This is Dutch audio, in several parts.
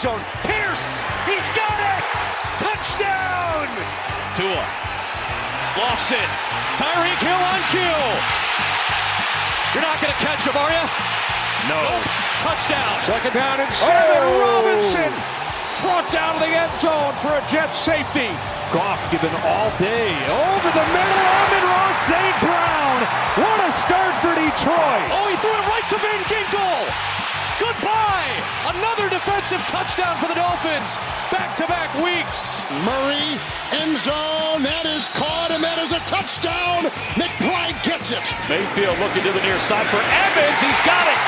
zone. Pierce, he's got it! Touchdown! Tua. Lost it. Tyreek Hill on cue. You're not going to catch him, are you? No. Touchdown. Second down and seven. Robinson brought down to the end zone for a jet safety. Goff given all day. Over the middle, Amon Ross St. Brown. What a start for Detroit. Oh, he threw it right to Van Ginkel. Goodbye. Another defensive touchdown for the Dolphins. Back-to-back weeks. Murray, end zone. That is caught, and that is a touchdown. McBride gets it. Mayfield looking to the near side for Evans. He's got it.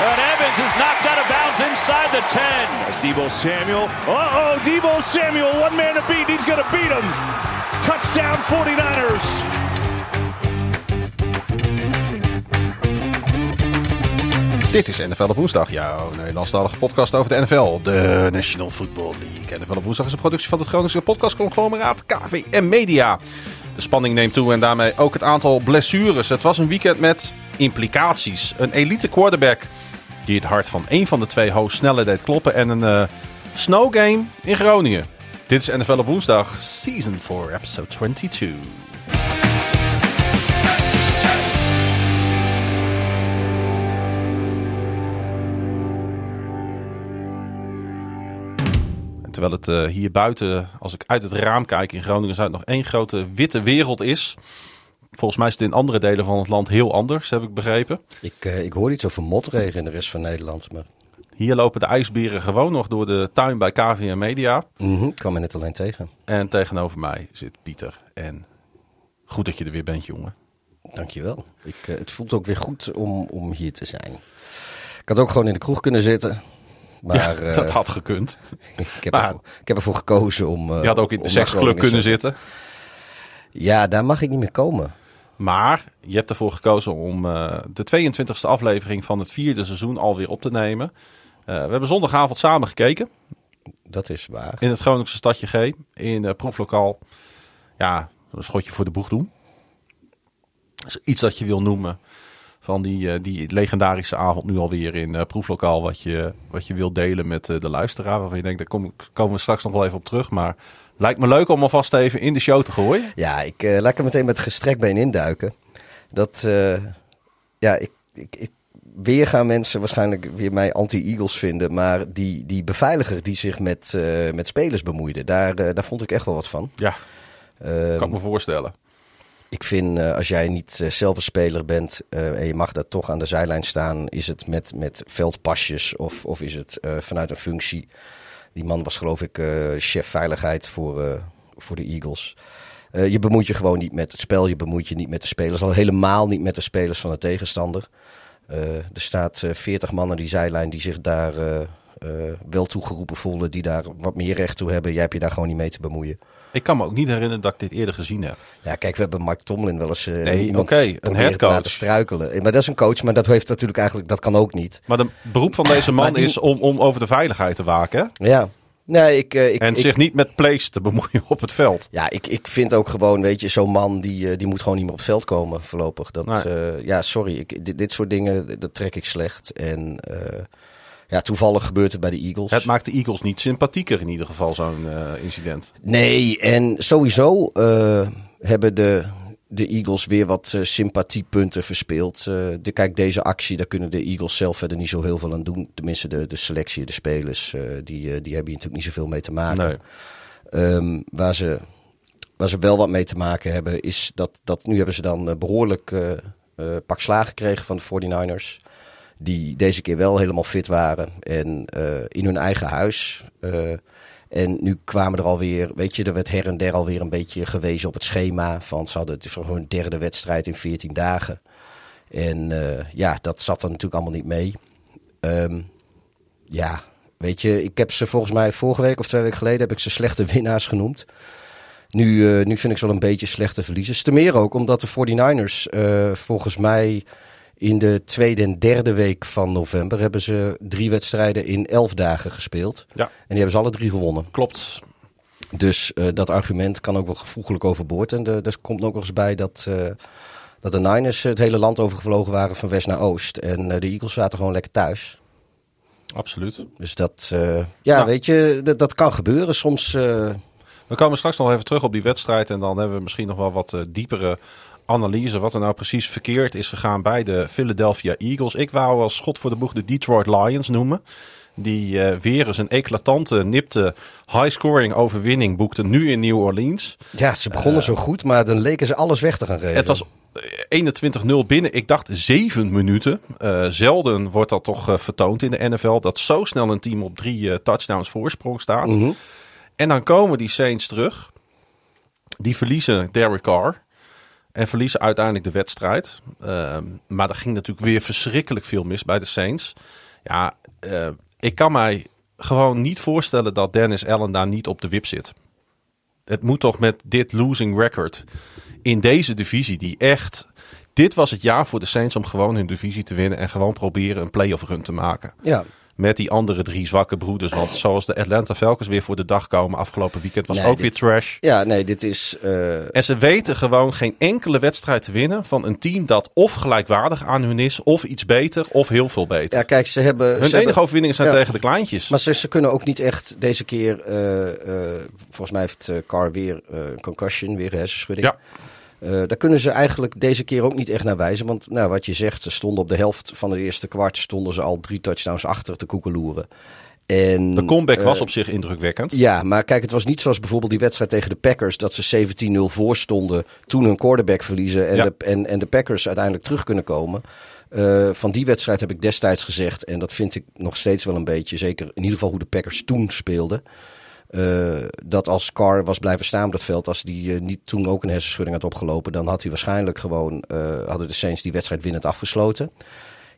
And Evans is knocked out of bounds inside the 10. That's Debo Samuel. Uh-oh, Debo Samuel, one man to beat. He's going to beat him. Touchdown 49ers. Dit is NFL op woensdag, jouw Nederlandstalige podcast over de NFL, de National Football League. NFL op woensdag is een productie van het Groningse podcastconglomeraat KVM Media. De spanning neemt toe en daarmee ook het aantal blessures. Het was een weekend met implicaties. Een elite quarterback die het hart van één van de twee hosts sneller deed kloppen en een snow game in Groningen. Dit is NFL op woensdag, season 4, episode 22. Terwijl het uh, hier buiten, als ik uit het raam kijk in Groningen Zuid, nog één grote witte wereld is. Volgens mij is het in andere delen van het land heel anders, heb ik begrepen. Ik, uh, ik hoor iets over motregen in de rest van Nederland. Maar... Hier lopen de ijsberen gewoon nog door de tuin bij KVM Media. Mm -hmm, ik kwam er net alleen tegen. En tegenover mij zit Pieter. En goed dat je er weer bent, jongen. Dankjewel. Ik, uh, het voelt ook weer goed om, om hier te zijn. Ik had ook gewoon in de kroeg kunnen zitten. Maar, ja, dat uh, had gekund. ik, heb maar, ervoor, ik heb ervoor gekozen om. Uh, je had ook in de seksclub kunnen zitten. Ja, daar mag ik niet meer komen. Maar je hebt ervoor gekozen om uh, de 22e aflevering van het vierde seizoen alweer op te nemen. we hebben zondagavond samen gekeken. Dat is waar. In het Groningse stadje G. In uh, proeflokaal. Ja, een schotje voor de boeg doen. Dat is iets dat je wil noemen van die, uh, die legendarische avond nu alweer in uh, proeflokaal. Wat je, wat je wilt delen met uh, de luisteraar. Waarvan je denkt, daar kom, komen we straks nog wel even op terug. Maar lijkt me leuk om alvast even in de show te gooien. Ja, ik laat er meteen met gestrekt been induiken. Dat, ja, ik, ik, ik, weer gaan mensen waarschijnlijk weer mij anti-Eagles vinden. Maar die, die beveiliger die zich met, met spelers bemoeide, daar, daar vond ik echt wel wat van. Ja, kan ik me voorstellen. Ik vind uh, als jij niet uh, zelf een speler bent uh, en je mag daar toch aan de zijlijn staan, is het met, met veldpasjes of, of is het vanuit een functie. Die man was geloof ik chef veiligheid voor, voor de Eagles. je bemoeit je gewoon niet met het spel, je bemoeit je niet met de spelers, al helemaal niet met de spelers van de tegenstander. er staat veertig mannen die zijlijn die zich daar wel toegeroepen voelen, die daar wat meer recht toe hebben. Jij hebt je daar gewoon niet mee te bemoeien. Ik kan me ook niet herinneren dat ik dit eerder gezien heb. Ja, kijk, we hebben Mark Tomlin wel eens uh, nee, okay, een headcoach laten struikelen. Maar dat is een coach, maar dat heeft natuurlijk eigenlijk, dat kan ook niet. Maar het beroep van deze man die... is om, om over de veiligheid te waken. Ja. Nee, ik, uh, ik, en ik, zich niet met plays te bemoeien op het veld. Ja, ik, ik vind ook gewoon, weet je, zo'n man die, die moet gewoon niet meer op het veld komen voorlopig. Dat, nee. uh, ja, sorry, ik, dit, dit soort dingen, dat trek ik slecht. En ja, toevallig gebeurt het bij de Eagles. Het maakt de Eagles niet sympathieker in ieder geval, zo'n uh, incident. Nee, en sowieso uh, hebben de, de Eagles weer wat uh, sympathiepunten verspeeld. de, kijk, deze actie, daar kunnen de Eagles zelf verder niet zo heel veel aan doen. Tenminste, de, de selectie, de spelers, die, die hebben hier natuurlijk niet zoveel mee te maken. Nee. Um, waar, ze, waar ze wel wat mee te maken hebben, is dat, dat nu hebben ze dan behoorlijk pak slagen gekregen van de 49ers die deze keer wel helemaal fit waren en uh, in hun eigen huis. Uh, en nu kwamen er alweer, weet je, er werd her en der alweer een beetje gewezen op het schema. Van ze hadden het voor hun derde wedstrijd in 14 dagen. En uh, ja, dat zat er natuurlijk allemaal niet mee. Um, ja, weet je, ik heb ze volgens mij vorige week of twee weken geleden heb ik ze slechte winnaars genoemd. Nu, nu vind ik ze wel een beetje slechte verliezers. Te meer ook omdat de 49ers uh, volgens mij in de tweede en derde week van november hebben ze drie wedstrijden in elf dagen gespeeld. Ja. En die hebben ze alle drie gewonnen. Klopt. Dus uh, dat argument kan ook wel gevoeglijk overboord. En er komt ook nog eens bij dat, uh, dat de Niners het hele land overgevlogen waren van west naar oost. En uh, de Eagles zaten gewoon lekker thuis. Absoluut. Dus dat, eh, ja, Nou. weet je, dat, dat kan gebeuren. Soms, eh, We komen straks nog even terug op die wedstrijd. En dan hebben we misschien nog wel wat eh, diepere analyse. Wat er nou precies verkeerd is gegaan bij de Philadelphia Eagles. Ik wou als schot voor de boeg de Detroit Lions noemen. Die eh, weer eens een eclatante, nipte high-scoring overwinning boekten. Nu in New Orleans. ja, ze begonnen zo goed, maar dan leken ze alles weg te gaan geven. Het was eh, 21-0 binnen, ik dacht 7 minuten. Eh, zelden wordt dat toch eh, vertoond in de NFL. Dat zo snel een team op drie eh, touchdowns voorsprong staat. Mhm. En dan komen die Saints terug. Die verliezen Derek Carr. En verliezen uiteindelijk de wedstrijd. Ehm, maar er ging natuurlijk weer verschrikkelijk veel mis bij de Saints. Ja, eh, ik kan mij gewoon niet voorstellen dat Dennis Allen daar niet op de wip zit. Het moet toch met dit losing record in deze divisie die echt... Dit was het jaar voor de Saints om gewoon hun divisie te winnen en gewoon proberen een playoff run te maken. Ja, Met die andere drie zwakke broeders. Want zoals de Atlanta Falcons weer voor de dag komen afgelopen weekend was Nee, ook dit- weer trash. ja nee, dit is... eh, En ze weten gewoon geen enkele wedstrijd te winnen van een team dat of gelijkwaardig aan hun is, of iets beter, of heel veel beter. ja, kijk, ze hebben... hun ze enige hebben- overwinningen zijn Ja. tegen de kleintjes. Maar ze, ze kunnen ook niet echt deze keer... eh, eh, volgens mij heeft Carr weer een concussion, weer hersenschudding. Ja. Eh, daar kunnen ze eigenlijk deze keer ook niet echt naar wijzen. Want nou, wat je zegt, ze stonden op de helft van het eerste kwart... stonden ze al drie touchdowns achter te koekeloeren. En, de comeback eh, was op zich indrukwekkend. Ja, maar kijk, het was niet zoals bijvoorbeeld die wedstrijd tegen de Packers... dat ze 17-0 voor stonden, toen hun quarterback verliezen... en, Ja. de, en, en de Packers uiteindelijk terug kunnen komen. Eh, van die wedstrijd heb ik destijds gezegd... en dat vind ik nog steeds wel een beetje... zeker in ieder geval hoe de Packers toen speelden... eh, dat als Carr was blijven staan op dat veld... als die eh, niet toen ook een hersenschudding had opgelopen... dan had hij waarschijnlijk gewoon... eh, hadden de Saints die wedstrijd winnend afgesloten...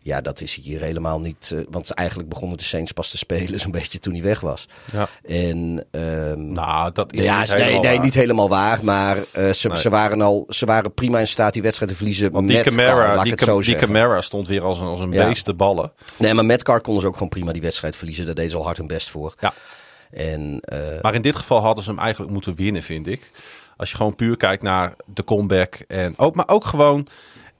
Ja, dat is hier helemaal niet. want eigenlijk begonnen de Saints pas te spelen zo'n beetje toen hij weg was. Ja. En ehm, Nou, dat is ja, niet nee, helemaal nee, waar. niet helemaal waar. Maar ze, Nee. ze, waren al, ze waren prima in staat die wedstrijd te verliezen. Want met Camara, die. Camara stond weer als een, als een Ja. beest te ballen. Nee, maar met Carr konden ze ook gewoon prima die wedstrijd verliezen. Daar deden ze al hard hun best voor. Ja. En eh, Maar in dit geval hadden ze hem eigenlijk moeten winnen, vind ik. Als je gewoon puur kijkt naar de comeback. En ook, maar ook gewoon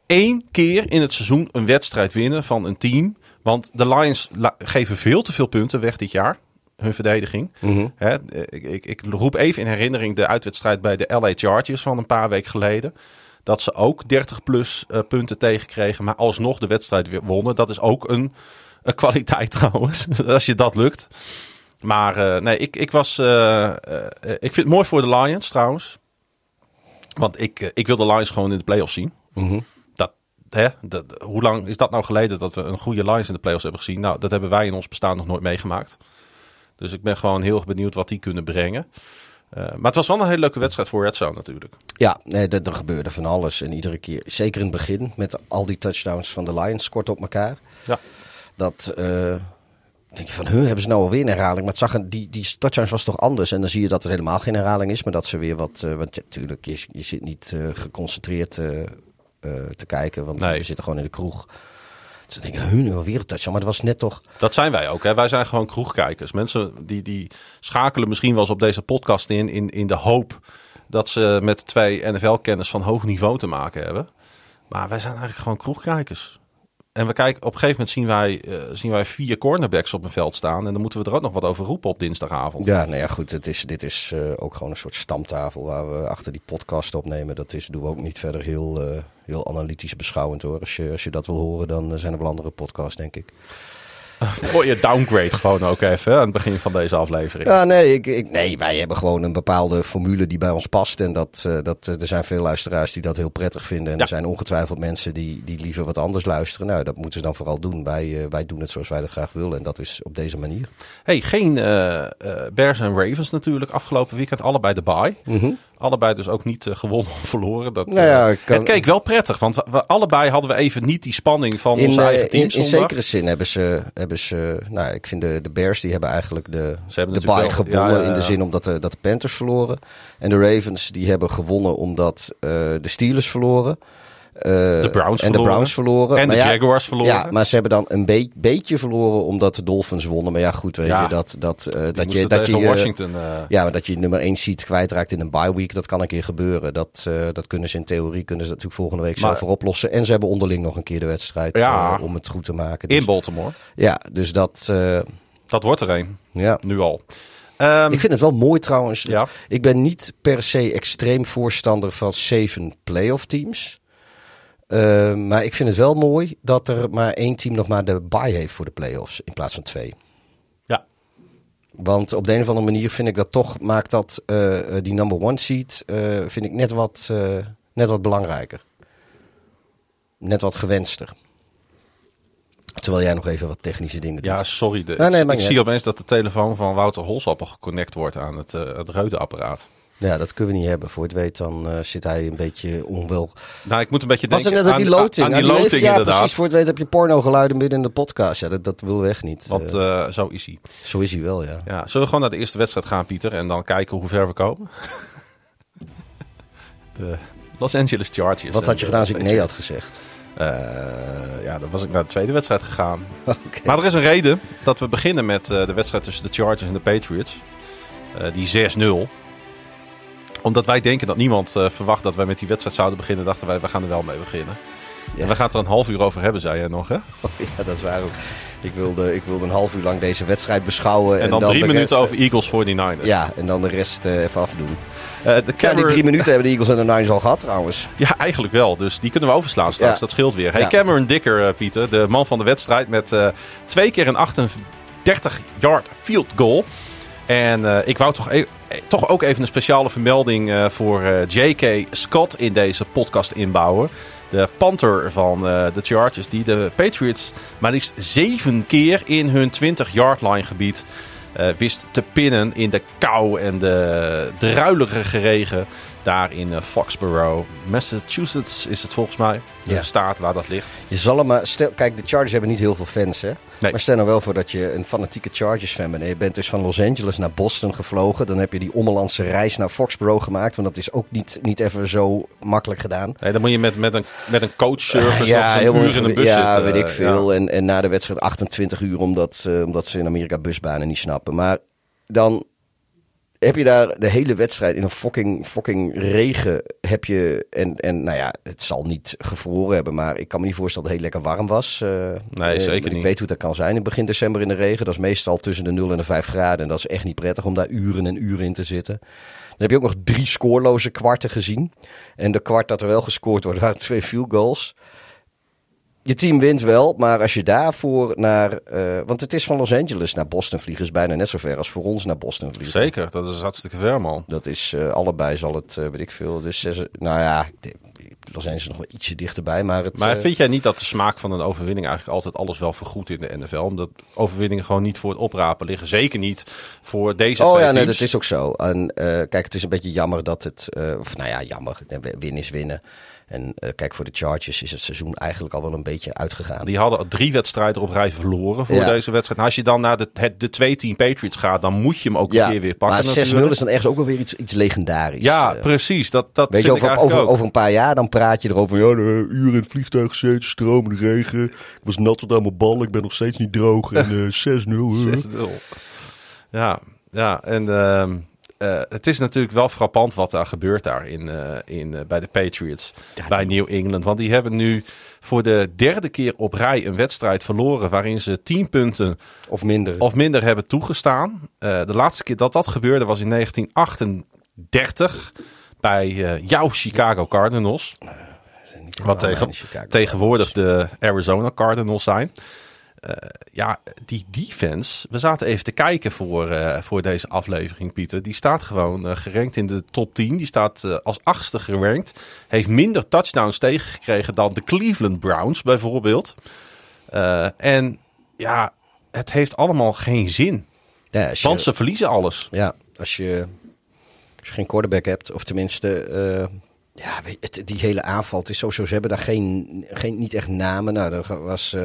één keer in het seizoen een wedstrijd winnen van een team. Want de Lions geven veel te veel punten weg dit jaar. Hun verdediging. mhm. Hè, ik, ik, ik roep even in herinnering de uitwedstrijd bij de LA Chargers van een paar weken geleden. Dat ze ook 30 plus eh, punten tegenkregen, maar alsnog de wedstrijd weer wonnen. Dat is ook een, een kwaliteit trouwens, als je dat lukt. Maar eh, nee, ik, ik was. eh, eh, ik vind het mooi voor de Lions trouwens. Want ik, ik wil de Lions gewoon in de playoffs zien. Mhm. Dat, hè, dat, hoe lang is dat nou geleden dat we een goede Lions in de playoffs hebben gezien? Nou, dat hebben wij in ons bestaan nog nooit meegemaakt. Dus ik ben gewoon heel erg benieuwd wat die kunnen brengen. Maar het was wel een hele leuke wedstrijd voor Red Zone natuurlijk. Ja, nee, er, er gebeurde van alles. En iedere keer, zeker in het begin, met al die touchdowns van de Lions kort op elkaar. Ja. Dat, denk je van, huh, hebben ze nou alweer een herhaling? Maar het zag, die, die touchdowns was toch anders. En dan zie je dat er helemaal geen herhaling is. Maar dat ze weer wat, eh, want natuurlijk, je, je zit niet eh, geconcentreerd eh, te kijken. Want Nee. we zitten gewoon in de kroeg. Dus dan denk ik, huh, nu alweer een touchdown. Maar dat was net toch... Dat zijn wij ook. Hè? Wij zijn gewoon kroegkijkers. Mensen die, die schakelen misschien wel eens op deze podcast in, in, in de hoop dat ze met twee NFL-kennis van hoog niveau te maken hebben. Maar wij zijn eigenlijk gewoon kroegkijkers. En we kijken, op een gegeven moment zien wij, eh, zien wij vier cornerbacks op een veld staan. En dan moeten we er ook nog wat over roepen op dinsdagavond. Ja, nou ja, goed. Het is, dit is eh, ook gewoon een soort stamtafel waar we achter die podcast opnemen. Dat is, doen we ook niet verder heel, eh, heel analytisch beschouwend hoor. Als je, als je dat wil horen, dan zijn er wel andere podcasts, denk ik. Hoor je downgrade gewoon ook even aan het begin van deze aflevering. Ja, nee, ik, ik, nee, wij hebben gewoon een bepaalde formule die bij ons past. En dat, eh, dat, eh, er zijn veel luisteraars die dat heel prettig vinden. En Ja. er zijn ongetwijfeld mensen die, die liever wat anders luisteren. Nou, dat moeten ze dan vooral doen. Wij, eh, wij doen het zoals wij dat graag willen. En dat is op deze manier. Hey, geen Bears en Ravens natuurlijk afgelopen weekend. Allebei de bye. Allebei dus ook niet eh, gewonnen of verloren. Dat. Nou ja, eh, kan- Het keek wel prettig, want we, we- allebei hadden we even niet die spanning van In, onze eh, eigen team in, zekere zin hebben ze, hebben ze nou, ik vind de, de Bears die hebben eigenlijk de, hebben de bye gewonnen ja, in de zin omdat de, dat de Panthers verloren. En de Ravens die hebben gewonnen omdat de Steelers verloren. Eh, De Browns en de verloren. Browns verloren. En Maar de ja, Jaguars verloren. Ja, maar ze hebben dan een be- beetje verloren omdat de Dolphins wonnen. Maar ja, goed, weet Ja. je, dat, dat, eh, dat je, dat je, eh, Washington. ja, maar dat je nummer 1 seed kwijtraakt in een bye week, dat kan een keer gebeuren. Dat, dat kunnen ze in theorie, kunnen ze natuurlijk volgende week Maar- zelf voor oplossen. En ze hebben onderling nog een keer de wedstrijd Ja. om het goed te maken. Dus, in Baltimore. ja, dus dat, Dat wordt er een. ja. Nu al. Ik vind het wel mooi trouwens. Ja. Ik ben niet per se extreem voorstander van zeven playoff teams. Eh, maar ik vind het wel mooi dat er maar één team nog maar de bye heeft voor de playoffs in plaats van twee. ja. Want op de een of andere manier vind ik dat toch maakt dat eh, die number one seed eh, vind ik net wat, eh, net wat belangrijker. Net wat gewenster. Terwijl jij nog even wat technische dingen Ja, doet. sorry. De, Nee, nee, ik zie opeens dat de telefoon van Wouter Holsappel geconnect wordt aan het, uh, het reudeapparaat. Ja, dat kunnen we niet hebben. Voor het weet dan eh, zit hij een beetje onwel. Nou, ik moet een beetje Was denken net aan, die loting? aan die die loting heeft- ja, inderdaad. precies. Voor het weet heb je porno geluiden midden in de podcast. Ja, dat, dat willen we echt niet. Want eh, zo is hij. zo is hij wel, ja. Ja, zullen we gewoon naar de eerste wedstrijd gaan, Pieter? En dan kijken hoe ver we komen? de Los Angeles Chargers. Wat had je gedaan als ik nee had gezegd? Ja, dan was ik naar de tweede wedstrijd gegaan. Maar er is een reden dat we beginnen met de wedstrijd tussen de Chargers en de Patriots. Die 6-0. Omdat wij denken dat niemand eh, verwacht dat wij met die wedstrijd zouden beginnen, dachten wij, we gaan er wel mee beginnen. Ja. En we gaan het er een half uur over hebben, zei jij nog, hè? ja, dat is waar ook. Ik wilde, ik wilde een half uur lang deze wedstrijd beschouwen. En, dan, de drie minuten rest- over Eagles 49ers. Ja, en dan de rest eh, even afdoen. Eh, de Ja, die Cameron- drie minuten hebben de Eagles en de Niners al gehad trouwens. Ja, eigenlijk wel. Dus die kunnen we overslaan straks. Ja. Dat scheelt weer. Hey. Cameron Dicker, eh, Pieter, de man van de wedstrijd met twee keer een 38-yard field goal. En ik wou toch, e- eh, toch ook even een speciale vermelding eh, voor eh, J.K. Scott in deze podcast inbouwen. De Panther van eh, de Chargers, die de Patriots maar liefst zeven keer in hun 20-yard line gebied wist te pinnen in de kou en de druilerige regen. Daar in eh, Foxborough, Massachusetts is het volgens mij. De Ja. staat waar dat ligt. Je zal hem maar stel, kijk, de Chargers hebben niet heel veel fans, hè? Nee. Maar stel nou wel voor dat je een fanatieke Chargers-fan bent. En je bent dus van Los Angeles naar Boston gevlogen. Dan heb je die ommelandse reis naar Foxborough gemaakt. Want dat is ook niet, niet even zo makkelijk gedaan. Nee, dan moet je met, met, een, met een coachservice nog heel een uur in ingewi- bus Ja, zitten. weet ik veel. Ja. En, en na de wedstrijd 28 uur, omdat, eh, omdat ze in Amerika busbanen niet snappen. Maar dan heb je daar de hele wedstrijd in een fucking, fucking regen. Heb je, en, en nou ja, het zal niet gevroren hebben. Maar ik kan me niet voorstellen dat het heel lekker warm was. eh. Nee, Eh, zeker Ik niet. weet hoe dat kan zijn in begin december in de regen. Dat is meestal tussen de 0 en de 5 graden. En dat is echt niet prettig om daar uren en uren in te zitten. Dan heb je ook nog drie scoorloze kwarten gezien. En de kwart dat er wel gescoord wordt, waren twee field goals. Je team wint wel, maar als je daarvoor naar... eh, want het is van Los Angeles naar Boston vliegen... is bijna net zo ver als voor ons naar Boston vliegen. Zeker, dat is hartstikke ver, man. Dat is eh, allebei zal het, eh, weet ik veel. Dus zes, nou ja, Los Angeles is nog wel ietsje dichterbij. Maar, het, Maar vind jij niet dat de smaak van een overwinning eigenlijk altijd alles wel vergoedt in de NFL? Omdat overwinningen gewoon niet voor het oprapen liggen. Zeker niet voor deze Oh twee ja, nee, dat is ook zo. En kijk, het is een beetje jammer dat het. of nou ja, jammer. Winnen is winnen. En eh, kijk, voor de Chargers is het seizoen eigenlijk al wel een beetje uitgegaan. Die hadden drie wedstrijden op rij verloren voor Ja. deze wedstrijd. Nou, als je dan naar de, het, de twee team Patriots gaat, dan moet je hem ook een keer weer pakken. maar 6-0 natuurlijk. is dan ergens ook wel weer iets, iets legendarisch. Ja, Eh, precies. Dat, dat Weet je, over, over, over een paar jaar dan praat je erover. Ja, de uren in het vliegtuig gezeten, stromende regen. Ik was nat tot aan mijn bal, ik ben nog steeds niet droog. En eh 6-0. eh. 6-0. Ja, ja, en eh, het is natuurlijk wel frappant wat daar gebeurt daar in, eh, in, eh, bij de Patriots, bij New England. Want die hebben nu voor de derde keer op rij een wedstrijd verloren waarin ze 10 punten Of minder. of minder hebben toegestaan. De laatste keer dat dat gebeurde was in 1938 bij jouw Chicago Cardinals. Wat tegen, tegenwoordig de Arizona Cardinals zijn. Eh, ja, die defense. We zaten even te kijken voor, eh, voor deze aflevering, Pieter. Die staat gewoon eh, gerankt in de top 10. Die staat als achtste gerankt. Heeft minder touchdowns tegengekregen dan de Cleveland Browns bijvoorbeeld. En ja, het heeft allemaal geen zin. Ja, je- Want ze verliezen alles. Ja, als je, als je geen quarterback hebt, of tenminste, ja, weet, het, die hele aanval, het is sowieso, ze hebben daar geen, geen niet echt namen. Nou, dat was,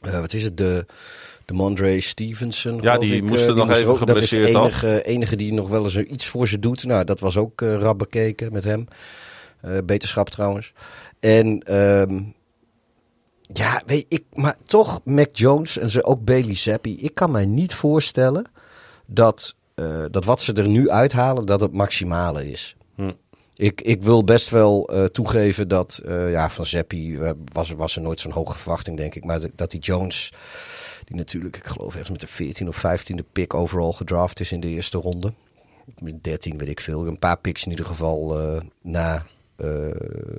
eh, wat is het, de, de Mondre Stevenson. geloof die ik, moest eh, nog even ook- Dat is de af. enige, enige die nog wel eens iets voor ze doet. Nou, dat was ook eh rap bekeken met hem. Beterschap trouwens. En ehm, ja, weet ik, maar toch Mac Jones en ze ook Bailey Zappi. Ik kan mij niet voorstellen dat, dat wat ze er nu uithalen, dat het maximale is. Hm. Ik, ik wil best wel eh, toegeven dat eh, ja, van Zappi eh, was, was er nooit zo'n hoge verwachting, denk ik. Maar dat die Jones, die natuurlijk, ik geloof ergens met de 14 of 15e pick overal gedraft is in de eerste ronde. 13 weet ik veel. Een paar picks in ieder geval na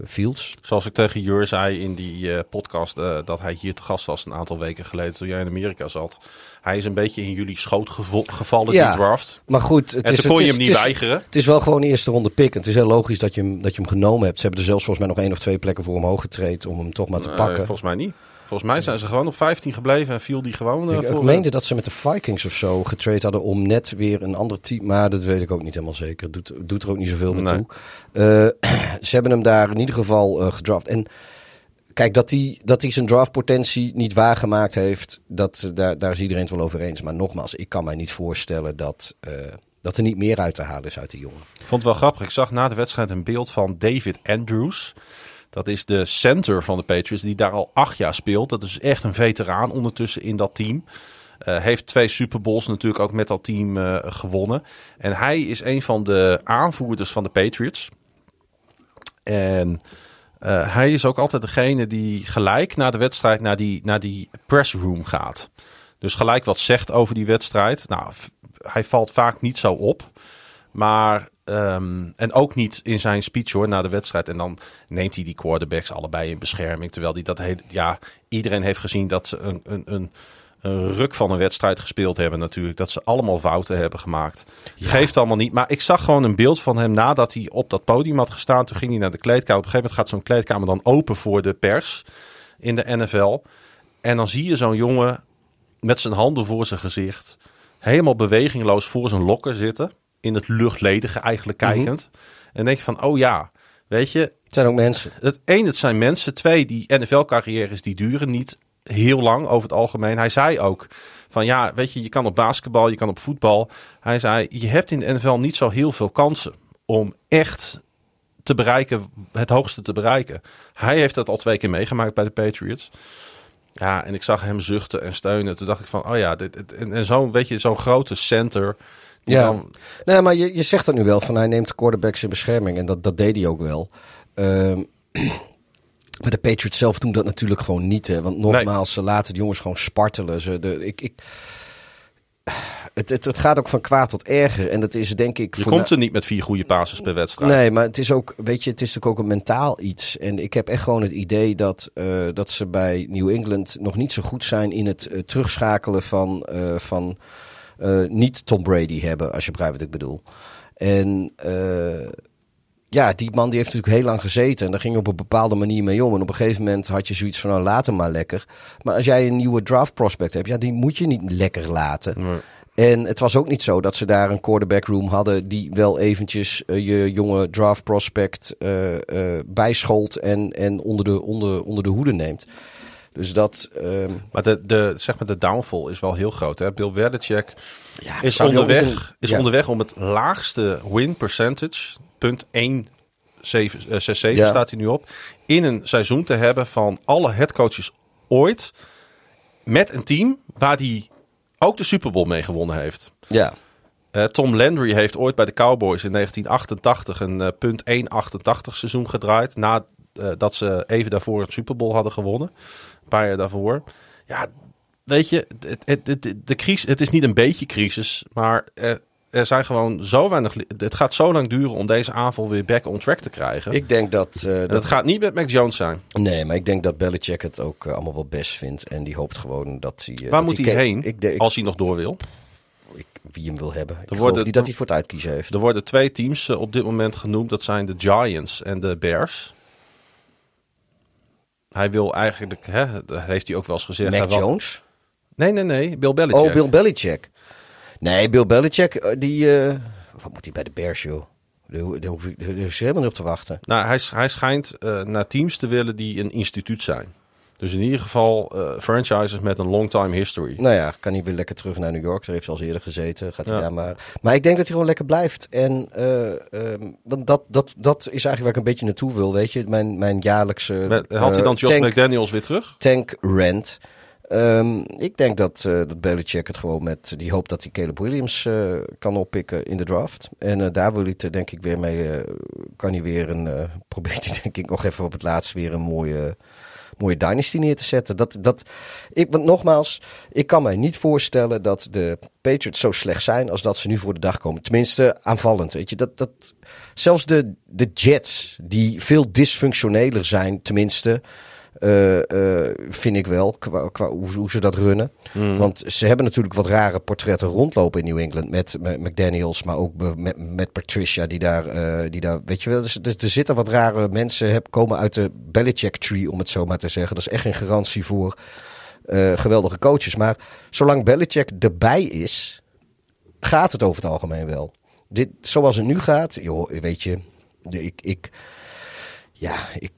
Fields. Zoals ik tegen Jur zei in die podcast dat hij hier te gast was een aantal weken geleden toen jij in Amerika zat. Hij is een beetje in jullie schoot gevallen, Ja. die draft. Maar goed, het En is, kon het je is- hem niet het is- weigeren. Het is wel gewoon een eerste ronde pick. En het is heel logisch dat je, hem, dat je hem genomen hebt. Ze hebben er zelfs volgens mij nog één of twee plekken voor omhoog getraind om hem toch maar te Nee, pakken. volgens mij niet. Volgens mij zijn ze gewoon op 15 gebleven en viel die gewoon eh, Ik, ik voor. meende dat ze met de Vikings of zo getrade hadden om net weer een ander team. Maar dat weet ik ook niet helemaal zeker. Doet, doet er ook niet zoveel Nee. naartoe. Eh, ze hebben hem daar in ieder geval eh, gedraft. En kijk, dat hij dat zijn draftpotentie niet waargemaakt heeft, dat, daar, daar is iedereen het wel over eens. Maar nogmaals, ik kan mij niet voorstellen dat, eh, dat er niet meer uit te halen is uit die jongen. Ik vond het wel grappig. Ik zag na de wedstrijd een beeld van David Andrews. Dat is de center van de Patriots, die daar al acht jaar speelt. Dat is echt een veteraan ondertussen in dat team. Eh, heeft twee Super Bowls natuurlijk ook met dat team eh, gewonnen. En hij is een van de aanvoerders van de Patriots. En eh, hij is ook altijd degene die gelijk na de wedstrijd naar die, naar die pressroom gaat. Dus gelijk wat zegt over die wedstrijd. Nou, hij valt vaak niet zo op. Maar, ehm, en ook niet in zijn speech hoor, na de wedstrijd. En dan neemt hij die quarterbacks allebei in bescherming. Terwijl hij dat hele, ja, iedereen heeft gezien dat ze een, een, een, een ruk van een wedstrijd gespeeld hebben natuurlijk. Dat ze allemaal fouten hebben gemaakt. Geeft allemaal niet. Maar ik zag gewoon een beeld van hem nadat hij op dat podium had gestaan. Toen ging hij naar de kleedkamer. Op een gegeven moment gaat zo'n kleedkamer dan open voor de pers in de NFL. En dan zie je zo'n jongen met zijn handen voor zijn gezicht. Helemaal bewegingloos voor zijn lokken zitten. In het luchtledige eigenlijk kijkend. En denk je van, oh ja, weet je, Het zijn ook mensen. het één, het zijn mensen. Twee, die NFL-carrières die duren niet heel lang over het algemeen. Hij zei ook van ja, weet je, je kan op basketbal, je kan op voetbal. Hij zei, je hebt in de NFL niet zo heel veel kansen om echt te bereiken, het hoogste te bereiken. Hij heeft dat al twee keer meegemaakt bij de Patriots. Ja, en ik zag hem zuchten en steunen. Toen dacht ik van, oh ja, dit, dit- en, en zo'n, weet je, zo'n grote center. Die Ja. dan- Nee, maar je, je zegt dat nu wel, van hij neemt quarterbacks in bescherming. En dat, dat deed hij ook wel. Ehm, maar de Patriots zelf doen dat natuurlijk gewoon niet. Hè? Want nogmaals, ze laten de jongens gewoon spartelen. Ze, de, ik, ik, het, het, het gaat ook van kwaad tot erger. En dat is denk ik... je komt er niet met vier goede passes per wedstrijd. Nee, maar het is ook, weet je, het is natuurlijk ook een mentaal iets. En ik heb echt gewoon het idee dat, eh, dat ze bij New England nog niet zo goed zijn in het eh, terugschakelen van, eh, van niet Tom Brady hebben, als je begrijpt wat ik bedoel. En ja, die man die heeft natuurlijk heel lang gezeten en daar ging je op een bepaalde manier mee om. En op een gegeven moment had je zoiets van, nou laat hem maar lekker. Maar als jij een nieuwe draft prospect hebt, ja, die moet je niet lekker laten. Nee. En het was ook niet zo dat ze daar een quarterback room hadden die wel eventjes eh, je jonge draft prospect eh eh, bijscholt en, en onder, de, onder, onder de hoede neemt. Dus dat. ehm, Maar de, de, zeg maar de downfall is wel heel groot. Hè? Bill Belichick ja, is, onderweg, een- is onderweg om het laagste win percentage, 167 Ja. staat hij nu op, in een seizoen te hebben van alle headcoaches ooit. Met een team waar hij ook de Super Bowl mee gewonnen heeft. Ja, Eh, Tom Landry heeft ooit bij de Cowboys in 1988 een eh, punt 188 seizoen gedraaid. Nadat dat ze even daarvoor het Super Bowl hadden gewonnen. Een paar jaar daarvoor. Ja, weet je, het, het, het, de crisis, het is niet een beetje crisis. Maar er, zijn gewoon zo weinig... Het gaat zo lang duren om deze aanval weer back on track te krijgen. ik denk dat. eh, dat gaat niet met Mac Jones zijn. nee, maar ik denk dat Belichick het ook eh, allemaal wel best vindt. En die hoopt gewoon dat hij. eh, Waar dat moet hij heen Ik als hij nog door wil? ik, wie hem wil hebben. Ik worden- geloof niet dat hij voor het uitkiezen heeft. Er worden twee teams op dit moment genoemd. Dat zijn de Giants en de Bears. Hij wil eigenlijk, hè, dat heeft hij ook wel eens gezegd. Mac wil- Jones? Nee, nee, nee. Bill Belichick. Oh, Bill Belichick. Nee, Bill Belichick, eh, die... eh, wat moet hij bij de Bears, joh? Daar, ho- daar hoef ik helemaal niet op te wachten. Nou, hij, hij schijnt eh, naar teams te willen die een instituut zijn. Dus in ieder geval franchises met een long time history. Nou ja, kan hij weer lekker terug naar New York. Daar heeft hij al eerder gezeten. Gaat hij Ja. daar maar. Maar ik denk dat hij gewoon lekker blijft. En eh, ehm, want dat, dat, dat is eigenlijk waar ik een beetje naartoe wil. Weet je, mijn, mijn jaarlijkse. Had hij dan Josh tank, McDaniels weer terug? tank rant. Ehm, ik denk dat, eh dat Belichick het gewoon met die hoop dat hij Caleb Williams eh, kan oppikken in de draft. En eh, daar wil hij het denk ik weer mee. kan hij weer een. probeert hij denk ik nog even op het laatst weer een mooie. Mooie dynasty neer te zetten. Dat, dat, ik, want nogmaals, ik kan mij niet voorstellen dat de Patriots zo slecht zijn als dat ze nu voor de dag komen. Tenminste, aanvallend. Weet je, dat, dat, zelfs de, de Jets, die veel dysfunctioneler zijn, tenminste, eh, eh, vind ik wel, qua, qua hoe, hoe ze dat runnen. Want ze hebben natuurlijk wat rare portretten rondlopen in New England. Met, met McDaniels, maar ook met, met Patricia, die daar, eh, die daar, weet je wel. Dus, dus er zitten wat rare mensen, heb, komen uit de Belichick tree, om het zo maar te zeggen. Dat is echt geen garantie voor geweldige coaches. Maar zolang Belichick erbij is, gaat het over het algemeen wel. Dit, zoals het nu gaat, joh, weet je, ik, ik ja, ik,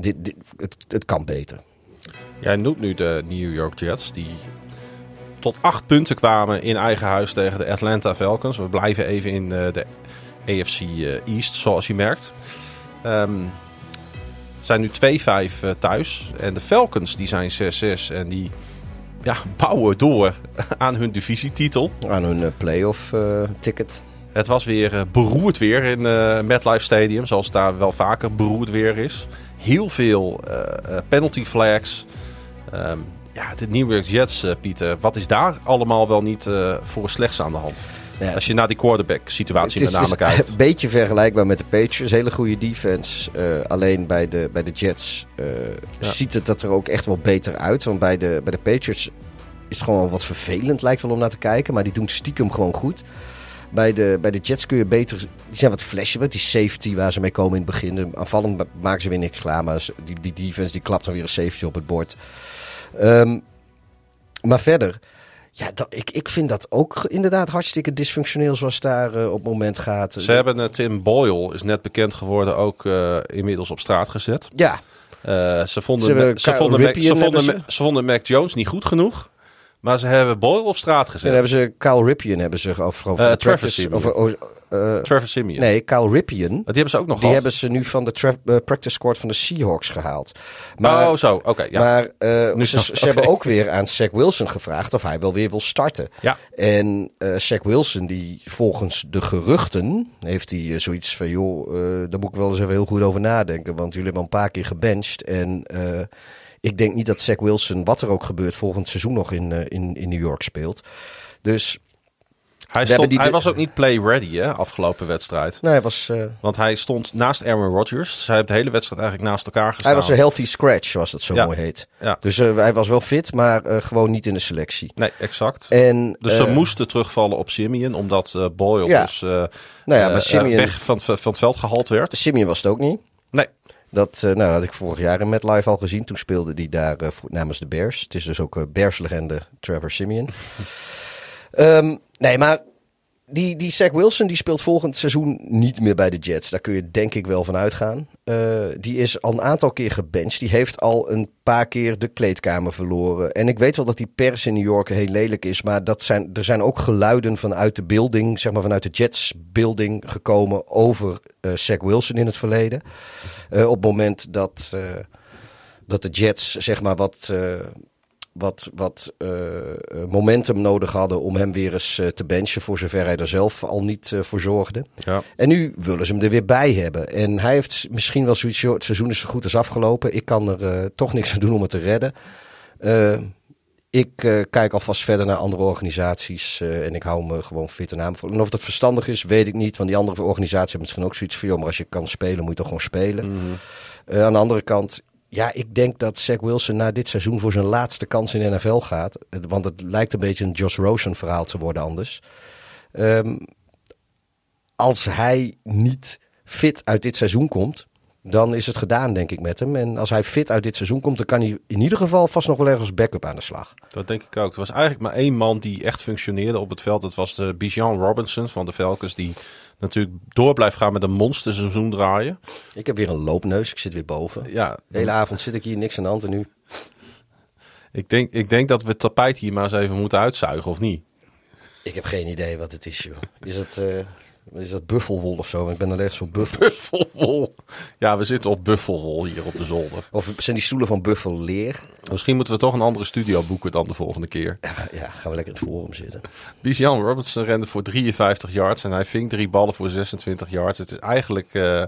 dit, dit, het, het kan beter. Jij noemt nu de New York Jets, die tot acht punten kwamen in eigen huis tegen de Atlanta Falcons. We blijven even in eh, de AFC eh, East, zoals je merkt. Ehm zijn nu 2-5 eh, thuis. En de Falcons die zijn 6-6 en die ja, bouwen door aan hun divisietitel. Aan hun playoff eh, ticket. Het was weer beroerd weer in eh MetLife Stadium, zoals het daar wel vaker beroerd weer is. Heel veel eh, eh, penalty flags. Ehm, ja, de New York Jets, eh, Pieter. Wat is daar allemaal wel niet voor slechts aan de hand? Ja, Als je naar die quarterback situatie het met name het is kijkt. een beetje vergelijkbaar met de Patriots. Hele goede defense. Alleen bij de, bij de Jets ziet het dat er ook echt wel beter uit. Want bij de, bij de Patriots is het gewoon wat vervelend, lijkt wel om naar te kijken. Maar die doen stiekem gewoon goed. Bij de, bij de Jets kun je beter... Die zijn wat flashen met die safety waar ze mee komen in het begin. De Aanvallend ma- maken ze weer niks klaar. Maar die, die defense die klapt dan weer een safety op het bord. Ehm, maar verder... Ja, dat, ik, ik vind dat ook inderdaad hartstikke dysfunctioneel zoals daar eh, op het moment gaat. Ze hebben eh, Tim Boyle, is net bekend geworden, ook eh, inmiddels op straat gezet. Ja, Eh, ze vonden, Ze vonden, Mac, ze, vonden, ze vonden Mac Jones niet goed genoeg. Maar ze hebben Boyle op straat gezet. dan hebben ze Kyle Ripien hebben ze Eh, Trevor over, eh, Trevor Simeon. nee, Kyle Ripien. Die hebben ze ook nog Die hebben ze nu van de eh, practice squad van de Seahawks gehaald. Maar, oh, zo. Oké, ja. maar Nu ze, hebben ook weer aan Zach Wilson gevraagd of hij wel weer wil starten. Ja. En Zach Wilson, die volgens de geruchten, heeft hij zoiets van... joh, daar moet ik wel eens even heel goed over nadenken. Want jullie hebben een paar keer gebenched. En ik denk niet dat Zach Wilson, wat er ook gebeurt, volgend seizoen nog in, eh, in, in New York speelt. Dus Hij, stond, hij was ook niet play-ready, hè, afgelopen wedstrijd. nou, hij, was, eh, Want hij stond naast Aaron Rodgers. Zij hebben de hele wedstrijd eigenlijk naast elkaar gestaan. hij was een healthy scratch, zoals dat zo Ja. mooi heet. Ja. Dus eh, hij was wel fit, maar gewoon niet in de selectie. Nee, exact. En, dus ze moesten terugvallen op Simeon, omdat Boyle Ja. dus Nou ja, maar Simeon- weg van, van het veld gehaald werd. Simeon was het ook niet. Dat, eh, nou, dat had ik vorig jaar in Met Live al gezien. Toen speelde hij daar eh, namens de Bears. Het is dus ook eh, Bears-legende Trevor Simeon. Ehm, nee, maar die, die Zach Wilson die speelt volgend seizoen niet meer bij de Jets. Daar kun je denk ik wel van uitgaan. Eh, die is al een aantal keer gebenched. Die heeft al een paar keer de kleedkamer verloren. En ik weet wel dat die pers in New York heel lelijk is. Maar dat zijn, er zijn ook geluiden vanuit de building, zeg maar vanuit de Jets building gekomen over eh Zach Wilson in het verleden. Eh, op het moment dat, dat de Jets zeg maar wat, wat, wat eh, eh, momentum nodig hadden om hem weer eens eh, te benchen. Voor zover hij er zelf al niet voor zorgde. ja. En nu willen ze hem er weer bij hebben. En hij heeft misschien wel zoiets, joh, het seizoen is zo goed als afgelopen. Ik kan er toch niks aan doen om het te redden. Ik kijk alvast verder naar andere organisaties en ik hou me gewoon fit en aanbevolen. En of dat verstandig is, weet ik niet. Want die andere organisaties hebben misschien ook zoiets van... joh, maar als je kan spelen, moet je toch gewoon spelen. Eh, aan de andere kant, ja, ik denk dat Zach Wilson na dit seizoen... voor zijn laatste kans in de NFL gaat. Want het lijkt een beetje een Josh Rosen verhaal te worden anders. Ehm, als hij niet fit uit dit seizoen komt... dan is het gedaan, denk ik, met hem. En als hij fit uit dit seizoen komt, dan kan hij in ieder geval vast nog wel ergens backup aan de slag. Dat denk ik ook. Er was eigenlijk maar één man die echt functioneerde op het veld. Dat was de Bijan Robinson van de Falcons. Die natuurlijk door blijft gaan met een monsterseizoen draaien. Ik heb weer een loopneus, ik zit weer boven. Ja, De hele avond zit ik hier, niks aan de hand en nu. ik denk, ik denk dat we het tapijt hier maar eens even moeten uitzuigen, of niet? Ik heb geen idee wat het is, joh. Is het, eh, is dat buffelwol of zo? Ik ben allergisch voor buffel. Buffelwol. Ja, we zitten op buffelwol hier op de zolder. Of zijn die stoelen van buffelleer? Misschien moeten we toch een andere studio boeken dan de volgende keer. Ja, gaan we lekker in het forum zitten. Bijan Robinson rende voor 53 yards en hij ving drie ballen voor 26 yards. Het is eigenlijk eh,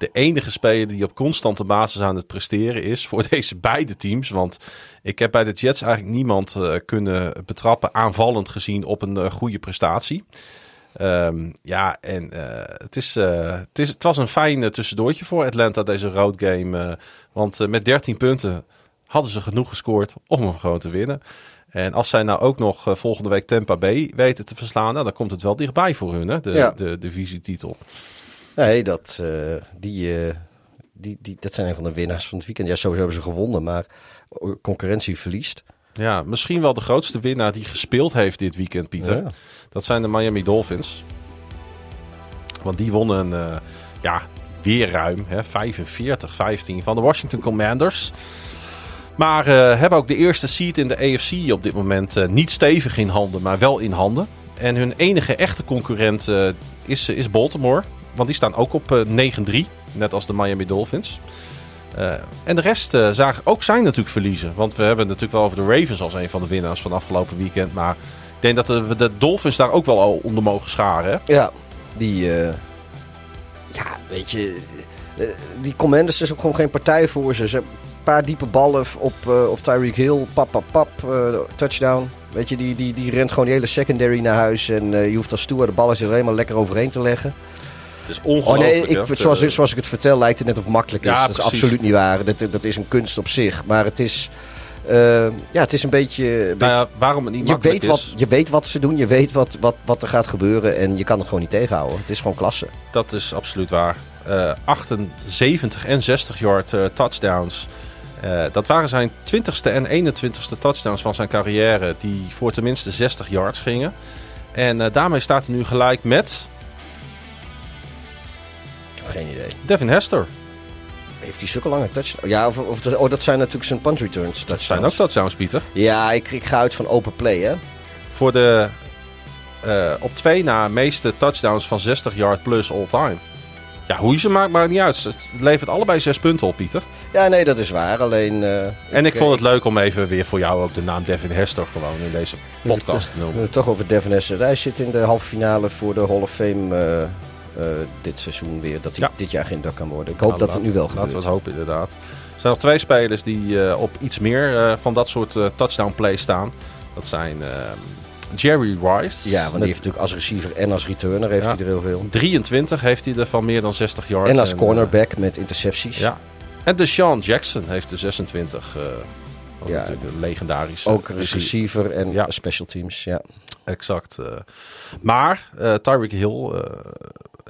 de enige speler die op constante basis aan het presteren is voor deze beide teams. Want ik heb bij de Jets eigenlijk niemand eh, kunnen betrappen aanvallend gezien op een eh, goede prestatie. Ehm, ja, en eh, het, is, eh, het, is, het was een fijn eh, tussendoortje voor Atlanta, deze road game. want met 13 punten hadden ze genoeg gescoord om hem gewoon te winnen. En als zij nou ook nog volgende week Tampa Bay weten te verslaan, nou, dan komt het wel dichtbij voor hun, hè, de, Ja. de divisietitel. Nee, dat, die, die, die, dat zijn een van de winnaars van het weekend. Ja, sowieso hebben ze gewonnen, maar concurrentie verliest. Ja, misschien wel de grootste winnaar die gespeeld heeft dit weekend, Pieter. Ja. Dat zijn de Miami Dolphins. Want die wonnen eh, ja, weer ruim, hè, 45-15 van de Washington Commanders. Maar eh, hebben ook de eerste seat in de AFC op dit moment eh, niet stevig in handen, maar wel in handen. En hun enige echte concurrent is, is Baltimore. Want die staan ook op eh, 9-3, net als de Miami Dolphins. Eh, en de rest eh, zagen ook zij natuurlijk verliezen. Want we hebben het natuurlijk wel over de Ravens als een van de winnaars van afgelopen weekend. Maar ik denk dat we de Dolphins daar ook wel al onder mogen scharen. Hè? Ja, die, eh, ja, weet je, die Commanders is ook gewoon geen partij voor ze. Ze hebben een paar diepe ballen op, op Tyreek Hill, pap, pap, pap, touchdown. Weet je, die, die, die rent gewoon die hele secondary naar huis en je hoeft als stoer de ballen er helemaal lekker overheen te leggen. Het is Oh ongelooflijk. nee, ik, hè? zoals, zoals ik het vertel lijkt het net of makkelijk is. Ja, dat is absoluut niet waar. Dat, dat is een kunst op zich. Maar het is, eh, ja, het is een beetje... een Nou ja, waarom het niet je, weet wat, is, je weet wat ze doen, je weet wat, wat, wat er gaat gebeuren en je kan het gewoon niet tegenhouden. Het is gewoon klasse. dat is absoluut waar. Eh 78 en 60 yard eh, touchdowns. Eh, dat waren zijn 20ste en 21ste touchdowns van zijn carrière. Die voor tenminste 60 yards gingen. En eh, daarmee staat hij nu gelijk met geen idee. Devin Hester. Heeft hij zulke lange touchdowns? Ja, of, of dat- oh, dat zijn natuurlijk zijn punt returns touchdowns. zijn ook touchdowns, Pieter. Ja, ik, ik ga uit van open play, hè. Voor de eh, op twee na meeste touchdowns van 60 yard plus all time. Ja, hoe je ze maakt, maakt niet uit. Het levert allebei zes punten op, Pieter. Ja, nee, dat is waar. Alleen... eh, En ik eh, vond het leuk om even weer voor jou ook de naam Devin Hester gewoon in deze podcast te noemen. het toch over Devin Hester. Hij zit in de halve finale voor de Hall of Fame dit seizoen weer. Dat hij Ja. dit jaar geen dak kan worden. Ik hoop Nou, dat het nu wel Laten we gebeurt. het hopen, inderdaad. Er zijn nog twee spelers die eh, op iets meer eh, van dat soort eh, touchdown plays staan. Dat zijn ehm, Jerry Rice. Ja, want die heeft natuurlijk als receiver en als returner heeft Ja. hij er heel veel. 23 heeft hij er van meer dan 60 yards. En als eh, cornerback met intercepties. ja. En Deshaun Jackson heeft er 26. eh wat Ja. legendarisch. Ook eh, receiver. en Ja. special teams. Ja. Exact. eh. maar eh Tyreek Hill eh,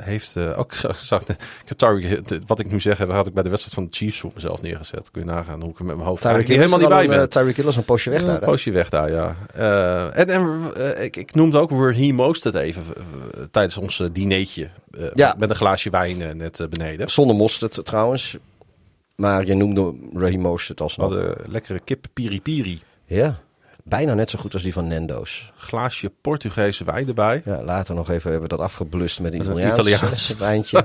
heeft eh, ook... Zag, ik heb Tyreek wat ik nu zeg, had ik bij de wedstrijd van de Chiefs voor mezelf neergezet. Kun je nagaan hoe ik met mijn hoofd Tyreek helemaal niet bij een, ben. eh, Tyreek Hill is een poosje weg Ja, daar. een poosje weg daar, ja. Eh, en en ik, ik noemde ook Raheem Mostert even eh, tijdens ons dinertje. eh, Ja. Met een glaasje wijn net beneden. Zonder mosterd trouwens. Maar je noemde Raheem Mostert alsnog. hadden lekkere kip piri piri. Ja, bijna net zo goed als die van Nando's. Glaasje Portugese wijn erbij. Ja, later nog even hebben we dat afgeblust met een Italiaans, Italiaans. wijntje.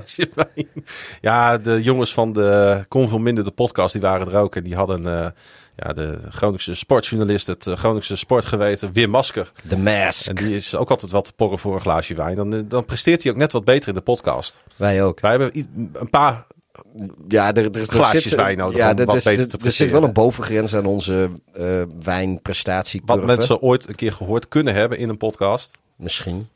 Ja, de jongens van de Kon veel minder de podcast, die waren er ook. En die hadden eh, ja, de Groningse sportjournalist, het eh, Groningse sportgeweten, Wim Masker. The Mask. En die is ook altijd wel te porren voor een glaasje wijn. Dan, eh, dan presteert hij ook net wat beter in de podcast. Wij ook. Wij hebben een paar Ja, er, er, er Glaasjes zit, wijn nodig ja, om er, wat er- beter er- te Er zit presteren. wel een bovengrens aan onze eh wijnprestatiecurve. wat mensen ooit een keer gehoord kunnen hebben in een podcast. Misschien.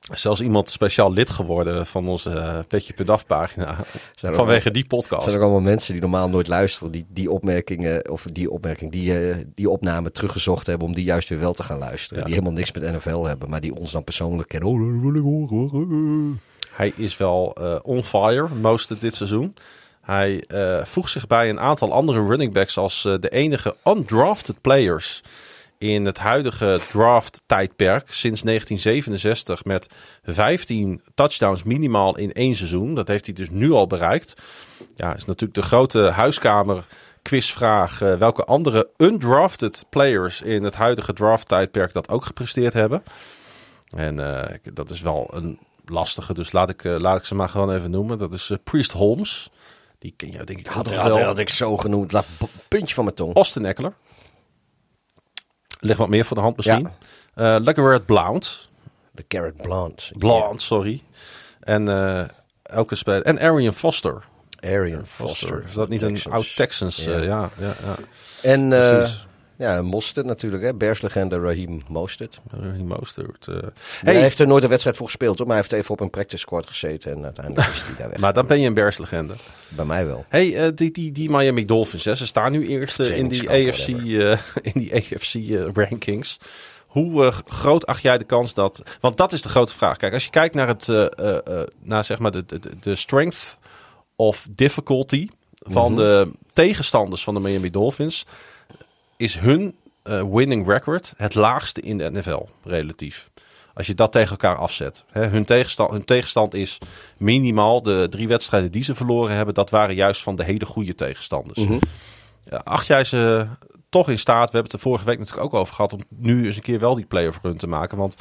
Er is Zelfs iemand speciaal lid geworden van onze uh, Petje Punt Af pagina. Er Vanwege ook- die podcast. Er zijn ook allemaal mensen die normaal nooit luisteren. Die die opmerkingen, of die opmerking, die, eh, die opname teruggezocht hebben. Om die juist weer wel te gaan luisteren. Ja. Die helemaal niks met NFL hebben. Maar die ons dan persoonlijk kennen. Oh, dat wil ik horen. Hij is wel eh, on fire, most dit seizoen. Hij uh, voegt zich bij een aantal andere running backs als uh, de enige undrafted players in het huidige draft tijdperk sinds 1967 met 15 touchdowns minimaal in één seizoen. Dat heeft hij dus nu al bereikt. Ja, is natuurlijk de grote huiskamer quizvraag uh, welke andere undrafted players in het huidige draft tijdperk dat ook gepresteerd hebben. En dat is wel een lastige, dus laat ik, laat ik ze maar gewoon even noemen. Dat is Priest Holmes. Die ken je denk ik had, had, had, wel. had ik zo genoemd. Laat puntje van mijn tong. Austin Eckler. Ligt wat meer voor de hand misschien. Ja. Uh, Blount. De Carrot Blount. Blount, sorry. En uh, elke speler. En Arian Foster. Arian Foster. Foster. Is dat niet Texans. een oud Texans? Ja, uh, ja, ja, ja. En ja, Mostert natuurlijk, hè? Bearslegende Raheem Mostert. Raheem Mostert. Uh, hey. Hij heeft er nooit een wedstrijd voor gespeeld, hoor, maar hij heeft even op een practice squad gezeten en uiteindelijk is hij daar weg. maar dan ben je een Bearslegende. Bij mij wel. Hey, uh, die, die, die Miami Dolphins, hè? ze staan nu eerste in die AFC, uh, in die AFC rankings. Hoe groot acht jij de kans dat... Want dat is de grote vraag. Kijk, als je kijkt naar, het, naar zeg maar de, de, de strength of difficulty van mm -hmm. de tegenstanders van de Miami Dolphins is hun uh, winning record het laagste in de NFL, relatief. Als je dat tegen elkaar afzet. Hè, hun, tegenstand, hun tegenstand is minimaal de drie wedstrijden die ze verloren hebben. Dat waren juist van de hele goede tegenstanders. Mhm. Mm -hmm. ja, acht jij ze toch in staat, we hebben het er vorige week natuurlijk ook over gehad, om nu eens een keer wel die playoff run te maken. Want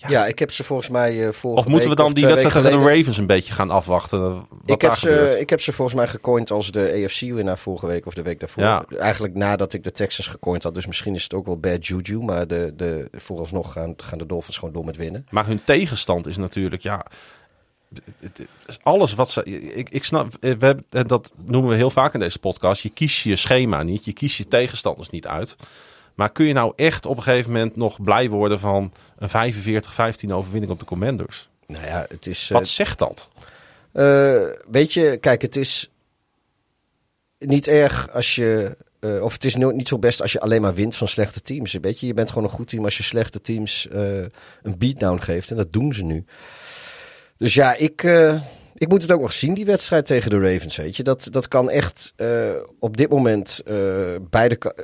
ja, ja, ik heb ze volgens mij uh, vorige Of moeten we dan week die wedstrijd tegen de Ravens een beetje gaan afwachten? Wat Ik heb, gebeurt? ze, ik heb ze volgens mij gecoind als de AFC-winnaar vorige week of de week daarvoor. Ja. Eigenlijk nadat ik de Texans gecoind had. Dus misschien is het ook wel bad juju. Maar de, de, vooralsnog gaan, gaan de Dolphins gewoon door met winnen. Maar hun tegenstand is natuurlijk, ja. het- het is Alles wat ze. Ik, ik snap. We hebben, en dat noemen we heel vaak in deze podcast. Je kiest je schema niet. Je kiest je tegenstanders niet uit. Maar kun je nou echt op een gegeven moment nog blij worden van een 45-15 overwinning op de Commanders? Nou ja, het is... Wat zegt dat? eh, eh, weet je, kijk, het is niet erg als je... eh, of het is niet zo best als je alleen maar wint van slechte teams. Weet je, je bent gewoon een goed team als je slechte teams eh, een beatdown geeft. En dat doen ze nu. Dus ja, ik, eh, ik moet het ook nog zien, die wedstrijd tegen de Ravens. Weet je, dat, dat kan echt eh, op dit moment eh, beide, ka-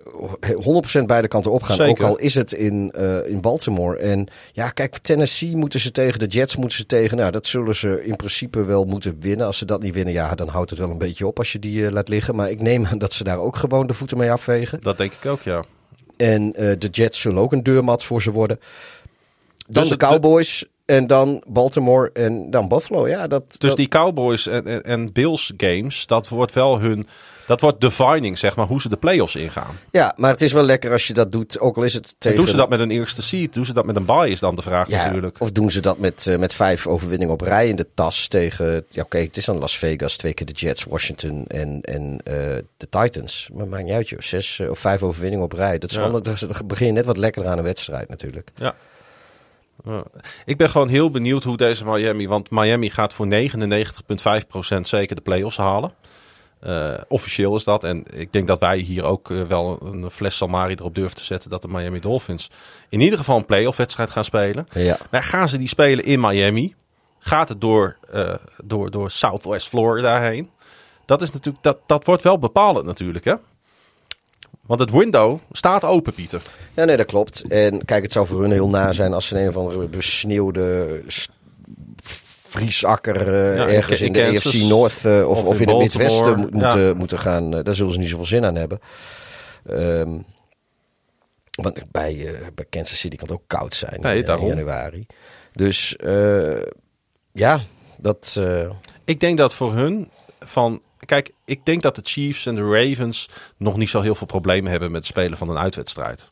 100% beide kanten opgaan. Zeker. Ook al is het in, eh, in Baltimore. En ja, kijk, Tennessee moeten ze tegen, de Jets moeten ze tegen. Nou, dat zullen ze in principe wel moeten winnen. Als ze dat niet winnen, ja, dan houdt het wel een beetje op als je die eh, laat liggen. Maar ik neem aan dat ze daar ook gewoon de voeten mee afvegen. Dat denk ik ook, ja. En eh, de Jets zullen ook een deurmat voor ze worden. Dan Dus de Cowboys. En dan Baltimore en dan Buffalo. Ja, dat, Dus dat- die Cowboys en, en, en Bills games, dat wordt wel hun. Dat wordt defining, zeg maar, hoe ze de playoffs ingaan. ja, maar het is wel lekker als je dat doet. Ook al is het tegen... Doen ze dat met een eerste seed? Doen ze dat met een bye, is dan de vraag ja, natuurlijk. Of doen ze dat met, eh, met vijf overwinningen op rij in de tas tegen... Ja, oké, het is dan Las Vegas, twee keer de Jets, Washington en, en eh, de Titans. Maar maakt niet uit, joh. Zes eh, of vijf overwinningen op rij. Dat is Ja. wel, dan begin je net wat lekkerder aan een wedstrijd natuurlijk. Ja. Ja. Ik ben gewoon heel benieuwd hoe deze Miami. Want Miami gaat voor 99,5% zeker de playoffs halen. Eh, officieel is dat. En ik denk dat wij hier ook eh, wel een fles Salmari erop durven te zetten. dat de Miami Dolphins in ieder geval een playoff wedstrijd gaan spelen. Ja. Maar gaan ze die spelen in Miami? Gaat het door, eh, door, door Southwest Florida heen? Dat, is natuurlijk, dat, dat wordt wel bepalend natuurlijk, hè? Want het window staat open, Pieter. Ja, nee, dat klopt. En kijk, het zou voor hun heel na zijn als ze in een of andere besneeuwde vriesakker eh, Ja, ergens in de. AFC North eh, of, Of of, in in, het. Midwesten mo- Ja. moeten, moeten gaan. Eh, daar zullen ze niet zoveel zin aan hebben. Ehm, want bij, eh, bij Kansas City kan het ook koud zijn Nee, in, eh, daarom. in januari. Dus eh, ja, dat... eh, Ik denk dat voor hun van. Kijk, ik denk dat de Chiefs en de Ravens nog niet zo heel veel problemen hebben met het spelen van een uitwedstrijd.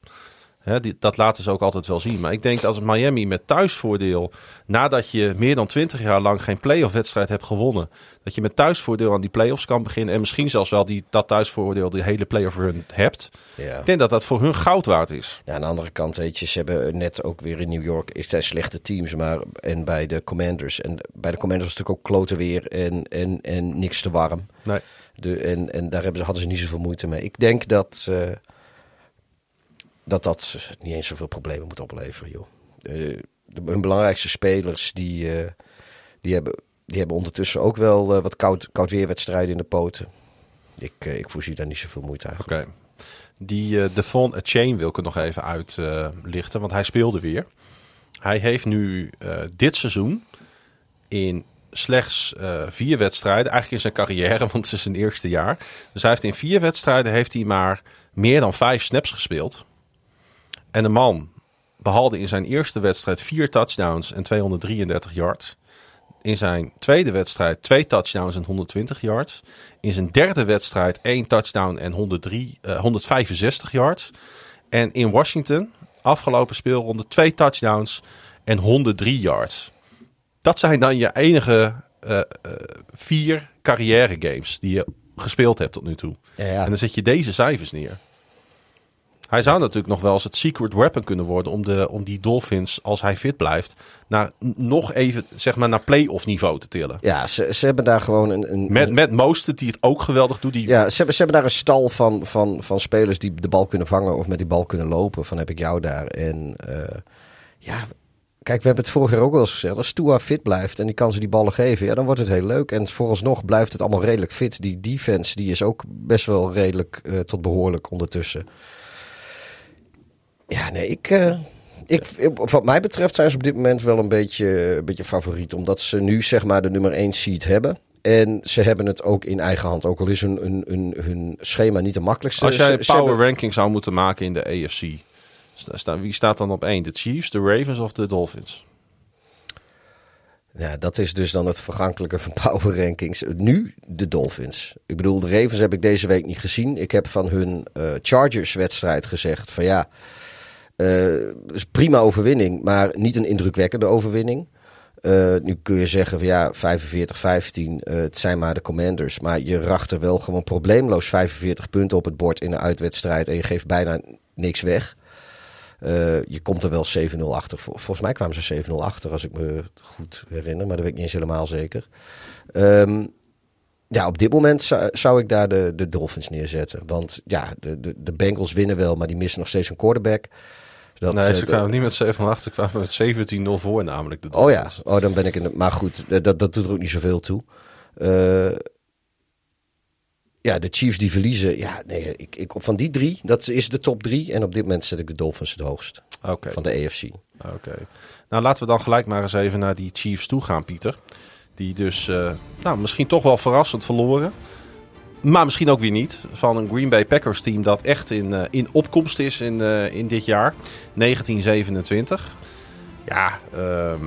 Die, dat laten ze ook altijd wel zien. Maar ik denk als Miami met thuisvoordeel, nadat je meer dan 20 jaar lang geen playoff wedstrijd hebt gewonnen, dat je met thuisvoordeel aan die playoffs kan beginnen en misschien zelfs wel die, dat thuisvoordeel de hele playoff run hebt. ja. Ik denk dat dat voor hun goud waard is. Ja, aan de andere kant, weet je, ze hebben net ook weer in New York. Zijn slechte teams, maar en bij de Commanders. En bij de Commanders was het natuurlijk ook klote weer en, en, en niks te warm. Nee. De, en, en daar hebben ze, hadden ze niet zoveel moeite mee. Ik denk dat eh, dat, dat niet eens zoveel problemen moet opleveren, joh. Eh, de, hun belangrijkste spelers, die, eh, die hebben die hebben ondertussen ook wel eh, wat koud, koud weerwedstrijden in de poten. Ik, eh, ik voorzie daar niet zoveel moeite eigenlijk. Oké. Die eh Devon Chain wil ik er nog even uitlichten, want hij speelde weer. Hij heeft nu dit seizoen in slechts vier wedstrijden, eigenlijk in zijn carrière, want het is zijn eerste jaar. Dus hij heeft in vier wedstrijden heeft hij maar meer dan vijf snaps gespeeld. En de man behaalde in zijn eerste wedstrijd vier touchdowns en 233 yards. In zijn tweede wedstrijd twee touchdowns en 120 yards. In zijn derde wedstrijd één touchdown en 103, eh, 165 yards. En in Washington, afgelopen speelronde, twee touchdowns en 103 yards. Dat zijn dan je enige eh, eh, vier carrière games die je gespeeld hebt tot nu toe. Ja, ja. En dan zet je deze cijfers neer. Hij zou natuurlijk nog wel eens het secret weapon kunnen worden om, de, om die Dolphins, als hij fit blijft, naar, nog even zeg maar, naar play-off niveau te tillen. Ja, ze, ze hebben daar gewoon een... een Met, met Mostert, die het ook geweldig doet. Die, Ja, ze hebben, ze hebben daar een stal van, van, van spelers die de bal kunnen vangen of met die bal kunnen lopen. Van heb ik jou daar. En eh, ja, kijk, we hebben het vorig jaar ook wel eens gezegd. Als Tua fit blijft en die kan ze die ballen geven, ja, dan wordt het heel leuk. En vooralsnog blijft het allemaal redelijk fit. Die defense die is ook best wel redelijk eh, tot behoorlijk ondertussen. Ja, nee, ik... eh, ik, wat mij betreft zijn ze op dit moment wel een beetje, een beetje favoriet. Omdat ze nu zeg maar de nummer 1 seed hebben. En ze hebben het ook in eigen hand. Ook al is hun, hun, hun, hun schema niet de makkelijkste. als jij een power hebben- ranking zou moeten maken in de AFC, sta, wie staat dan op één? De Chiefs, de Ravens of de Dolphins? Ja, dat is dus dan het vergankelijke van power rankings. Nu de Dolphins. Ik bedoel, de Ravens heb ik deze week niet gezien. Ik heb van hun eh, Chargers-wedstrijd gezegd van ja, eh is prima overwinning, maar niet een indrukwekkende overwinning. Eh, nu kun je zeggen van ja, 45-15, eh, het zijn maar de Commanders. Maar je racht er wel gewoon probleemloos 45 punten op het bord in een uitwedstrijd en je geeft bijna niks weg. Je komt er wel 7-0 achter. Vol- Volgens mij kwamen ze 7-0 achter, als ik me goed herinner. Maar dat weet ik niet eens helemaal zeker. Ehm, ja, op dit moment zou, zou ik daar de, de Dolphins neerzetten. Want ja, de, de, de Bengals winnen wel, maar die missen nog steeds een quarterback. Dat, nee, eh, ze de- kwamen niet met 7 achter, ze kwamen met 17-0 voor namelijk. De Oh ja, oh, dan ben ik in de. Maar goed, dat, dat, doet er ook niet zoveel toe. Eh, ja, de Chiefs die verliezen. Ja, nee, ik, ik, van die drie, dat is de top drie. En op dit moment zet ik de Dolphins het hoogst van de AFC. Oké. Nou, laten we dan gelijk maar eens even naar die Chiefs toe gaan, Pieter. Die dus, eh, nou, misschien toch wel verrassend verloren. Maar misschien ook weer niet. Van een Green Bay Packers team dat echt in, eh, in opkomst is in, eh, in dit jaar. 1927. Ja, ehm,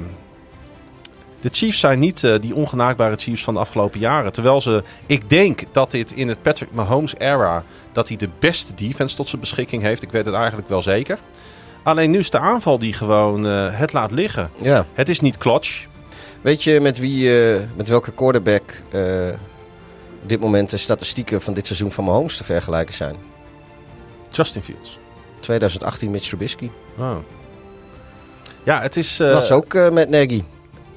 de Chiefs zijn niet eh, die ongenaakbare Chiefs van de afgelopen jaren. Terwijl ze, ik denk dat dit in het Patrick Mahomes era, dat hij de beste defense tot zijn beschikking heeft. Ik weet het eigenlijk wel zeker. Alleen nu is de aanval die gewoon het laat liggen. Ja. Het is niet clutch. Weet je met wie, met welke quarterback op dit moment de statistieken van dit seizoen van Mahomes te vergelijken zijn? Justin Fields. 2018 Mitch Trubisky. Oh. Ja, het is. eh, Was ook eh, met Nagy.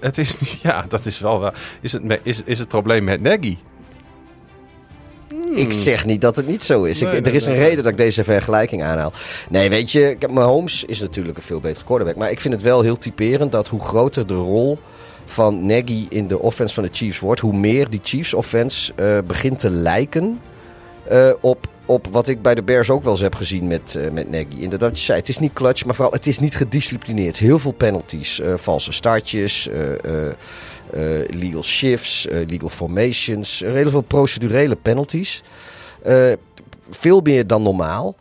Het is niet. Ja, dat is wel. wel is, het, is, is het probleem met Nagy? Ik zeg niet dat het niet zo is. Ik, er is een nee, reden dat ik deze vergelijking aanhaal. Nee, weet je, Mahomes is natuurlijk een veel betere quarterback. Maar ik vind het wel heel typerend dat hoe groter de rol van Nagy in de offense van de Chiefs wordt, hoe meer die Chiefs offense eh, begint te lijken eh, op, op wat ik bij de Bears ook wel eens heb gezien met, eh met Nagy. Inderdaad, je zei, het is niet clutch, maar vooral het is niet gedisciplineerd. Heel veel penalties, valse startjes, legal shifts, legal formations, heel veel procedurele penalties. Veel meer dan normaal.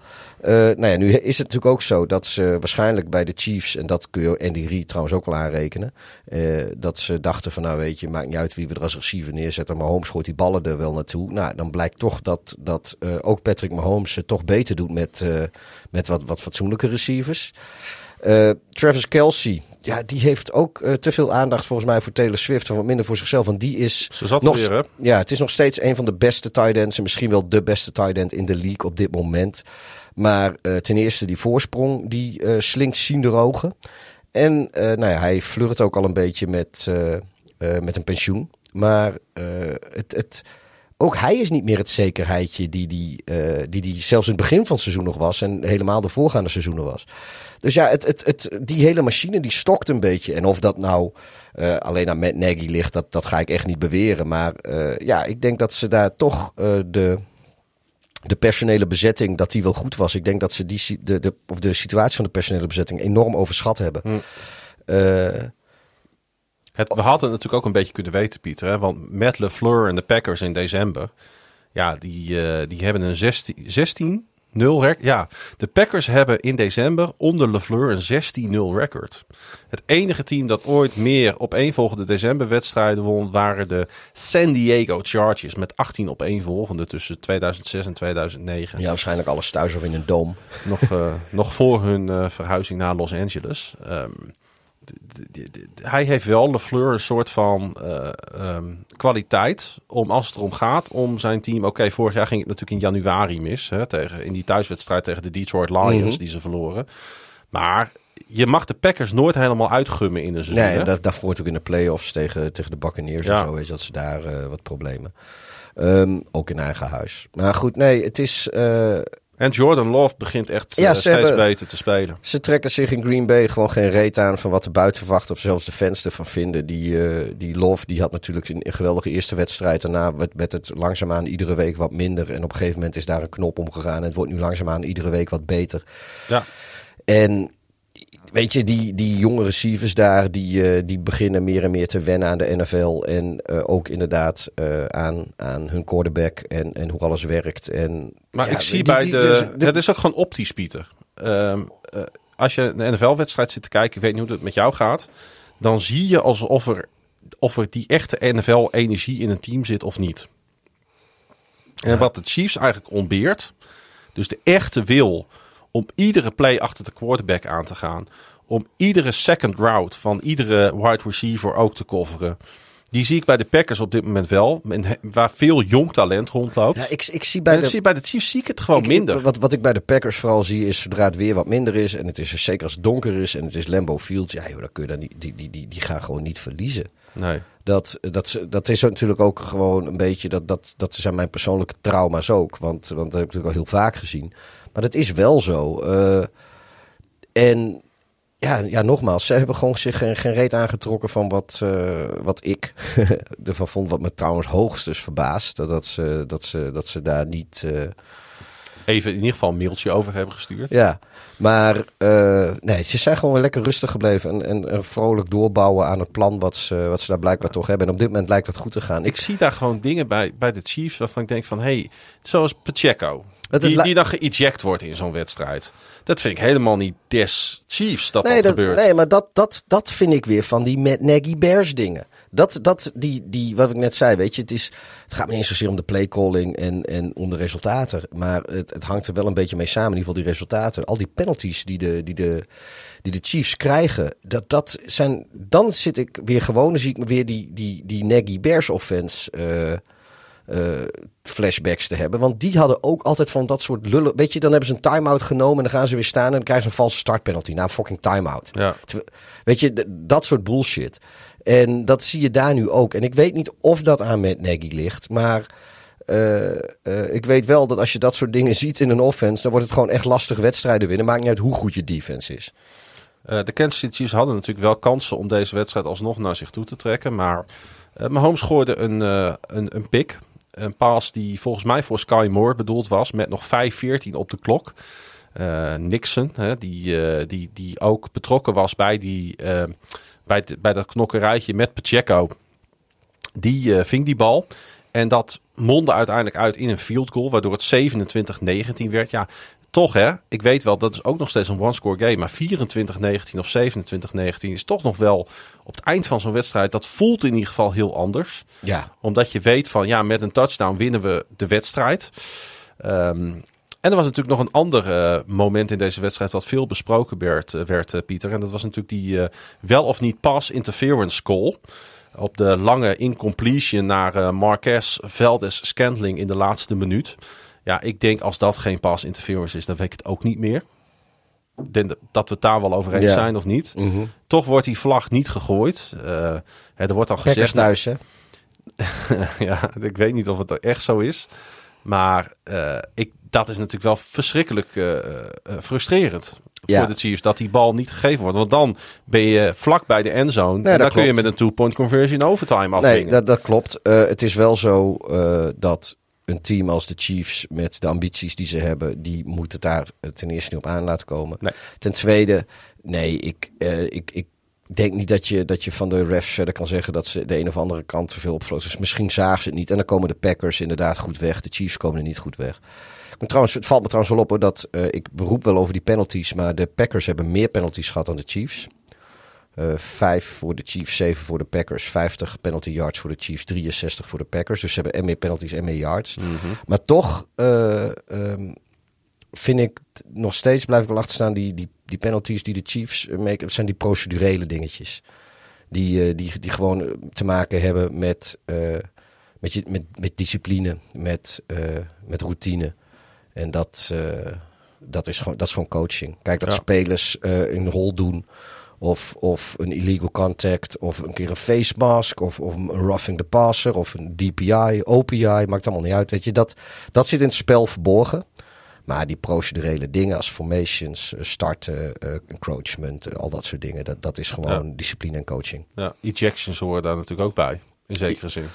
Eh, nou ja, nu is het natuurlijk ook zo dat ze waarschijnlijk bij de Chiefs, en dat kun je Andy Reid trouwens ook wel aanrekenen, eh, dat ze dachten van nou weet je, maakt niet uit wie we er als receiver neerzetten, maar Mahomes gooit die ballen er wel naartoe. Nou, dan blijkt toch dat, dat eh, ook Patrick Mahomes het toch beter doet met, met wat, wat fatsoenlijke receivers. Travis Kelsey, ja, die heeft ook te veel aandacht volgens mij voor Taylor Swift en wat minder voor zichzelf, want die is Ze zat nog, er weer, hè? ja, het is nog steeds een van de beste tight ends. En misschien wel de beste tight end in de league op dit moment. Maar eh, ten eerste die voorsprong, die eh, slinkt zien de ogen. En eh, nou ja, hij flirt ook al een beetje met, met een pensioen. Maar het, het, ook hij is niet meer het zekerheidje die die, die die zelfs in het begin van het seizoen nog was. En helemaal de voorgaande seizoenen was. Dus ja, het, het, het, die hele machine die stokt een beetje. En of dat nou alleen aan Matt Nagy ligt, dat, dat ga ik echt niet beweren. Maar ja, ik denk dat ze daar toch de, de personele bezetting, dat die wel goed was. Ik denk dat ze die, de, de, of de situatie van de personele bezetting enorm overschat hebben. Eh, Het, we hadden het natuurlijk ook een beetje kunnen weten, Pieter. Hè? Want Matt LeFleur en de Packers in december, ja, die, eh, die hebben een 16, 16 0 record. Ja, de Packers hebben in december onder LeFleur een 16-0 record. Het enige team dat ooit meer opeenvolgende decemberwedstrijden won, waren de San Diego Chargers met 18 opeenvolgende tussen 2006 en 2009. ja, waarschijnlijk alles thuis of in een doom. Nog, eh, nog voor hun eh, verhuizing naar Los Angeles. D- hij heeft wel LeFleur een soort van eh, ehm, kwaliteit om als het erom gaat om zijn team. Oké, vorig jaar ging het natuurlijk in januari mis hè, tegen, in die thuiswedstrijd tegen de Detroit Lions Mhm. die ze verloren. Maar je mag de Packers nooit helemaal uitgummen in een seizoen. Nee, dat, daarvoor ook in de playoffs tegen, tegen de Buccaneers Ja. en zo. Weet je, dat ze daar eh, wat problemen. Ehm, ook in eigen huis. Maar goed, nee, het is... eh, En Jordan Love begint echt Ja, eh, steeds hebben- beter te spelen. Ze trekken zich in Green Bay gewoon geen reet aan van wat de buiten verwacht of zelfs de fans ervan vinden. Die, eh, die Love die had natuurlijk een, geweldige eerste wedstrijd. Daarna werd, werd het langzaamaan iedere week wat minder. En op een gegeven moment is daar een knop omgegaan. En het wordt nu langzaamaan iedere week wat beter. Ja. En weet je, die, die jonge receivers daar, die, eh, die beginnen meer en meer te wennen aan de NFL. En eh, ook inderdaad eh, aan, aan hun quarterback en, en hoe alles werkt. En, Maar ja, ik zie die- bij die- de, dus Het is ook gewoon optisch, Pieter. Ehm, eh, als je een NFL-wedstrijd zit te kijken, ik weet niet hoe het met jou gaat. Dan zie je alsof er, of er die echte NFL-energie in een team zit of niet. En wat de Chiefs eigenlijk ontbeert. Dus de echte wil om iedere play achter de quarterback aan te gaan. Om iedere second route van iedere wide receiver ook te coveren. Die zie ik bij de Packers op dit moment wel. Waar veel jong talent rondloopt. ja, ik, ik zie bij de, zie bij de Chiefs zie ik het gewoon Ik- minder. Wat, wat ik bij de Packers vooral zie is zodra het weer wat minder is. En het is zeker als het donker is en het is Lambeau Field. Ja, joh, dan kun je dan niet, die, die, die, die gaan gewoon niet verliezen. Nee. Dat, dat, dat is natuurlijk ook gewoon een beetje. Dat, dat, dat zijn mijn persoonlijke trauma's ook. Want, want dat heb ik natuurlijk al heel vaak gezien. Maar dat is wel zo. Eh, en ja, ja, nogmaals, ze hebben gewoon zich geen, geen reet aangetrokken van wat, eh, wat ik ervan vond. Wat me trouwens hoogstens verbaast. Dat, dat, ze, dat, ze, dat ze daar niet. eh, Even in ieder geval een mailtje over hebben gestuurd. ja, maar nee, ze zijn gewoon weer lekker rustig gebleven. En, en, en vrolijk doorbouwen aan het plan wat ze, wat ze daar blijkbaar toch hebben. En op dit moment lijkt het goed te gaan. Ik zie daar gewoon dingen bij, bij de Chiefs waarvan ik denk van... hey, zoals Pacheco, die, die dan geëject wordt in zo'n wedstrijd. Dat vind ik helemaal niet des Chiefs dat nee, dat, dat, gebeurt. nee, maar dat, dat, dat vind ik weer van die Matt Nagy Bears dingen. Dat, dat, die, die, wat ik net zei, weet je, het, is, het gaat me niet eens zozeer om de playcalling en, en om de resultaten. Maar het, het hangt er wel een beetje mee samen, in ieder geval die resultaten. Al die penalties die de, die de, die de Chiefs krijgen, dat, dat zijn, dan zit ik weer gewoon, dan zie ik weer die, die, die Nagy Bears offense eh, eh, flashbacks te hebben. Want die hadden ook altijd van dat soort lullen. Weet je, dan hebben ze een time-out genomen en dan gaan ze weer staan en dan krijgen ze een valse startpenalty na een fucking time-out. Ja. Weet je, dat soort bullshit. En dat zie je daar nu ook. En ik weet niet of dat aan met Nagy ligt, maar eh, eh, ik weet wel dat als je dat soort dingen ziet in een offense, dan wordt het gewoon echt lastig wedstrijden winnen. Maakt niet uit hoe goed je defense is. De Kansas City Chiefs hadden natuurlijk wel kansen om deze wedstrijd alsnog naar zich toe te trekken. Maar Mahomes gooide een, een, een pick. Een paas die volgens mij voor Sky Moore bedoeld was. Met nog 5-14 op de klok. Eh, Nixon, hè, die, eh, die, die ook betrokken was bij, die, eh, bij, de- bij dat knokkerijtje met Pacheco. Die ving die bal. En dat mondde uiteindelijk uit in een field goal. Waardoor het 27-19 werd. Ja, toch hè. Ik weet wel, dat is ook nog steeds een one-score game. Maar 24-19 of 27-19 is toch nog wel op het eind van zo'n wedstrijd. Dat voelt in ieder geval heel anders. Ja, Omdat je weet van ja, met een touchdown winnen we de wedstrijd. Ehm, en er was natuurlijk nog een ander eh, moment in deze wedstrijd wat veel besproken werd, eh, werd eh, Pieter. En dat was natuurlijk die wel of niet pass interference call. Op de lange incompletion naar Marquez Veldes Scantling in de laatste minuut. Ja, ik denk als dat geen pass interference is, dan weet ik het ook niet meer. Ik denk dat- we het daar wel over eens Ja. zijn of niet. Mhm. Toch wordt die vlag niet gegooid. Eh, hè, er wordt dan Packers gezegd... thuis hè. ja, ik weet niet of het echt zo is. Maar uh, ik, dat is natuurlijk wel verschrikkelijk uh, uh, frustrerend Ja. voor de Chiefs. Dat die bal niet gegeven wordt. Want dan ben je vlak bij de endzone. en dan kun je met een two-point conversion overtime Nee, afdwingen. dat, dat klopt. Eh, het is wel zo eh, dat een team als de Chiefs met de ambities die ze hebben, die moet het daar ten eerste niet op aan laten komen. Nee. Ten tweede, nee, ik, eh, ik, ik denk niet dat je, dat je van de refs verder kan zeggen dat ze de een of andere kant te veel opvloten. Dus misschien zagen ze het niet. En dan komen de Packers inderdaad goed weg. De Chiefs komen er niet goed weg. Ik moet trouwens, het valt me trouwens wel op hoor, dat eh, ik beroep wel over die penalties, maar de Packers hebben meer penalties gehad dan de Chiefs. Eh, vijf voor de Chiefs, zeven voor de Packers. 50 penalty yards voor de Chiefs, 63 voor de Packers. Dus ze hebben en meer penalties en meer yards. Maar toch eh, ehm, vind ik nog steeds, blijf ik wel achter staan, die, die, die penalties die de Chiefs eh, maken, dat zijn die procedurele dingetjes. Die, die, die gewoon te maken hebben met, met, je, met, met discipline, met, met routine. En dat, dat, is gewoon, dat is gewoon coaching. Kijk, dat Ja. spelers een rol doen. Of, of een illegal contact. Of een keer een face mask. Of, of een roughing the passer. Of een DPI, OPI. Maakt allemaal niet uit. Weet je, dat, dat zit in het spel verborgen. Maar die procedurele dingen als formations, eh, starten, eh, encroachment, eh, al dat soort dingen. Dat, dat is gewoon discipline en coaching. Ja, ejections horen daar natuurlijk ook bij. In zekere zin.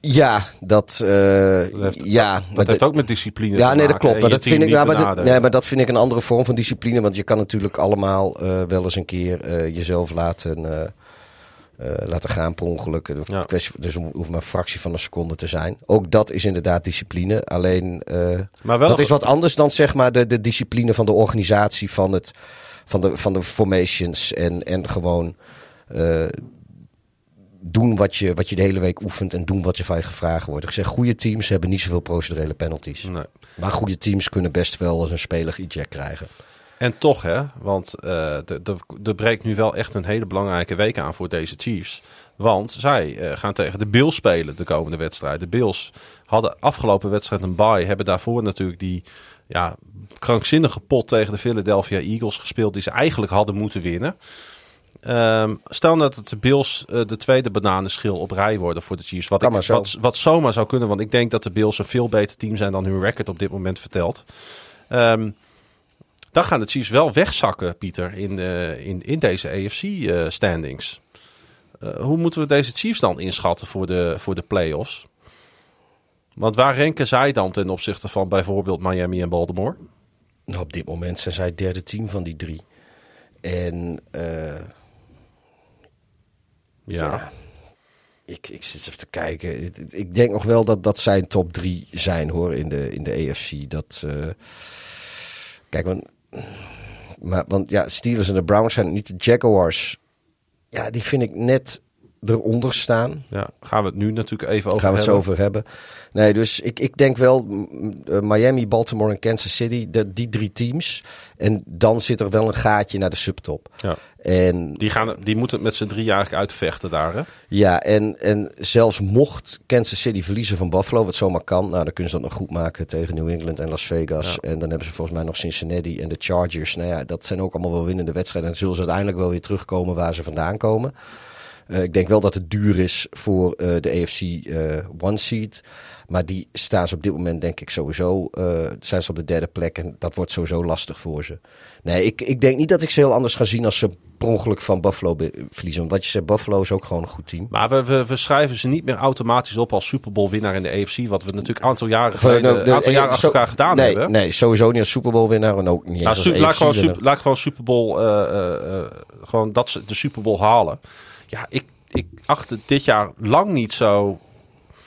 Ja, dat, eh, Dat heeft, ja, dat, dat heeft ook met discipline Ja, te nee, dat klopt. En Maar dat, vind ik, maar, dat, nee, maar dat vind ik een andere vorm van discipline. Want je kan natuurlijk allemaal eh, wel eens een keer eh, jezelf laten, laten gaan per ongeluk. Ja. Dus het hoeft maar een fractie van een seconde te zijn. Ook dat is inderdaad discipline. Alleen Maar wel, dat is wat anders dan zeg maar de, de discipline van de organisatie van, het, van, de, van de formations. En, en gewoon doen wat je, wat je de hele week oefent en doen wat je van je gevraagd wordt. Ik zeg, goede teams hebben niet zoveel procedurele penalties. Nee. Maar goede teams kunnen best wel eens een speler eject krijgen. En toch, hè, want eh, er breekt nu wel echt een hele belangrijke week aan voor deze Chiefs. Want zij eh, gaan tegen de Bills spelen de komende wedstrijd. De Bills hadden afgelopen wedstrijd een bye. Hebben daarvoor natuurlijk die ja, krankzinnige pot tegen de Philadelphia Eagles gespeeld. Die ze eigenlijk hadden moeten winnen. Ehm, stel dat de Bills eh, de tweede bananenschil op rij worden voor de Chiefs. Wat, ik, zo. wat, wat zomaar zou kunnen. Want ik denk dat de Bills een veel beter team zijn dan hun record op dit moment vertelt. Ehm, dan gaan de Chiefs wel wegzakken, Pieter, in, eh, in, in deze AFC-standings. Eh, hoe moeten we deze Chiefs dan inschatten voor de, voor de playoffs? Want waar renken zij dan ten opzichte van bijvoorbeeld Miami en Baltimore? Nou, op dit moment zijn zij het derde team van die drie. En eh, ja. ik, ik zit even te kijken. Ik- denk nog wel dat dat zijn top drie zijn hoor in de, in de AFC. Dat, eh, kijk, want, maar, want ja, Steelers en de Browns zijn niet. De Jaguars, ja, die vind ik net eronder staan. Ja, gaan we het nu natuurlijk even over Gaan we het zo hebben. over hebben. Nee, dus ik, ik denk wel eh, Miami, Baltimore en Kansas City, de, die drie teams. En dan zit er wel een gaatje naar de subtop. Ja. En Die, gaan, die moeten het met z'n drie eigenlijk uitvechten daar. Hè? ja, en, en zelfs mocht Kansas City verliezen van Buffalo, wat zomaar kan, nou dan kunnen ze dat nog goed maken tegen New England en Las Vegas. En dan hebben ze volgens mij nog Cincinnati en de Chargers. Nou ja, dat zijn ook allemaal wel winnende wedstrijden. En zullen ze uiteindelijk wel weer terugkomen waar ze vandaan komen. Eh, ik denk wel dat het duur is voor eh, de AFC eh, One Seed. Maar die staan ze op dit moment denk ik sowieso. zijn ze op de derde plek en dat wordt sowieso lastig voor ze. Nee, ik, ik denk niet dat ik ze heel anders ga zien als ze per ongeluk van Buffalo verliezen. Want wat je zegt, Buffalo is ook gewoon een goed team. Maar we, we, we schrijven ze niet meer automatisch op als Super Bowl winnaar in de AFC. Wat we natuurlijk een aantal jaren, geleden, nou, de- aantal jaren achter elkaar gedaan nee, hebben. Nee, sowieso niet als Super Bowl winnaar en ook niet Nou, als laat, AFC gewoon super, laat gewoon Super Bowl, eh, eh, gewoon dat ze de Super Bowl halen. Ja, ik, ik acht het dit jaar lang niet zo.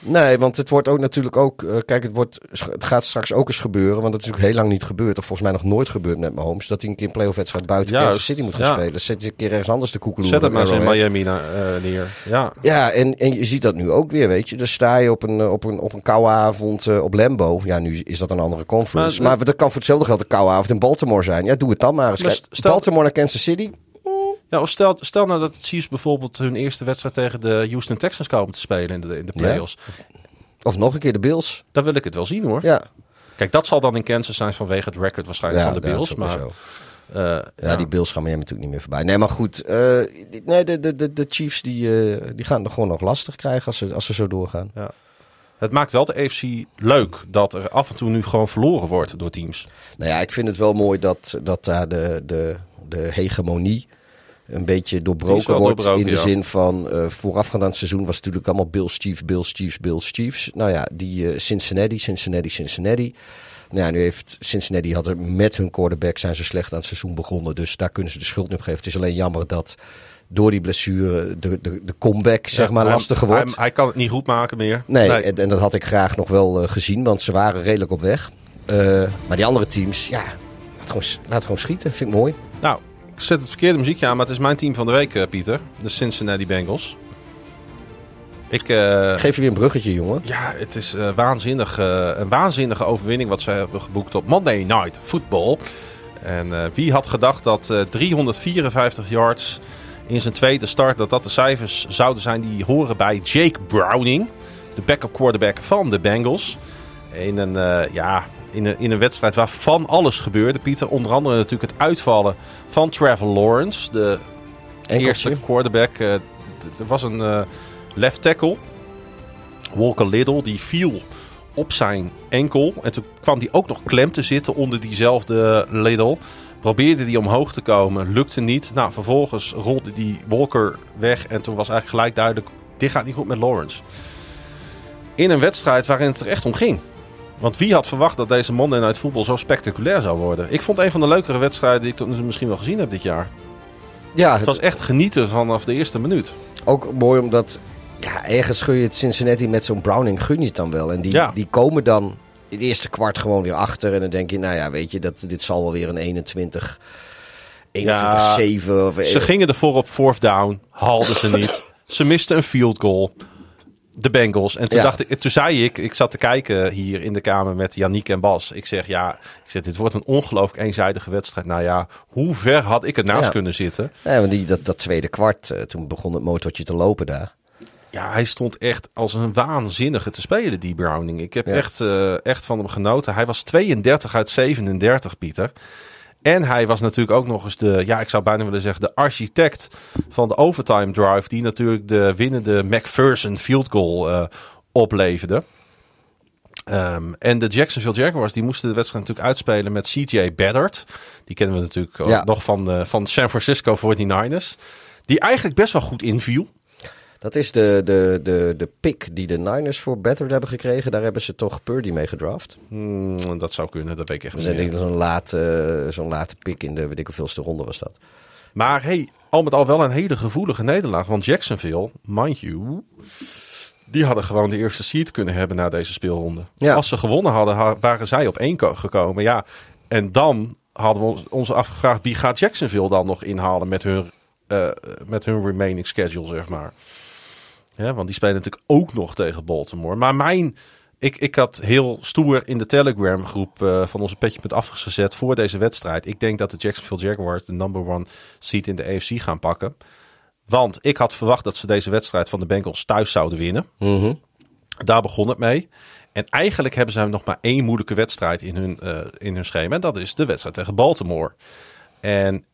Nee, want het wordt ook natuurlijk ook. eh, kijk, het, wordt, het gaat straks ook eens gebeuren. Want dat is natuurlijk heel lang niet gebeurd. Of volgens mij nog nooit gebeurd met Mahomes. Dat hij een keer een playoff wedstrijd buiten Juist, Kansas City moet gaan ja. spelen. Zet je een keer ergens anders de koekeloer. Zet het maar eens in. Miami na- eh, neer. Ja, Ja, en, en je ziet dat nu ook weer, weet je. Dan sta je op een, op een, op een koude avond eh, op Lambo. Ja, nu is dat een andere conference. Maar- Maar, dat kan voor hetzelfde geld een koude avond in Baltimore zijn. Ja, doe het dan maar eens. Maar Baltimore naar Kansas City. Ja of stel, stel nou dat de Chiefs bijvoorbeeld hun eerste wedstrijd tegen de Houston Texans komen te spelen in de, in de Ja. playoffs. Of nog een keer de Bills. Dan wil ik het wel zien hoor. Ja, Kijk, dat zal dan in Kansas zijn vanwege het record waarschijnlijk ja van de Bills. Maar zo. Eh, Ja, die Bills gaan Miami natuurlijk niet meer voorbij. Nee, maar goed. eh, nee, de, de, de, de Chiefs die, eh, die gaan het gewoon nog lastig krijgen als ze, als ze zo doorgaan. Het maakt wel de AFC leuk dat er af en toe nu gewoon verloren wordt door teams. Nou ja, ik vind het wel mooi dat, dat daar de, de, de hegemonie een beetje doorbroken wordt. doorbroken, in de ja. zin van eh voorafgaand aan het seizoen was het natuurlijk allemaal Bills Chiefs, Bills Chiefs, Bills Chiefs. Nou ja, die eh, Cincinnati, Cincinnati, Cincinnati. Nou ja, nu heeft Cincinnati had er met hun quarterback zijn ze slecht aan het seizoen begonnen. Dus daar kunnen ze de schuld niet op geven. Het is alleen jammer dat door die blessure de, de, de comeback zeg maar Hij- lastiger hij, wordt. Hij, kan het niet goed maken meer. Nee, En, en dat had ik graag nog wel eh, gezien, want ze waren redelijk op weg. Maar die andere teams, ja, laat gewoon, laat gewoon schieten. Vind ik mooi. Nou, zet het verkeerde muziekje aan, maar het is mijn team van de week, eh, Pieter. De Cincinnati Bengals. Ik, eh, Geef je weer een bruggetje, jongen. ja, het is eh, waanzinnig, een waanzinnige overwinning wat ze hebben geboekt op Monday Night Football. En wie had gedacht dat eh, 354 yards in zijn tweede start, dat dat de cijfers zouden zijn die horen bij Jake Browning, de backup quarterback van de Bengals. In een, ja, in een, in een wedstrijd waar van alles gebeurde, Pieter. Onder andere natuurlijk het uitvallen van Trevor Lawrence, de Enkeltje. eerste quarterback. eh, Er was een eh, left tackle, Walker Little, die viel op zijn enkel. En toen kwam hij ook nog klem te zitten onder diezelfde Little. Probeerde die omhoog te komen, lukte niet. Nou, vervolgens rolde die Walker weg. En toen was eigenlijk gelijk duidelijk, dit gaat niet goed met Lawrence. In een wedstrijd waarin het er echt om ging. Want wie had verwacht dat deze Monday Night Football zo spectaculair zou worden? Ik vond een van de leukere wedstrijden die ik tot nu toe misschien wel gezien heb dit jaar. Ja, Het was echt genieten vanaf de eerste minuut. ook mooi omdat ja, ergens gun je het Cincinnati met zo'n Browning gun je het dan wel. En die, Ja. die komen dan het eerste kwart gewoon weer achter. En dan denk je, nou ja, weet je, dat, dit zal wel weer een 21, 21-7. of, Ze gingen ervoor op fourth down, haalden ze niet. Ze misten een field goal. De Bengals. En toen, Ja. dacht ik, toen zei ik, ik zat te kijken hier in de kamer met Yannick en Bas. Ik zeg, ja, ik zeg, dit wordt een ongelooflijk eenzijdige wedstrijd. Nou ja, hoe ver had ik ernaast Ja. kunnen zitten? Nee, want die, dat, dat tweede kwart, eh, toen begon het motortje te lopen daar. Ja, hij stond echt als een waanzinnige te spelen, die Browning. Ik heb Ja. echt, eh, echt van hem genoten. Hij was 32 uit 37, Pieter. En hij was natuurlijk ook nog eens de, ja, ik zou bijna willen zeggen, de architect van de overtime drive. Die natuurlijk de winnende McPherson field goal eh, opleverde. Ehm, en de Jacksonville Jaguars die moesten de wedstrijd natuurlijk uitspelen met CJ Beddard. Die kennen we natuurlijk Ja. nog van, de, van San Francisco 49ers. Die eigenlijk best wel goed inviel. Dat is de, de, de, de pick die de Niners voor Better hebben gekregen. Daar hebben ze toch Purdy mee gedraft. Hmm, dat zou kunnen, dat weet ik echt Dus niet. ik zo'n late, zo'n late pick in de, weet ik hoeveelste ronde was dat. Maar hey, al met al wel een hele gevoelige nederlaag. Want Jacksonville, mind you, die hadden gewoon de eerste seed kunnen hebben na deze speelronde. Ja. Als ze gewonnen hadden, ha- waren zij op één ko- gekomen. Ja, en dan hadden we ons, ons afgevraagd, wie gaat Jacksonville dan nog inhalen met hun, eh, met hun remaining schedule, zeg maar. Ja, want die spelen natuurlijk ook nog tegen Baltimore. Maar mijn... Ik, ik had heel stoer in de Telegram groep eh, van onze petje met afgezet voor deze wedstrijd. Ik denk dat de Jacksonville Jaguars de number one seat in de AFC gaan pakken. Want ik had verwacht dat ze deze wedstrijd van de Bengals thuis zouden winnen. Daar begon het mee. En eigenlijk hebben zij nog maar één moeilijke wedstrijd in hun, eh, in hun schema. En dat is de wedstrijd tegen Baltimore. En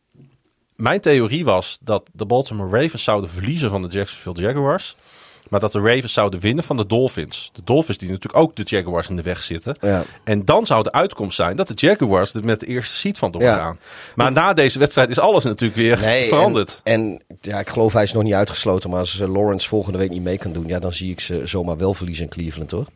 mijn theorie was dat de Baltimore Ravens zouden verliezen van de Jacksonville Jaguars. Maar dat de Ravens zouden winnen van de Dolphins. De Dolphins die natuurlijk ook de Jaguars in de weg zitten. Ja. En dan zou de uitkomst zijn dat de Jaguars er met de eerste seat van Ja. doorgaan. Maar na deze wedstrijd is alles natuurlijk weer Nee, veranderd. En, en ja, ik geloof hij is nog niet uitgesloten. Maar als eh, Lawrence volgende week niet mee kan doen, ja, dan zie ik ze zomaar wel verliezen in Cleveland, hoor.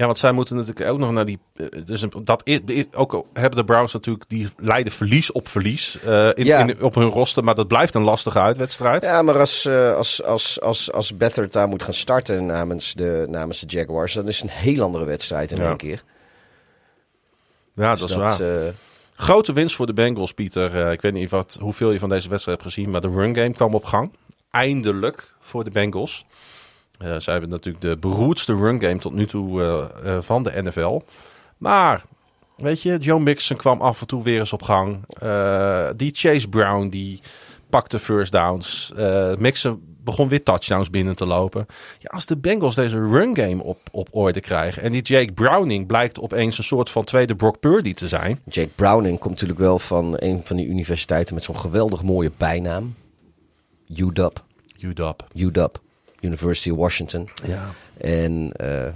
Ja, want zij moeten natuurlijk ook nog naar die. eh, Dus dat is, ook hebben de Browns natuurlijk die leiden verlies op verlies eh, in, Ja. in, op hun roster, maar dat blijft een lastige uitwedstrijd. Ja, maar als, eh, als, als, als, als Beathard daar moet gaan starten namens de, namens de Jaguars, dan is het een heel andere wedstrijd in Ja. één keer. Ja, Dus dat is waar. Grote winst voor de Bengals, Pieter. Ik weet niet wat, hoeveel je van deze wedstrijd hebt gezien, maar de run game kwam op gang. Eindelijk voor de Bengals. Eh zij hebben natuurlijk de beroerdste run game tot nu toe eh, eh, van de NFL. Maar, weet je, Joe Mixon kwam af en toe weer eens op gang. Die Chase Brown, die pakte first downs. Mixon begon weer touchdowns binnen te lopen. Ja, als de Bengals deze run game op, op orde krijgen. En die Jake Browning blijkt opeens een soort van tweede Brock Purdy te zijn. Jake Browning komt natuurlijk wel van een van die universiteiten met zo'n geweldig mooie bijnaam. UW. UW. UW. University of Washington. Ja. En uh,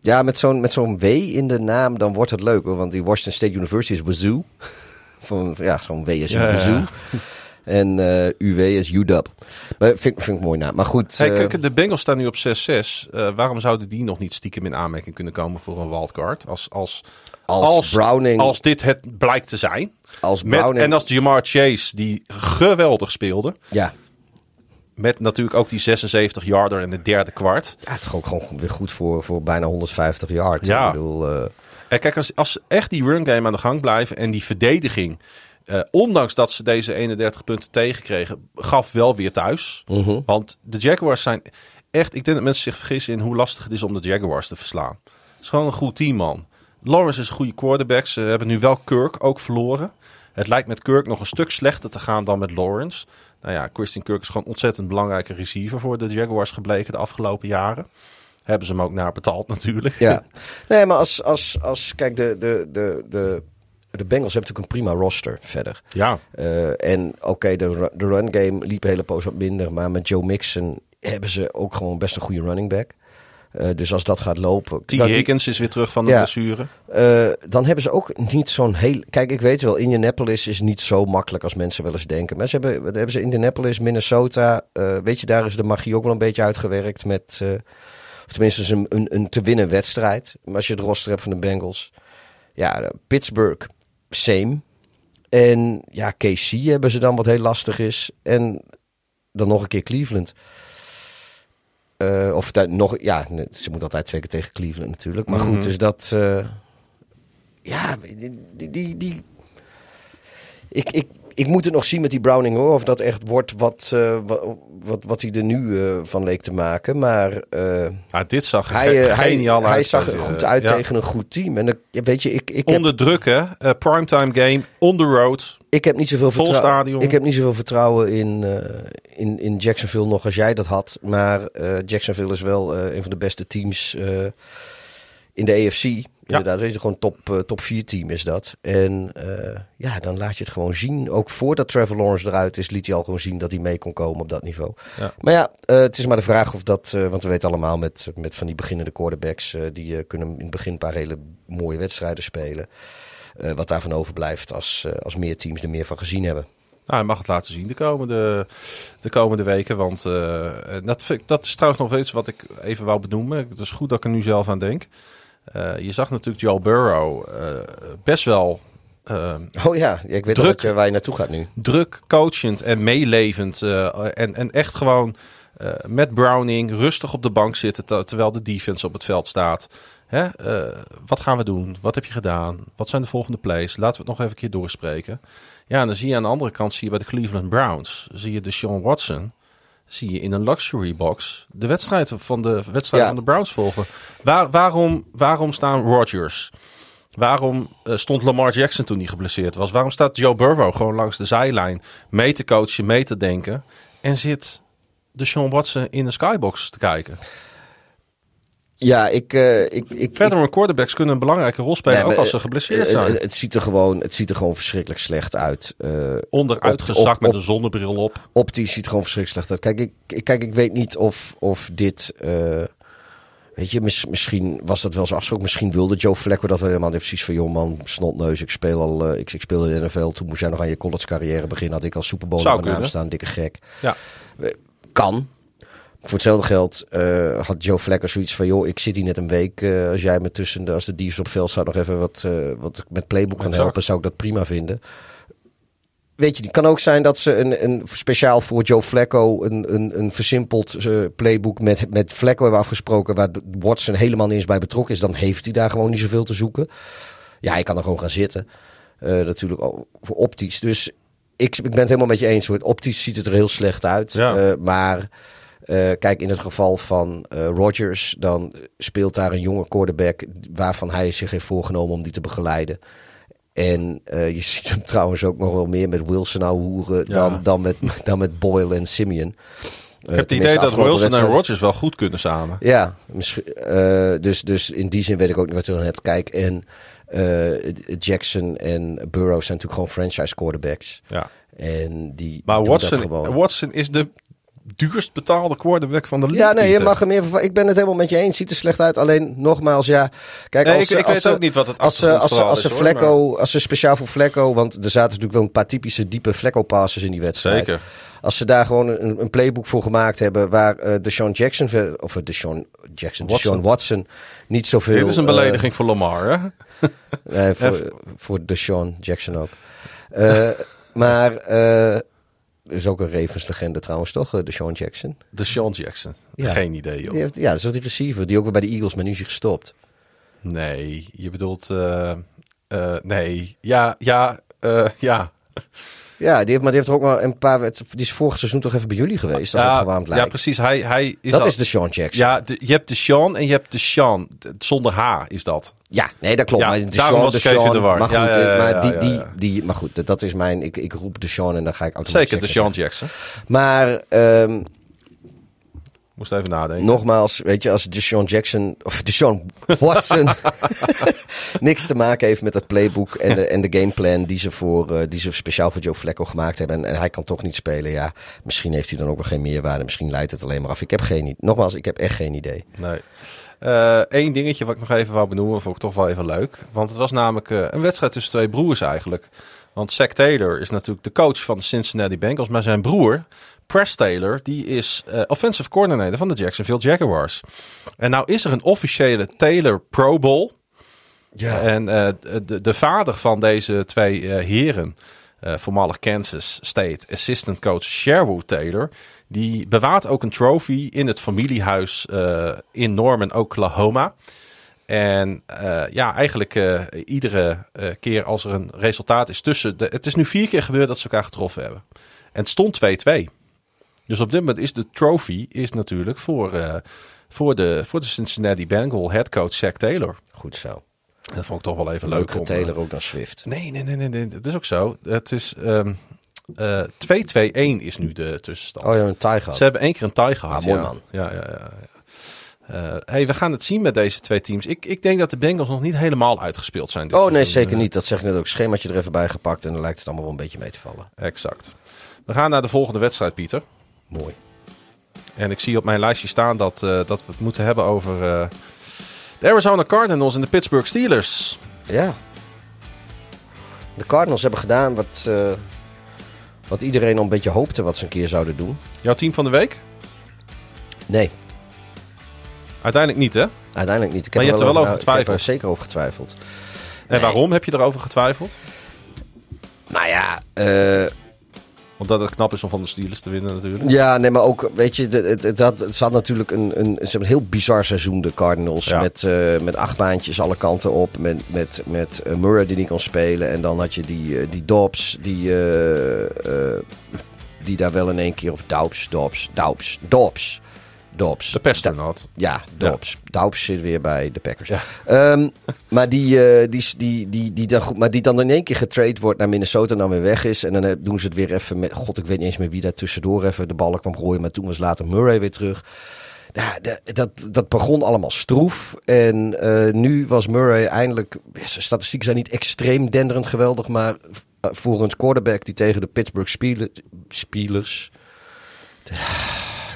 ja, met zo'n, met zo'n W in de naam, dan wordt het leuk. Want die Washington State University is Wazoo. Van, ja, zo'n W is Ja, Wazoo. ja. En eh, UW is UW. Maar vind, vind ik mooi naam. Maar goed. Hey, eh, kijk, de Bengals staan nu op 6-6. Eh, waarom zouden die nog niet stiekem in aanmerking kunnen komen voor een wildcard? Als, als, als, Browning. als dit het blijkt te zijn. als Met, Browning. en als Jamar Chase, die geweldig speelde. ja. Met natuurlijk ook die 76-yarder in het derde kwart. ja, het is ook gewoon weer goed voor, voor bijna 150 yards. Ja. Ik bedoel, eh, En kijk, als, als echt die run game aan de gang blijven en die verdediging, eh, ondanks dat ze deze 31 punten tegenkregen, gaf wel weer thuis. mhm. Want de Jaguars zijn echt, ik denk dat mensen zich vergissen in hoe lastig het is om de Jaguars te verslaan. Het is gewoon een goed team, man. Lawrence is een goede quarterback. Ze hebben nu wel Kirk ook verloren. Het lijkt met Kirk nog een stuk slechter te gaan dan met Lawrence. Nou ja, Christian Kirk is gewoon ontzettend belangrijke receiver voor de Jaguars gebleken de afgelopen jaren. Hebben ze hem ook naar betaald natuurlijk. Ja. Nee, maar als, als, als kijk, de, de, de, de, de Bengals hebben natuurlijk een prima roster verder. Ja, Eh, en oké, de, de run game liep een hele poos wat minder. Maar met Joe Mixon hebben ze ook gewoon best een goede running back. Eh, dus als dat gaat lopen. T. Nou, Higgins is weer terug van de Ja. blessure. eh, dan hebben ze ook niet zo'n heel. Kijk, ik weet wel, Indianapolis is niet zo makkelijk als mensen wel eens denken. Maar ze hebben, wat hebben ze Indianapolis, Minnesota. eh, weet je, daar is de magie ook wel een beetje uitgewerkt met. of tenminste, een, een, een te winnen wedstrijd. Maar als je het roster hebt van de Bengals. Ja, Pittsburgh, same. En ja, KC hebben ze dan wat heel lastig is. En dan nog een keer Cleveland. Eh, of nog, ja, ze moet altijd twee keer tegen Cleveland natuurlijk. Maar goed, dus dat. eh, ja, die. die, die, die- ik, ik, ik moet het nog zien met die Browning hoor. Of dat echt wordt wat, eh, wat, wat, wat hij er nu eh, van leek te maken. Maar eh, Ja, dit zag hij, hij, uit. hij zag er goed uit ja. tegen een goed team. En weet je, ik, ik, heb, Onder druk, hè? Primetime game, on the road. ik heb niet zoveel vol vertrouwen. stadion. Ik heb niet zoveel vertrouwen in, in, in Jacksonville nog als jij dat had. Maar Jacksonville is wel een van de beste teams in de AFC. Inderdaad, weet je, gewoon top, eh, top 4 team is dat. En eh, ja, dan laat je het gewoon zien. Ook voordat Trevor Lawrence eruit is, liet hij al gewoon zien dat hij mee kon komen op dat niveau. Ja. Maar ja, eh, het is maar de vraag of dat, want we weten allemaal met, met van die beginnende quarterbacks, die kunnen in het begin een paar hele mooie wedstrijden spelen. Eh, wat daarvan overblijft als, als meer teams er meer van gezien hebben. Nou, hij mag het laten zien de komende, de komende weken. Want eh, dat, vind ik- dat is trouwens nog iets wat ik even wou benoemen. Het is goed dat ik er nu zelf aan denk. Eh, je zag natuurlijk Joe Burrow eh, best wel eh, Oh ja, ik weet Druk. waar je naartoe gaat nu. druk, coachend en meelevend. en, en echt gewoon met Browning rustig op de bank zitten ter- terwijl de defense op het veld staat. Hè? wat gaan we doen? Wat heb je gedaan? Wat zijn de volgende plays? Laten we het nog even een keer doorspreken. Ja, en dan zie je aan de andere kant zie je bij de Cleveland Browns zie je de Sean Watson. Zie je in een luxury box de wedstrijd van de, wedstrijd Ja. van de Browns volgen. Waar, waarom, waarom staan Rodgers? Waarom eh, stond Lamar Jackson toen hij geblesseerd was? Waarom staat Joe Burrow gewoon langs de zijlijn mee te coachen, mee te denken? En zit de Sean Watson in de skybox te kijken? Ja, ik... eh, ik, ik quarterbacks kunnen een belangrijke rol spelen, Nee, ook maar, als ze geblesseerd eh, zijn. Het, het, ziet er gewoon, het ziet er gewoon verschrikkelijk slecht uit. Eh, Onderuit op- gezakt op- met een zonnebril op. optisch ziet het gewoon verschrikkelijk slecht uit. Kijk, ik, kijk, ik weet niet of, of dit... eh, weet je, mis- misschien was dat wel zo afgesproken. Misschien wilde Joe Flacco dat wel helemaal. Heeft precies van, joh man, snotneus, ik speel al... eh, ik, ik speel in de NFL. Toen moest jij nog aan je college carrière beginnen. Had ik al Super Bowl naam staan. Dikke gek. Ja. Kan. Voor hetzelfde geld eh, had Joe Flacco zoiets van... joh, ik zit hier net een week. eh, als jij me tussen de, als de Diefs op veld zou nog even wat, eh, wat met playbook kan Exact. helpen... zou ik dat prima vinden. Weet je, het kan ook zijn dat ze een, een speciaal voor Joe Flacco... een, een, een versimpeld playbook met, met Flacco hebben afgesproken... waar Watson helemaal niet eens bij betrokken is... dan heeft hij daar gewoon niet zoveel te zoeken. Ja, hij kan er gewoon gaan zitten. Natuurlijk al voor optisch. Dus ik, ik ben het helemaal met je eens. Hoor. Optisch ziet het er heel slecht uit. Ja. Maar eh, kijk, in het geval van eh Rodgers, dan speelt daar een jonge quarterback waarvan hij zich heeft voorgenomen om die te begeleiden. En eh, je ziet hem trouwens ook nog wel meer met Wilson nou hoeren Ja. dan, dan, met, dan met Boyle en Simeon. Ik heb het idee dat Wilson en Rodgers wel goed kunnen samen. Ja, misschien, dus, dus in die zin weet ik ook niet wat je dan hebt. Kijk, en Jackson en Burrow zijn natuurlijk gewoon franchise quarterbacks. Ja. En die Maar Watson. Watson is de duurst betaalde quarterback van de league. Ja, nee, je mag meer van. Ik ben het helemaal met je eens. Ziet er slecht uit. Alleen nogmaals, ja. Kijk, Nee, als, ik- ik als weet ze- ook niet wat het als ze, als ze, als ze is, als ze speciaal voor Flecko, want er zaten natuurlijk wel een paar typische diepe Flecko passes in die wedstrijd. Zeker. Als ze daar gewoon een, een playbook voor gemaakt hebben waar eh Deshaun Jackson, of eh, Deshaun Jackson, Watson. Deshaun Watson niet zoveel. Dit is een eh, belediging voor Lamar, hè? Nee, voor, voor Deshaun Jackson ook. Maar is ook een Ravens legende trouwens, toch? eh, Deshaun Jackson. De Sean Jackson. Ja. Geen idee, joh. Die heeft, ja, dat is die receiver die ook weer bij de Eagles, maar nu is hij gestopt. Nee, je bedoelt... eh, eh, nee, ja, ja, ja. Ja, die heeft, maar die heeft er ook wel een paar. Die is vorig seizoen toch even bij jullie geweest. Ook ja, gewaamd ja, lijkt. precies. Hij, hij is Dat al- is de Sean Jackson. Ja, Ja, de- je hebt de Sean en je hebt de Sean. De- Zonder H is dat. nee, dat klopt. Ja, maar de daarom Sean, was de Sean, in de war. Maar goed, Ja, ja, ja, maar ja, die, ja, die, ja. die, maar goed, dat- dat is mijn. Ik, ik roep de Sean en dan ga ik automatisch Zeker, de Sean Jackson. Maar ehm, Moest even nadenken. nogmaals, weet je, als Deshaun Jackson of Deshaun Watson niks te maken heeft met het playbook en de, en de gameplan die ze, voor, eh, die ze speciaal voor Joe Flacco gemaakt hebben en, en hij kan toch niet spelen, ja, misschien heeft hij dan ook wel geen meerwaarde, misschien leidt het alleen maar af. Ik heb geen idee. Nogmaals, ik heb echt geen idee. Nee. Eén dingetje wat ik nog even wou benoemen, vond ik toch wel even leuk. Want het was namelijk eh, een wedstrijd tussen twee broers eigenlijk. Want Zack Taylor is natuurlijk de coach van de Cincinnati Bengals. Maar zijn broer, Press Taylor, die is eh, offensive coordinator van de Jacksonville Jaguars. En nou is er een officiële Taylor Pro Bowl. Ja. En eh, de, de vader van deze twee eh, heren, voormalig Kansas State assistant coach Sherwood Taylor, die bewaart ook een trophy in het familiehuis eh, in Norman, Oklahoma. En ja, eigenlijk iedere keer als er een resultaat is tussen... De, het is nu vier keer gebeurd dat ze elkaar getroffen hebben. En het stond 2-2. Dus op dit moment is de trophy is natuurlijk voor, eh, voor, de, voor de Cincinnati Bengal headcoach Zack Taylor. Goed zo. Dat vond ik toch wel even leuk. Om, Taylor eh, ook dan Swift. Nee, nee, nee, nee, nee, dat is ook zo. Het is ehm, eh 2-2-1 is nu de tussenstand. Oh ja, een tie gehad. Ze hebben één keer een tie gehad. Ah, mooi ja. man. Ja, ja, ja. ja. Eh, hey, we gaan het zien met deze twee teams. Ik, ik denk dat de Bengals nog niet helemaal uitgespeeld zijn. dit Oh nee, seizoen. zeker Eh, niet. Dat zeg ik net ook. Schemaatje er even bij gepakt en dan lijkt het allemaal wel een beetje mee te vallen. Exact. We gaan naar de volgende wedstrijd, Pieter. Mooi. En ik zie op mijn lijstje staan dat, eh, dat we het moeten hebben over eh, de Arizona Cardinals en de Pittsburgh Steelers. Ja. De Cardinals hebben gedaan wat, eh, wat iedereen al een beetje hoopte wat ze een keer zouden doen. Jouw team van de week? Nee, Uiteindelijk niet, hè? uiteindelijk niet. Ik Maar je hebt er wel over nou, Ik getwijfeld. heb er zeker over getwijfeld. En Nee. waarom heb je erover getwijfeld? Nou ja, Omdat het knap is om van de Steelers te winnen natuurlijk. Ja, nee, maar ook, weet je, het, het, het, had, het zat natuurlijk een, een, een heel bizar seizoen, de Cardinals. Ja. Met, eh, met acht baantjes alle kanten op. Met, met, met eh, Murray die niet kon spelen. En dan had je die, eh, die Dobbs, die, die daar wel in één keer... Of Dobbs, Dobbs, Dobbs, Dobbs. Dobbs. De pestronaut. Ja, Dobbs. Dobbs zit weer bij de Packers. Ehm, maar, die, eh, die, die, die, die dan goed, maar die dan in één keer getrade wordt naar Minnesota en dan weer weg is. En dan doen ze het weer even met... God, ik weet niet eens meer wie daar tussendoor even de ballen kwam gooien. Maar toen was later Murray weer terug. Ja, de- dat, dat begon allemaal stroef. En eh, nu was Murray eindelijk... Zijn statistieken zijn niet extreem denderend geweldig. Maar eh, voor een quarterback die tegen de Pittsburgh Steelers... Steelers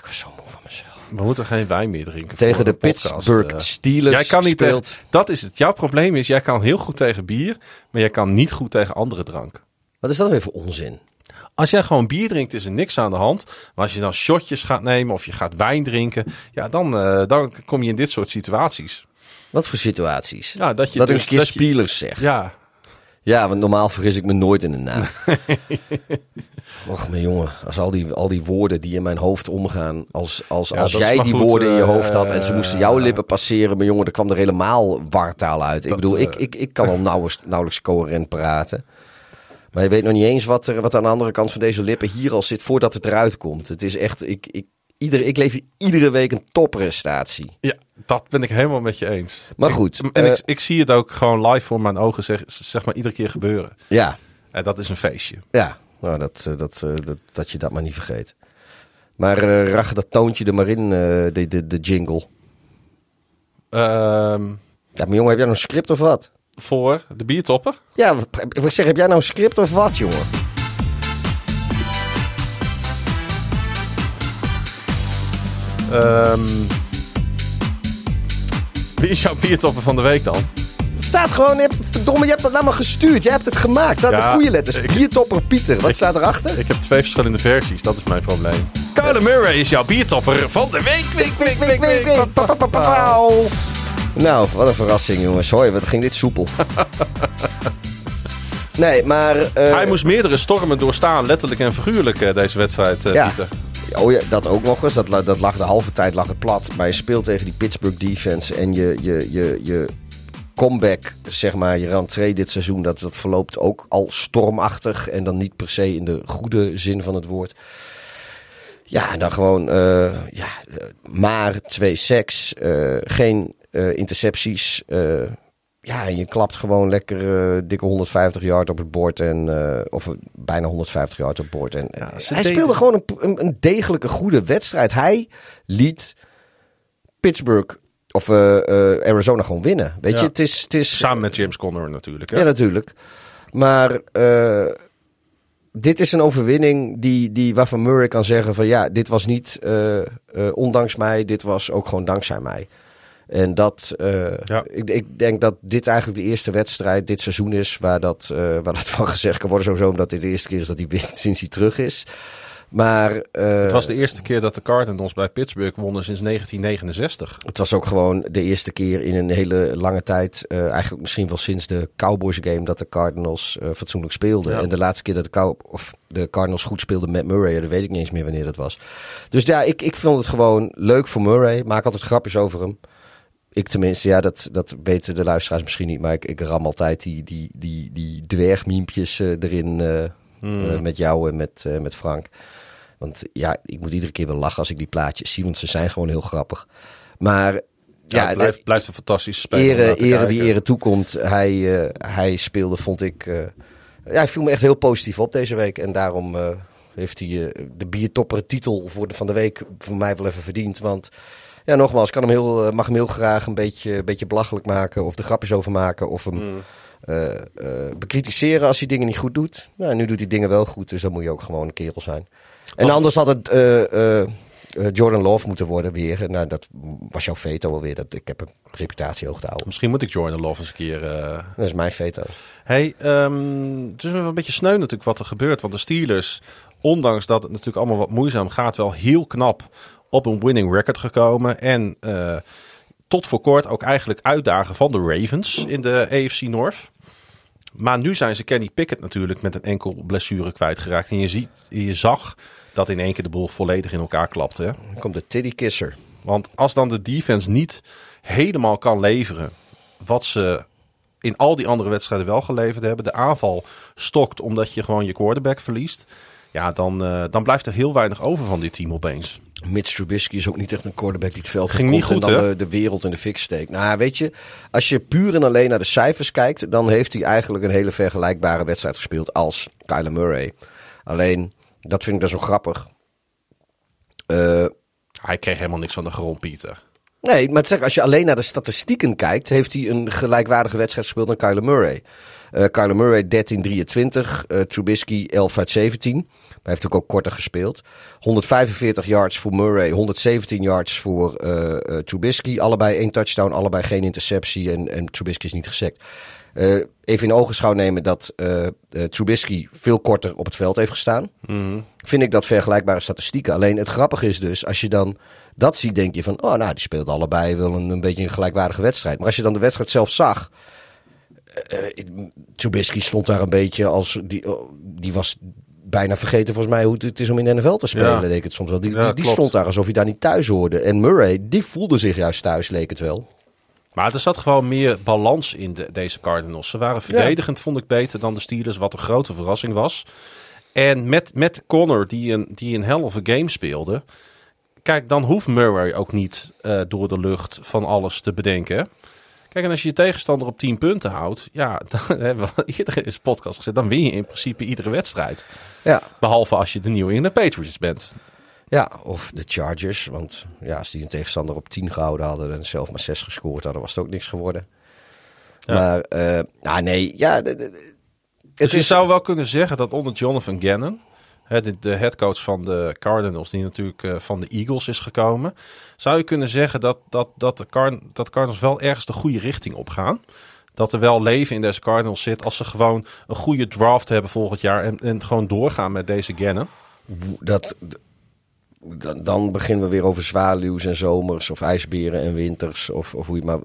ik was zo moe van mezelf. We moeten geen wijn meer drinken. Tegen de podcast, Pittsburgh eh. Steelers Jij kan niet speelt... tegen, dat is het. Jouw probleem is, jij kan heel goed tegen bier, maar jij kan niet goed tegen andere drank. Wat is dat weer voor onzin? Als jij gewoon bier drinkt, is er niks aan de hand. Maar als je dan shotjes gaat nemen of je gaat wijn drinken, ja, dan, eh, dan kom je in dit soort situaties. Wat voor situaties? Ja, dat je dat dus- een keer dat je- Steelers zeg. Ja. Ja, want normaal vergis ik me nooit in de naam. Och, mijn jongen, als al die, al die woorden die in mijn hoofd omgaan, als, als, Ja, als jij die goed, woorden in je eh, hoofd had en ze moesten jouw lippen passeren, mijn jongen, dan kwam er helemaal wartaal uit. Ik bedoel, eh, ik, ik, ik kan al nauwelijks, nauwelijks coherent praten. Maar je weet nog niet eens wat er wat aan de andere kant van deze lippen hier al zit voordat het eruit komt. Het is echt, ik, ik, iedere, ik leef iedere week een topprestatie. ja, Dat ben ik helemaal met je eens. Maar goed, Ik, en eh, ik, ik zie het ook gewoon live voor mijn ogen, zeg, zeg maar, iedere keer gebeuren. Ja, En dat is een feestje. ja. Nou, dat, eh, dat, eh, dat, dat je dat maar niet vergeet. Maar eh rach dat toontje er maar in, de, de, de jingle. Ehm, Ja, maar jongen, heb jij nou een script of wat? voor de biertopper. Ja, ik wil zeggen, heb jij nou een script of wat, jongen? Ehm, wie is jouw biertopper van de week dan? Het staat gewoon, je hebt, verdomme, je hebt dat nou maar gestuurd. Jij hebt het gemaakt. Staat Ja, met koeienletters. ik- Biertopper Pieter. Wat ik- staat erachter? Ik heb twee verschillende versies, dat is mijn probleem. Kyler Murray is jouw biertopper van de week. week, week, week, week, week. Nou, wat een verrassing, jongens. Hoi, wat ging dit soepel. nee, maar... eh, Hij moest meerdere stormen doorstaan, letterlijk en figuurlijk, eh, deze wedstrijd, eh, Ja. Pieter. Oh ja, dat ook nog eens. Dat, dat lag de halve tijd lag het plat. Maar je speelt tegen die Pittsburgh defense. En je, je, je, je comeback, zeg maar, je rentree dit seizoen, dat, dat verloopt ook al stormachtig. En dan niet per se in de goede zin van het woord. Ja, en dan gewoon, eh, ja, eh, maar twee sacks, eh, geen eh, intercepties. Ja, en je klapt gewoon lekker eh, dikke 150 yard op het bord. En, eh, of eh, bijna 150 yard op het bord. En, Ja, hij deden- speelde gewoon een, een, een degelijke, goede wedstrijd. Hij liet Pittsburgh of Arizona gewoon winnen. Weet Ja. je, het is... Het is Samen met James Conner natuurlijk. Hè? ja, natuurlijk. Maar dit is een overwinning die, die, waarvan Murray kan zeggen van ja, dit was niet ondanks mij, dit was ook gewoon dankzij mij. En dat, eh, Ja. ik, ik denk dat dit eigenlijk de eerste wedstrijd dit seizoen is waar dat, eh, waar dat van gezegd kan worden. Sowieso omdat dit de eerste keer is dat hij wint sinds hij terug is. Maar eh, Het was de eerste keer dat de Cardinals bij Pittsburgh wonnen sinds 1969. Het was ook gewoon de eerste keer in een hele lange tijd, eigenlijk misschien wel sinds de Cowboys game, dat de Cardinals fatsoenlijk speelden. Ja. En de laatste keer dat de, Cow of de Cardinals goed speelden met Murray, dat weet ik niet eens meer wanneer dat was. Dus ja, ik, ik vond het gewoon leuk voor Murray. Maak altijd grapjes over hem. Ik tenminste, ja, dat, dat weten de luisteraars misschien niet, maar ik, ik ram altijd die, die, die, die dwergmiempjes eh, erin eh, eh, met jou en met, met Frank. Want ja, ik moet iedere keer wel lachen als ik die plaatjes zie, want ze zijn gewoon heel grappig. Maar Ja, blijft, blijft een fantastische speler. ere, wie ere toekomt. Hij, hij speelde, vond ik. ja, hij viel me echt heel positief op deze week. En daarom heeft hij de biertopper titel voor de, van de week voor mij wel even verdiend. Want ja, nogmaals, ik kan hem heel, eh, mag hem heel graag een beetje, een beetje belachelijk maken. Of er grapjes over maken. Of hem Mm. eh, eh, bekritiseren als hij dingen niet goed doet. Nou, nu doet hij dingen wel goed. Dus dan moet je ook gewoon een kerel zijn. En anders had het Jordan Love moeten worden weer. Nou, dat was jouw veto alweer. Dat, ik heb een reputatie hoog te houden. Misschien moet ik Jordan Love eens een keer... Dat is mijn veto. Hey, ehm, het is wel een beetje sneu natuurlijk wat er gebeurt. Want de Steelers, ondanks dat het natuurlijk allemaal wat moeizaam gaat, wel heel knap op een winning record gekomen. En eh, tot voor kort ook eigenlijk uitdagen van de Ravens in de AFC North. Maar nu zijn ze Kenny Pickett natuurlijk met een enkel blessure kwijtgeraakt. En je, ziet, je zag dat in één keer de boel volledig in elkaar klapte. Hè? Dan komt de Tiddy Kisser. Want als dan de defense niet helemaal kan leveren wat ze in al die andere wedstrijden wel geleverd hebben, de aanval stokt omdat je gewoon je quarterback verliest, ja, dan, eh, dan blijft er heel weinig over van dit team opeens. Mitch Trubisky is ook niet echt een quarterback die het veld Ging niet goed, en dan de wereld in de fik steekt. Nou, weet je, als je puur en alleen naar de cijfers kijkt, dan heeft hij eigenlijk een hele vergelijkbare wedstrijd gespeeld als Kyler Murray. Alleen, dat vind ik dan zo grappig. Eh, Hij kreeg helemaal niks van de grond, Pieter. Nee, maar zeg, als je alleen naar de statistieken kijkt, heeft hij een gelijkwaardige wedstrijd gespeeld dan Kyler Murray. Kyler Murray 13-23, eh, Trubisky 11 uit 17. Maar hij heeft natuurlijk ook korter gespeeld. 145 yards voor Murray, 117 yards voor eh, Trubisky. Allebei één touchdown, allebei geen interceptie en, en Trubisky is niet gesekt. Even in ogenschouw nemen dat Trubisky veel korter op het veld heeft gestaan. Vind ik dat vergelijkbare statistieken. Alleen het grappige is dus, als je dan dat ziet, denk je van... Oh, nou, die speelden allebei wel een, een beetje een gelijkwaardige wedstrijd. Maar als je dan de wedstrijd zelf zag... eh, eh, Trubisky stond daar een beetje als... Die, oh, die was bijna vergeten volgens mij hoe het is om in de NFL te spelen, Ja. leek het soms wel. Die, Ja, die, stond daar alsof hij daar niet thuis hoorde. En Murray, die voelde zich juist thuis, leek het wel. Maar er zat gewoon meer balans in de, deze Cardinals. Ze waren verdedigend, vond ik, beter dan de Steelers, wat een grote verrassing was. En met, met Connor, die een, die een hell of a game speelde, kijk, dan hoeft Murray ook niet eh, door de lucht van alles te bedenken. Kijk, en als je je tegenstander op 10 punten houdt, ja, dan hebben we eerder in podcast gezegd, dan win je in principe iedere wedstrijd. Ja, Behalve als je de nieuwe England Patriots bent. ja, of de Chargers. Want ja, als die een tegenstander op 10 gehouden hadden en zelf maar 6 gescoord hadden, was het ook niks geworden. Ja. Maar, ah, nee, ja. de- de- de- Dus het je is, zou wel kunnen zeggen dat onder Jonathan Gannon, de, de headcoach van de Cardinals, die natuurlijk eh, van de Eagles is gekomen, zou je kunnen zeggen dat, dat, dat, de Car dat Cardinals wel ergens de goede richting op gaan. Dat er wel leven in deze Cardinals zit als ze gewoon een goede draft hebben volgend jaar en, en gewoon doorgaan met deze Gannon. dat, dan, dan beginnen we weer over zwaluws en zomers, of ijsberen en winters, of, of hoe je maar.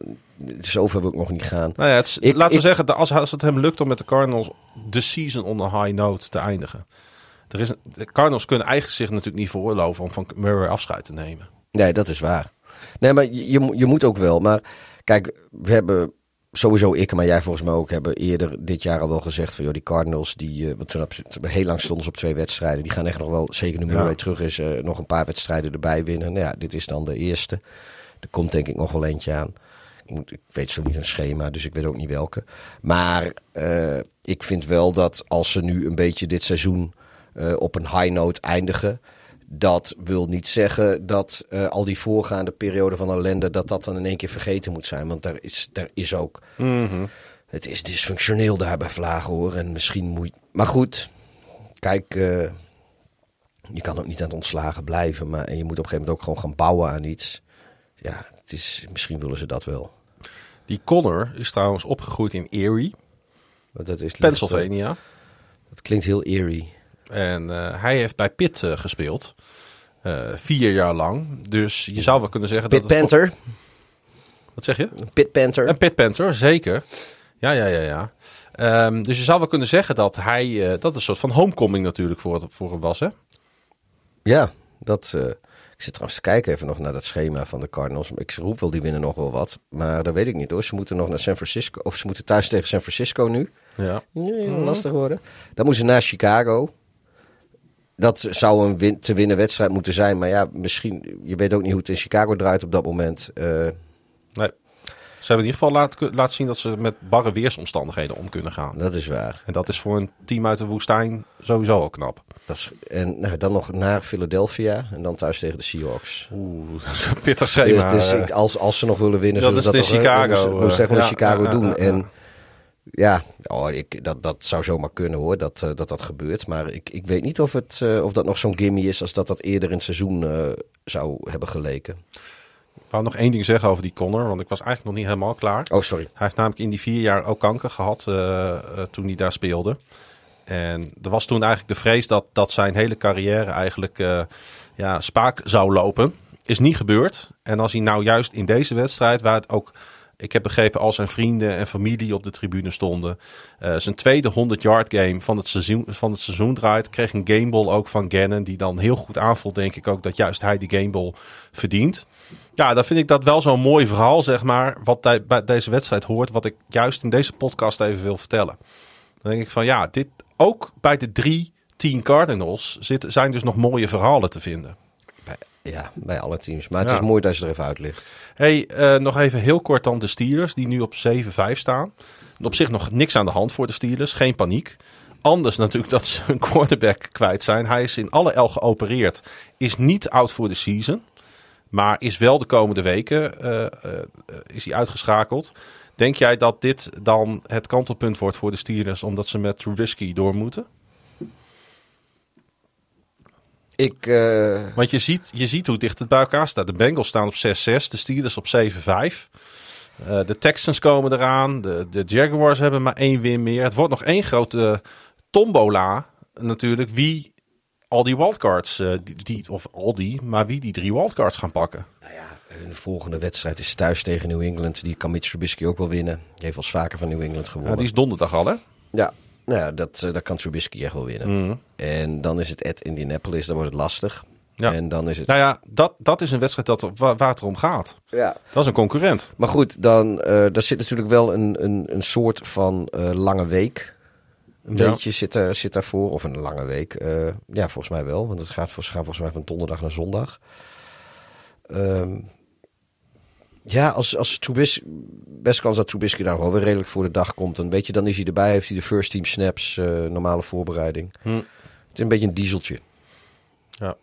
Zover wil ik nog niet gaan. Nou ja, het Ik- laten we zeggen, dat als, als het hem lukt om met de Cardinals de season on a high note te eindigen. Er is de Cardinals kunnen eigenlijk zich natuurlijk niet veroorloven om van Murray afscheid te nemen. Nee, dat is waar. Nee, maar je, je, moet- ook wel. Maar kijk, we hebben sowieso ik, maar jij volgens mij ook, hebben eerder dit jaar al wel gezegd van joh, die Cardinals, die, want toen heb- heel lang stonden ze op twee wedstrijden. Die gaan echt nog wel, zeker nu Murray Ja. terug is, eh, nog een paar wedstrijden erbij winnen. Nou ja, dit is dan de eerste. Er komt denk ik nog wel eentje aan. Ik, moet, ik weet zo niet een schema, dus ik weet ook niet welke. Maar eh, ik vind wel dat als ze nu een beetje dit seizoen eh, op een high note eindigen. Dat wil niet zeggen dat eh, al die voorgaande periode van ellende, dat dat dan in één keer vergeten moet zijn. Want daar is, daar is ook. Het is dysfunctioneel daar bij Vlagen hoor. En misschien moet. je- Maar goed, kijk. eh, je kan ook niet aan het ontslagen blijven. Maar en je moet op een gegeven moment ook gewoon gaan bouwen aan iets. Ja, het is, misschien willen ze dat wel. Die Connor is trouwens opgegroeid in Erie, dat is Pennsylvania. Dat klinkt heel eerie. En eh, hij heeft bij Pitt eh, gespeeld. Eh, vier jaar lang. Dus je zou wel kunnen zeggen Pit dat het... Panther. Wat zeg je? Pit Panther. Een Pit Panther, zeker. Ja, ja, ja, ja. Ehm, dus je zou wel kunnen zeggen dat hij... dat het een soort van homecoming natuurlijk voor, voor hem was, hè? Ja, dat. ik zit trouwens te kijken even nog naar dat schema van de Cardinals. Ik roep wel, die winnen nog wel wat. Maar dat weet ik niet hoor. Ze moeten nog naar San Francisco. Of ze moeten thuis tegen San Francisco nu. Ja. Nee, lastig worden. Dan moeten ze naar Chicago. Dat zou een win te winnen wedstrijd moeten zijn. Maar ja, misschien. Je weet ook niet hoe het in Chicago draait op dat moment. Eh, Nee. Ze hebben in ieder geval laten, laten zien dat ze met barre weersomstandigheden om kunnen gaan. dat is waar. En dat is voor een team uit de woestijn sowieso al knap. Dat is, en nou, dan nog naar Philadelphia. En dan thuis tegen de Seahawks. Oeh, dat is een pittig schema. Dus, dus eh. als, als ze nog willen winnen, Ja, zullen dat ze is dat in Chicago, ze- ze eh, gewoon in ja, Chicago ja, doen. En ja, oh, ik, dat, dat zou zomaar kunnen hoor, dat eh, dat, dat gebeurt. Maar ik, ik weet niet of, het, eh, of dat nog zo'n gimme is als dat dat eerder in het seizoen eh, zou hebben geleken. Ik wou nog één ding zeggen over die Connor, want ik was eigenlijk nog niet helemaal klaar. Oh, sorry. Hij heeft namelijk in die vier jaar ook kanker gehad eh, eh, toen hij daar speelde. En er was toen eigenlijk de vrees dat, dat zijn hele carrière eigenlijk ja, spaak zou lopen. Is niet gebeurd. En als hij nou juist in deze wedstrijd, waar het ook, ik heb begrepen, al zijn vrienden en familie op de tribune stonden, eh, zijn tweede 100-yard game van het, seizoen, van het seizoen draait, kreeg een gameball ook van Gannon, die dan heel goed aanvoelt, denk ik ook, dat juist hij die gameball verdient. Ja, dan vind ik dat wel zo'n mooi verhaal, zeg maar, wat bij deze wedstrijd hoort, wat ik juist in deze podcast even wil vertellen. Dan denk ik van ja, dit ook bij de drie team Cardinals zitten, zijn dus nog mooie verhalen te vinden. Ja, bij alle teams. Maar het Ja. is mooi dat je er even uitlicht. Hey, eh, nog even heel kort dan de Steelers, die nu op 7-5 staan. Op zich nog niks aan de hand voor de Steelers, geen paniek. Anders natuurlijk dat ze hun quarterback kwijt zijn. Hij is in alle el geopereerd, is niet out voor de season. Maar is wel de komende weken eh, eh, is hij uitgeschakeld. Denk jij dat dit dan het kantelpunt wordt voor de Steelers, omdat ze met Trubisky door moeten? Ik, eh, Want je ziet, je ziet hoe dicht het bij elkaar staat. De Bengals staan op 6-6, de Steelers op 7-5. Eh, de Texans komen eraan. De, de Jaguars hebben maar één win meer. Het wordt nog één grote tombola natuurlijk. Wie al die wildcards, eh, die, die, of al die, maar wie die drie wildcards gaan pakken. nou ja, hun volgende wedstrijd is thuis tegen New England. Die kan Mitch Trubisky ook wel winnen. Die heeft wel eens vaker van New England Ja, gewonnen. die is donderdag al, hè? Ja, nou ja, dat, eh, dat kan Trubisky echt wel winnen. Mhm. En dan is het at Indianapolis, dan wordt het lastig. Ja. En dan is het... Nou ja, dat, dat is een wedstrijd dat, waar, waar het om gaat. Ja. Dat is een concurrent. Maar goed, dan eh daar zit natuurlijk wel een, een, een soort van eh, lange week. Een Ja. beetje zit, er, zit daarvoor. Of een lange week. Ja, volgens mij wel. Want het gaat, ze gaan volgens mij van donderdag naar zondag. Ehm, ja, als, als Trubisky, best kans dat Trubisky daar wel weer redelijk voor de dag komt. En weet je, dan is hij erbij, heeft hij de first team snaps, eh, normale voorbereiding. Hm. Het is een beetje een dieseltje. Ja.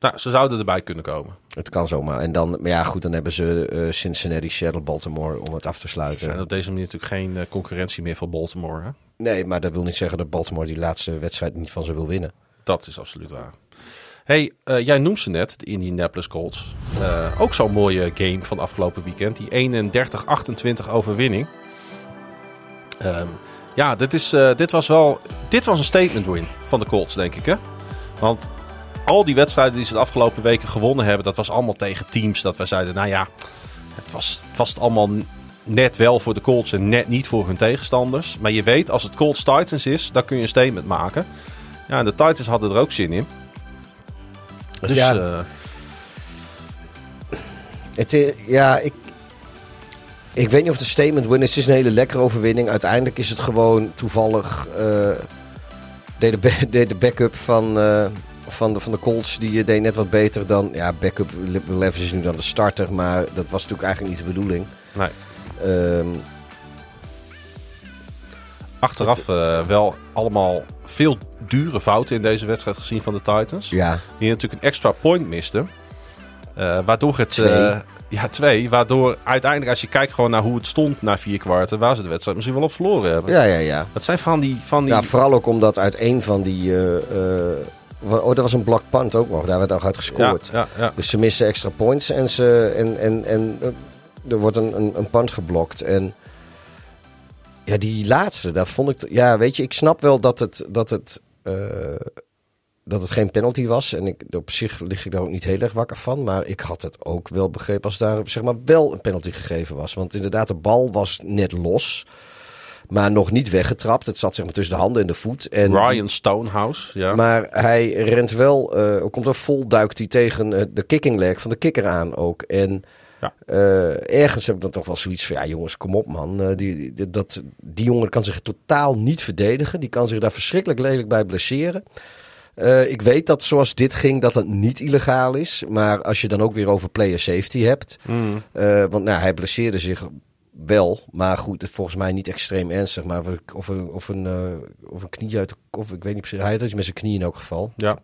Nou, ze zouden erbij kunnen komen. Het kan zomaar. En dan, maar ja, goed, dan hebben ze eh, Cincinnati, Seattle, Baltimore om het af te Er sluiten. zijn op deze manier natuurlijk geen eh, concurrentie meer voor Baltimore. Hè? Nee, maar dat wil niet zeggen dat Baltimore die laatste wedstrijd niet van ze wil winnen. Dat is absoluut waar. Hey, eh, jij noemt ze net, de Indianapolis Colts. Eh, ook zo'n mooie game van afgelopen weekend. Die 31-28 overwinning. Ehm, ja, dit, is, eh, dit was wel dit was een statement win van de Colts, denk ik. Hè? Want al die wedstrijden die ze de afgelopen weken gewonnen hebben... dat was allemaal tegen teams dat wij zeiden... nou ja, het was, het was allemaal net wel voor de Colts en net niet voor hun tegenstanders. Maar je weet, als het Colts Titans is, dan kun je een statement maken. Ja, en de Titans hadden er ook zin in. Dus Ja. eh, Het, ja, ik, ik weet niet of een statement win is. Het is een hele lekkere overwinning. Uiteindelijk is het gewoon toevallig... eh deed, de, deed de backup van, eh, van, de, van de Colts, die deed net wat beter dan... Ja, backup Levis is nu dan de starter, maar dat was natuurlijk eigenlijk niet de bedoeling. nee. Ehm, Achteraf eh, wel allemaal veel dure fouten in deze wedstrijd gezien van de Titans. ja, Die natuurlijk een extra point misten. Eh, waardoor het... Twee. eh, ja, twee. Waardoor uiteindelijk, als je kijkt gewoon naar hoe het stond na vier kwarten... waar ze de wedstrijd misschien wel op verloren hebben. ja, ja, ja. Dat zijn van die... Van die Ja, vooral ook omdat uit een van die... oh, dat was een block punt ook nog. Daar werd ook uit gescoord. ja, ja. Dus ze missen extra points en, ze, en, en, en er wordt een, een, een punt geblokt. En ja, die laatste, daar vond ik... Ja, weet je, ik snap wel dat het, dat het, eh, dat het geen penalty was. En ik, op zich lig ik daar ook niet heel erg wakker van. Maar ik had het ook wel begrepen als daar zeg maar, wel een penalty gegeven was. Want inderdaad, de bal was net los. Maar nog niet weggetrapt. Het zat zeg maar tussen de handen en de voet. En Ryan Stonehouse, ja. maar hij rent wel, eh komt er vol, duikt hij tegen eh, de kicking leg van de kikker aan ook. En Ja. eh, ergens heb ik dan toch wel zoiets van, ja jongens, kom op man. Eh, die, die, dat, die jongen kan zich totaal niet verdedigen. Die kan zich daar verschrikkelijk lelijk bij blesseren. Eh, ik weet dat zoals dit ging, dat het niet illegaal is. Maar als je dan ook weer over player safety hebt. Mm. want nou, hij blesseerde zich wel, maar goed, volgens mij niet extreem ernstig. Maar of een, of een, of een knie uit de of ik weet niet precies. Hij had iets met zijn knie in elk geval. ja.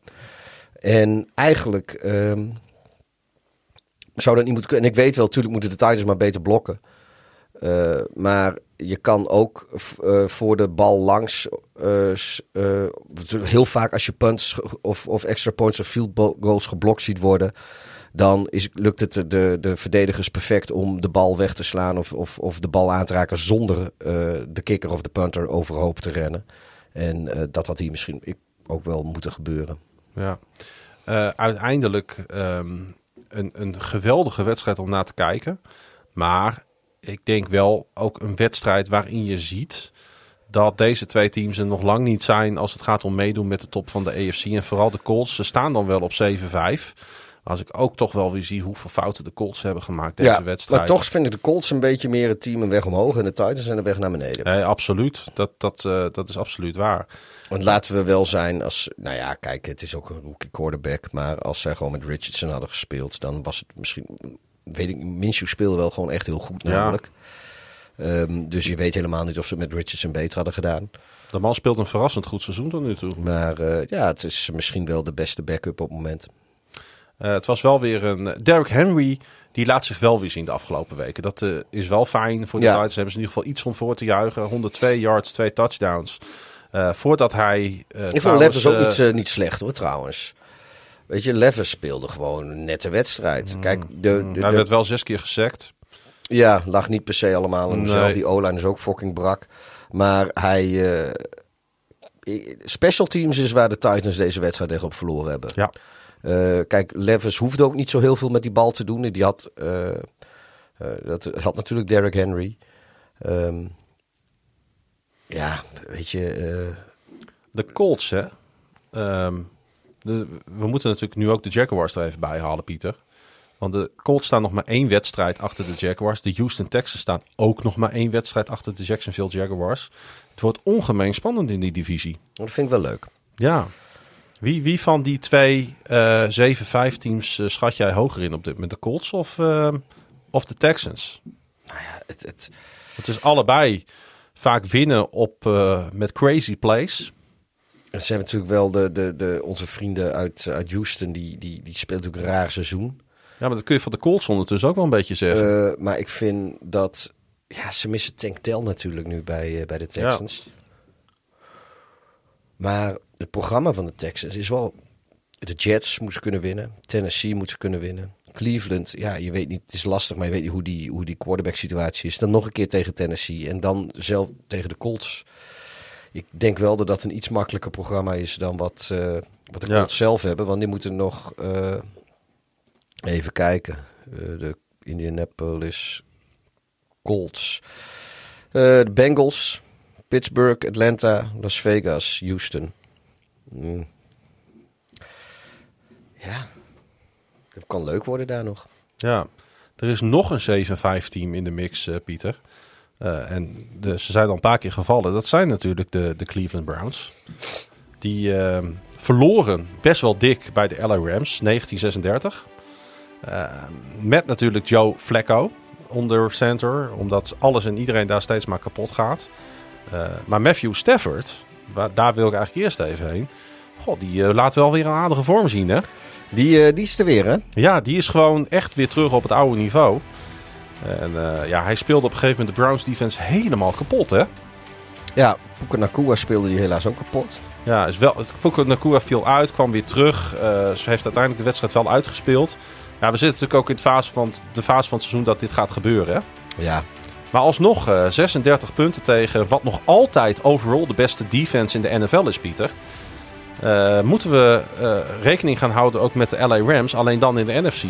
En eigenlijk ehm, zou dat niet moeten kunnen. En ik weet wel, natuurlijk moeten de Titans maar beter blokken. Eh, maar je kan ook eh, voor de bal langs. eh, heel vaak als je punts of, of extra points of field goals geblokt ziet worden. Dan is, lukt het de, de, de verdedigers perfect om de bal weg te slaan. Of, of, of de bal aan te raken zonder de kicker of de punter overhoop te rennen. En dat had hier misschien ook wel moeten gebeuren. Ja. Uiteindelijk ehm, een, een geweldige wedstrijd om naar te kijken. Maar ik denk wel ook een wedstrijd waarin je ziet dat deze twee teams er nog lang niet zijn als het gaat om meedoen met de top van de AFC. En vooral de Colts. Ze staan dan wel op 7-5. Maar als ik ook toch wel weer zie hoeveel fouten de Colts hebben gemaakt deze wedstrijd. Maar toch vind ik de Colts een beetje meer het team een weg omhoog en de Titans zijn een weg naar beneden. Nee, absoluut. Dat, dat, eh, dat is absoluut waar. Want laten we wel zijn als, nou ja, kijk, het is ook een rookie quarterback, maar als zij gewoon met Richardson hadden gespeeld, dan was het misschien, weet ik, Minshew speelde wel gewoon echt heel goed Ja. namelijk. Ehm, dus je weet helemaal niet of ze het met Richardson beter hadden gedaan. De man speelt een verrassend goed seizoen tot nu toe. Maar eh, ja, het is misschien wel de beste backup op het moment. Eh, het was wel weer een. Derrick Henry. Die laat zich wel weer zien de afgelopen weken. Dat eh, is wel fijn voor de Ja. Titans. Hebben ze in ieder geval iets om voor te juichen. 102 yards, twee touchdowns. Eh, voordat hij. eh, Ik vond Levis ook niet, eh, niet slecht hoor, trouwens. Weet je, Levis speelde gewoon een nette wedstrijd. Kijk, de, de, hij de- werd wel zes keer gesackt. Ja, lag niet per se allemaal hemzelf. Nee. Die O-line is ook fucking brak. Maar hij... special teams is waar de Titans deze wedstrijd echt op verloren hebben. Ja. Kijk, Levis hoefde ook niet zo heel veel met die bal te doen. Die had, dat had natuurlijk Derrick Henry. Ehm, ja, weet je... eh, De Colts, hè. Ehm, de- we moeten natuurlijk nu ook de Jaguars er even bij halen, Pieter. Want de Colts staan nog maar één wedstrijd achter de Jaguars. De Houston Texans staan ook nog maar één wedstrijd achter de Jacksonville Jaguars. Het wordt ongemeen spannend in die divisie. dat vind ik wel leuk. Ja, Wie, wie van die twee eh 7-5 teams eh, schat jij hoger in op dit moment? De Colts of, eh, of de Texans? Het, het, Het is allebei vaak winnen op, eh, met crazy plays. ze hebben natuurlijk wel de, de, de, onze vrienden uit, uit Houston, die, die, die speelt natuurlijk een raar seizoen. Ja, maar dat kun je van de Colts ondertussen ook wel een beetje zeggen. Eh, maar ik vind dat, ja, ze missen Tank Dell natuurlijk nu bij, eh, bij de Texans. Maar het programma van de Texans is wel, de Jets moeten kunnen winnen, Tennessee moet ze kunnen winnen. Cleveland, ja, je weet niet, het is lastig, maar je weet niet hoe die, hoe die quarterback situatie is. Dan nog een keer tegen Tennessee en dan zelf tegen de Colts. Ik denk wel dat dat een iets makkelijker programma is dan wat, eh, wat de Ja. Colts zelf hebben. Want die moeten nog eh, even kijken. Eh, de Indianapolis Colts. De Bengals, Pittsburgh, Atlanta, Las Vegas, Houston. Hmm. Ja, het kan leuk worden daar nog. Ja, er is nog een 7-5 team in de mix, eh, Pieter. Eh, en de, ze zijn al een paar keer gevallen. Dat zijn natuurlijk de, de Cleveland Browns. Die eh, verloren best wel dik bij de LA Rams, 1936. Eh, met natuurlijk Joe Flacco onder center, omdat alles en iedereen daar steeds maar kapot gaat. Maar Matthew Stafford, daar wil ik eigenlijk eerst even heen. God, die laat wel weer een aardige vorm zien, hè? Die, eh, die is er weer, hè? Ja, die is gewoon echt weer terug op het oude niveau. En eh, ja, hij speelde op een gegeven moment de Browns defense helemaal kapot, hè? Ja, Puka Nakua speelde die helaas ook kapot. Ja, is wel, Puka Nakua viel uit, kwam weer terug. Eh, ze heeft uiteindelijk de wedstrijd wel uitgespeeld. Ja, we zitten natuurlijk ook in de fase van, het- de fase van het seizoen dat dit gaat gebeuren, hè? Ja, Maar alsnog eh 36 punten tegen wat nog altijd overall de beste defense in de NFL is, Pieter. Eh, moeten we eh, rekening gaan houden ook met de LA Rams, alleen dan in de NFC.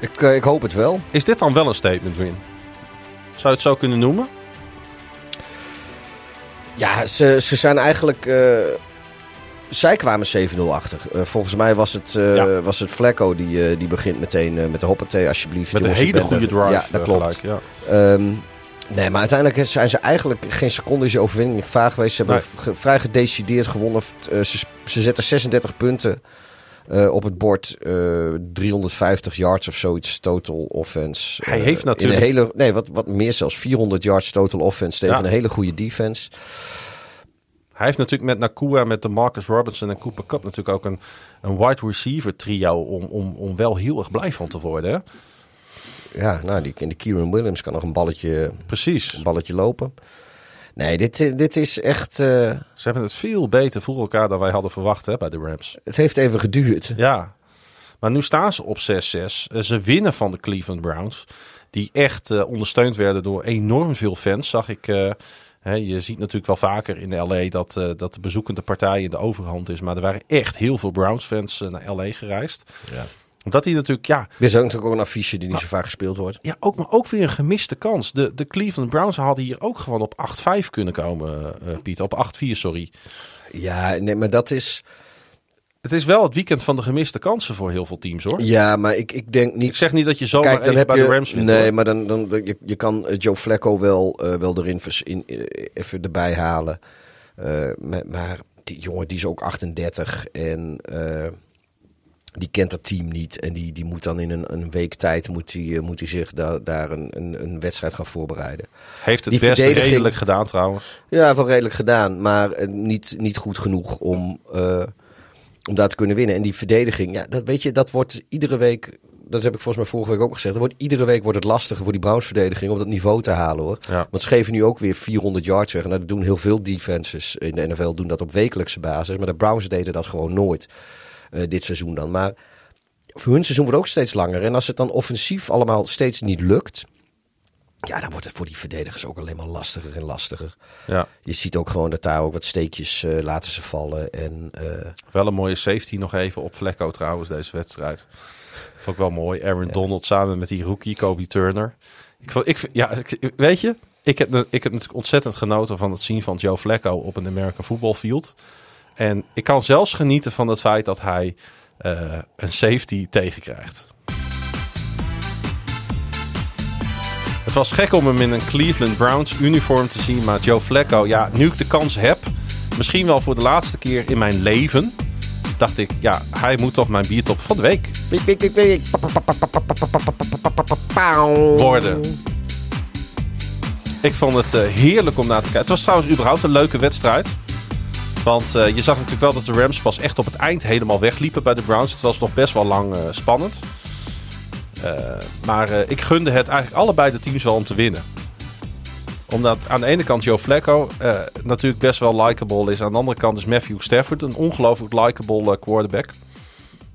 ik, eh, ik hoop het wel. Is dit dan wel een statement win? Zou je het zo kunnen noemen? Ja, ze, ze zijn eigenlijk... zij kwamen 7-0 achter. Volgens mij was het, Ja. was het Flecko die, die begint meteen met de hoppatee, alsjeblieft. Met een hele goede drive. Ja, dat klopt. gelijk, ja. Nee, maar uiteindelijk zijn ze eigenlijk geen seconde is overwinning in gevaar geweest. Ze hebben vrij gedecideerd gewonnen. Eh, ze, ze zetten 36 punten eh, op het bord. eh 350 yards of zoiets total offense. Hij heeft in natuurlijk- Een hele, nee, wat, wat meer zelfs. 400 yards total offense tegen Ja. een hele goede defense. Hij heeft natuurlijk met Nakua, met de Marcus Robinson en Cooper Cup natuurlijk ook een, een wide receiver trio om, om, om wel heel erg blij van te worden. Hè? Ja, nou, die, de Kieran Williams kan nog een balletje, Precies. een balletje lopen. Nee, dit, eh, dit is echt... eh, Ze hebben het veel beter voor elkaar dan wij hadden verwacht hè, bij de Rams. het heeft even geduurd. Ja, maar nu staan ze op 6-6. Eh, Ze winnen van de Cleveland Browns. Die echt ondersteund werden door enorm veel fans. Zag ik. hè, je ziet natuurlijk wel vaker in LA dat, dat de bezoekende partij in de overhand is. Maar er waren echt heel veel Browns-fans naar LA gereisd. Ja. Omdat die natuurlijk, ja, Er is ook natuurlijk ook een affiche die niet zo vaak gespeeld wordt. ja ook, maar ook weer een gemiste kans. De, de Cleveland Browns hadden hier ook gewoon op 8-5 kunnen komen, eh Piet. Op 8-4, sorry. Ja, nee, maar dat is... Het is wel het weekend van de gemiste kansen voor heel veel teams, hoor. Ja, maar ik, ik denk niet... Ik zeg niet dat je zomaar Kijk, dan heb bij je... de Rams nee, hoor. maar dan, dan, je, je kan eh, Joe Flacco wel, wel erin vers, in, even erbij halen. Maar, maar die jongen, die is ook 38 en die kent dat team niet. En die, die moet dan in een, een week tijd moet die, eh, moet die zich da- daar een, een, een wedstrijd gaan voorbereiden. Heeft het die best verdediging- redelijk gedaan trouwens. Ja, wel redelijk gedaan, maar eh, niet, niet goed genoeg om, eh, om daar te kunnen winnen. En die verdediging, ja, dat weet je, dat wordt iedere week. Dat heb ik volgens mij vorige week ook gezegd. Wordt, iedere week wordt het lastiger voor die Browns verdediging om dat niveau te halen hoor. Ja. Want ze geven nu ook weer 400 yards weg. En dat doen heel veel defenses in de NFL doen dat op wekelijkse basis. Maar de Browns deden dat gewoon nooit eh, dit seizoen dan. Maar voor hun seizoen wordt ook steeds langer. En als het dan offensief allemaal steeds niet lukt. Ja, dan wordt het voor die verdedigers ook alleen maar lastiger en lastiger. Ja, Je ziet ook gewoon dat daar ook wat steekjes eh, laten ze vallen. En eh, wel een mooie safety nog even op Vlekko trouwens deze wedstrijd. Vond ik wel mooi. Aaron Donald samen met die rookie Kobe Turner. Ik vond, ik, ja, ik- weet je, ik heb, ik heb natuurlijk ontzettend genoten van het zien van Joe Flacco op een American Football Field. En ik kan zelfs genieten van het feit dat hij eh, een safety tegenkrijgt. Het was gek om hem in een Cleveland Browns uniform te zien, maar Joe Flacco, ja, nu ik de kans heb, misschien wel voor de laatste keer in mijn leven, dacht ik, ja, hij moet toch mijn biertop van de week worden. Ik vond het eh, heerlijk om naar te kijken. Het was trouwens überhaupt een leuke wedstrijd. Want eh, je zag natuurlijk wel dat de Rams pas echt op het eind helemaal wegliepen bij de Browns. Het was nog best wel lang eh, spannend. Eh, maar ik gunde het eigenlijk allebei de teams wel om te winnen. Omdat aan de ene kant Joe Flacco natuurlijk best wel likable is. Aan de andere kant is Matthew Stafford een ongelooflijk likable quarterback.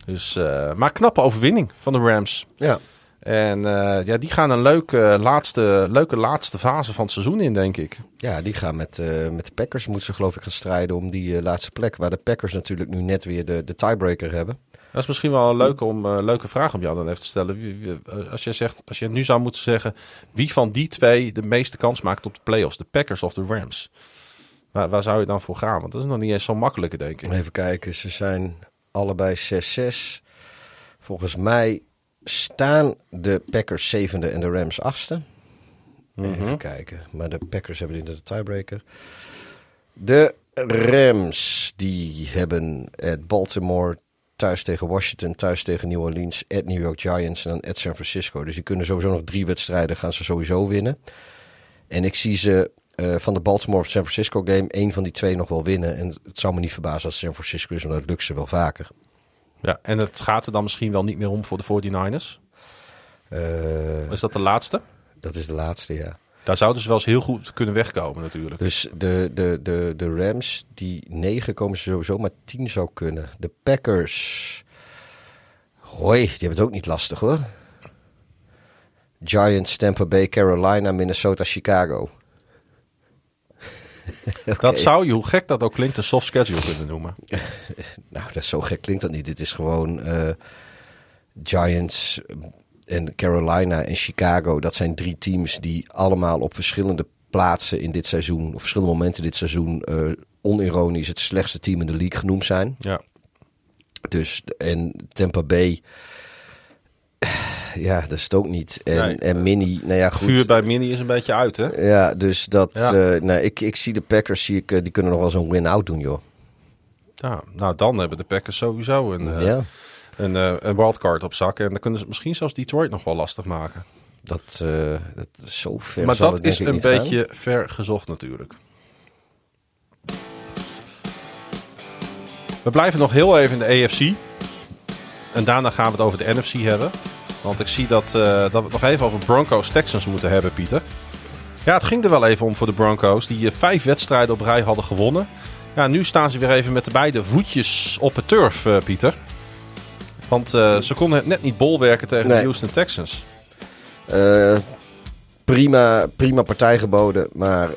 Dus, maar knappe overwinning van de Rams. Ja. En eh, ja, die gaan een leuke laatste, leuke laatste fase van het seizoen in, denk ik. Ja, die gaan met, eh, met de Packers, moeten ze geloof ik gaan strijden om die eh, laatste plek. Waar de Packers natuurlijk nu net weer de, de tiebreaker hebben. Dat is misschien wel een leuke, om, leuke vraag om jou dan even te stellen. Wie- wie- als, je zegt, als je nu zou moeten zeggen, wie van die twee de meeste kans maakt op de playoffs? De Packers of de Rams? Waar, waar zou je dan voor gaan? Want dat is nog niet eens zo makkelijke, denk ik. Even kijken, ze zijn allebei 6-6. Volgens mij staan de Packers zevende en de Rams achtste. Even kijken, maar de Packers hebben de tiebreaker. De Rams, die hebben at Baltimore, thuis tegen Washington, thuis tegen New Orleans, at New York Giants en dan at San Francisco. Dus die kunnen sowieso nog drie wedstrijden, gaan ze sowieso winnen. En ik zie ze eh, van de Baltimore of San Francisco game één van die twee nog wel winnen. En het zou me niet verbazen als San Francisco is, want dat lukt ze wel vaker. Ja, en het gaat er dan misschien wel niet meer om voor de 49ers. Eh, Is dat de laatste? dat is de laatste, ja. Daar zouden ze wel eens heel goed kunnen wegkomen natuurlijk. Dus de, de, de, de Rams, die negen komen ze sowieso, maar tien zou kunnen. De Packers. Hoi, die hebben het ook niet lastig hoor. Giants, Tampa Bay, Carolina, Minnesota, Chicago. Dat zou je, hoe gek dat ook klinkt, een soft schedule kunnen noemen. Nou, dat is zo gek klinkt dat niet. Dit is gewoon eh, Giants en Carolina en Chicago. Dat zijn drie teams die allemaal op verschillende plaatsen in dit seizoen, op verschillende momenten dit seizoen, eh, onironisch het slechtste team in de league genoemd zijn. Ja. Dus, en Tampa Bay, ja, dat is het ook niet. En, Nee. en Mini, nou ja, goed. Vuur bij Mini is een beetje uit, hè? Ja, dus dat, Ja. eh, nou, ik, ik zie de Packers, zie ik, eh, die kunnen nog wel zo'n win-out doen, joh. Ja, nou, dan hebben de Packers sowieso een, eh, ja, een, een wildcard op zak. En dan kunnen ze misschien zelfs Detroit nog wel lastig maken. dat, dat is zo ver maar dat is een gaan. beetje ver gezocht natuurlijk. We blijven nog heel even in de AFC. En daarna gaan we het over de NFC hebben. Want ik zie dat, eh, dat we het nog even over Broncos Texans moeten hebben, Pieter. Ja, het ging er wel even om voor de Broncos. Die eh, vijf wedstrijden op rij hadden gewonnen. Ja, nu staan ze weer even met de beide voetjes op het turf, eh, Pieter. Want ze konden het net niet bolwerken tegen de. Houston Texans. Prima, prima partij geboden, maar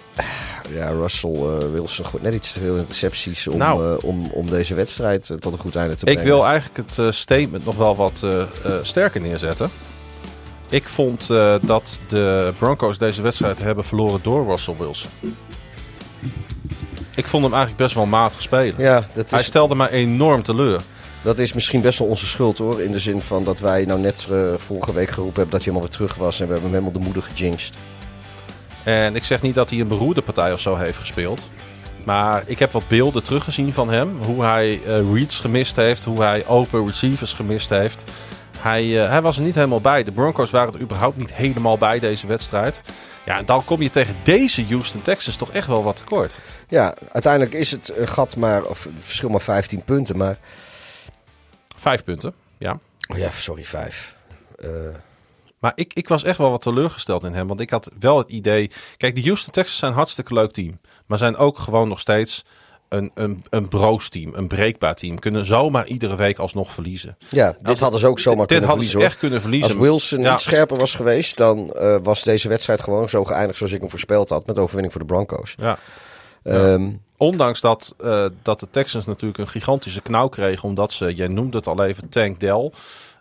ja, Russell eh, Wilson gooit net iets te veel intercepties om, Nou. eh, om, om deze wedstrijd eh, tot een goed einde te Ik brengen. wil eigenlijk het statement nog wel wat sterker neerzetten. Ik vond dat de Broncos deze wedstrijd hebben verloren door Russell Wilson. Ik vond hem eigenlijk best wel matig spelen. Ja, dat Hij stelde mij enorm teleur. dat is misschien best wel onze schuld hoor. In de zin van dat wij nou net vorige week geroepen hebben dat hij helemaal weer terug was. En we hebben hem helemaal de moeder gejinxed. En ik zeg niet dat hij een beroerde partij of zo heeft gespeeld. Maar ik heb wat beelden teruggezien van hem. Hoe hij eh, reads gemist heeft. Hoe hij open receivers gemist heeft. Hij, eh, hij was er niet helemaal bij. De Broncos waren er überhaupt niet helemaal bij deze wedstrijd. Ja, en dan kom je tegen deze Houston Texans toch echt wel wat tekort. Ja, uiteindelijk is het gat maar, of het verschil maar 15 punten. Maar, Vijf punten, ja. oh ja, sorry, vijf. Eh, Maar ik, ik was echt wel wat teleurgesteld in hem. Want ik had wel het idee... Kijk, de Houston Texans zijn een hartstikke leuk team. Maar zijn ook gewoon nog steeds een, een, een broos-team. Een breekbaar team. Kunnen zomaar iedere week alsnog verliezen. ja, dit Als- hadden ze ook zomaar dit kunnen hadden ze verliezen. hoor. echt kunnen verliezen. Als Wilson Ja. niet scherper was geweest, dan eh, was deze wedstrijd gewoon zo geëindigd zoals ik hem voorspeld had. Met overwinning voor de Broncos. Ja. Ehm, Ondanks dat, eh, dat de Texans natuurlijk een gigantische knauw kregen. Omdat ze, jij noemde het al even, Tank Dell.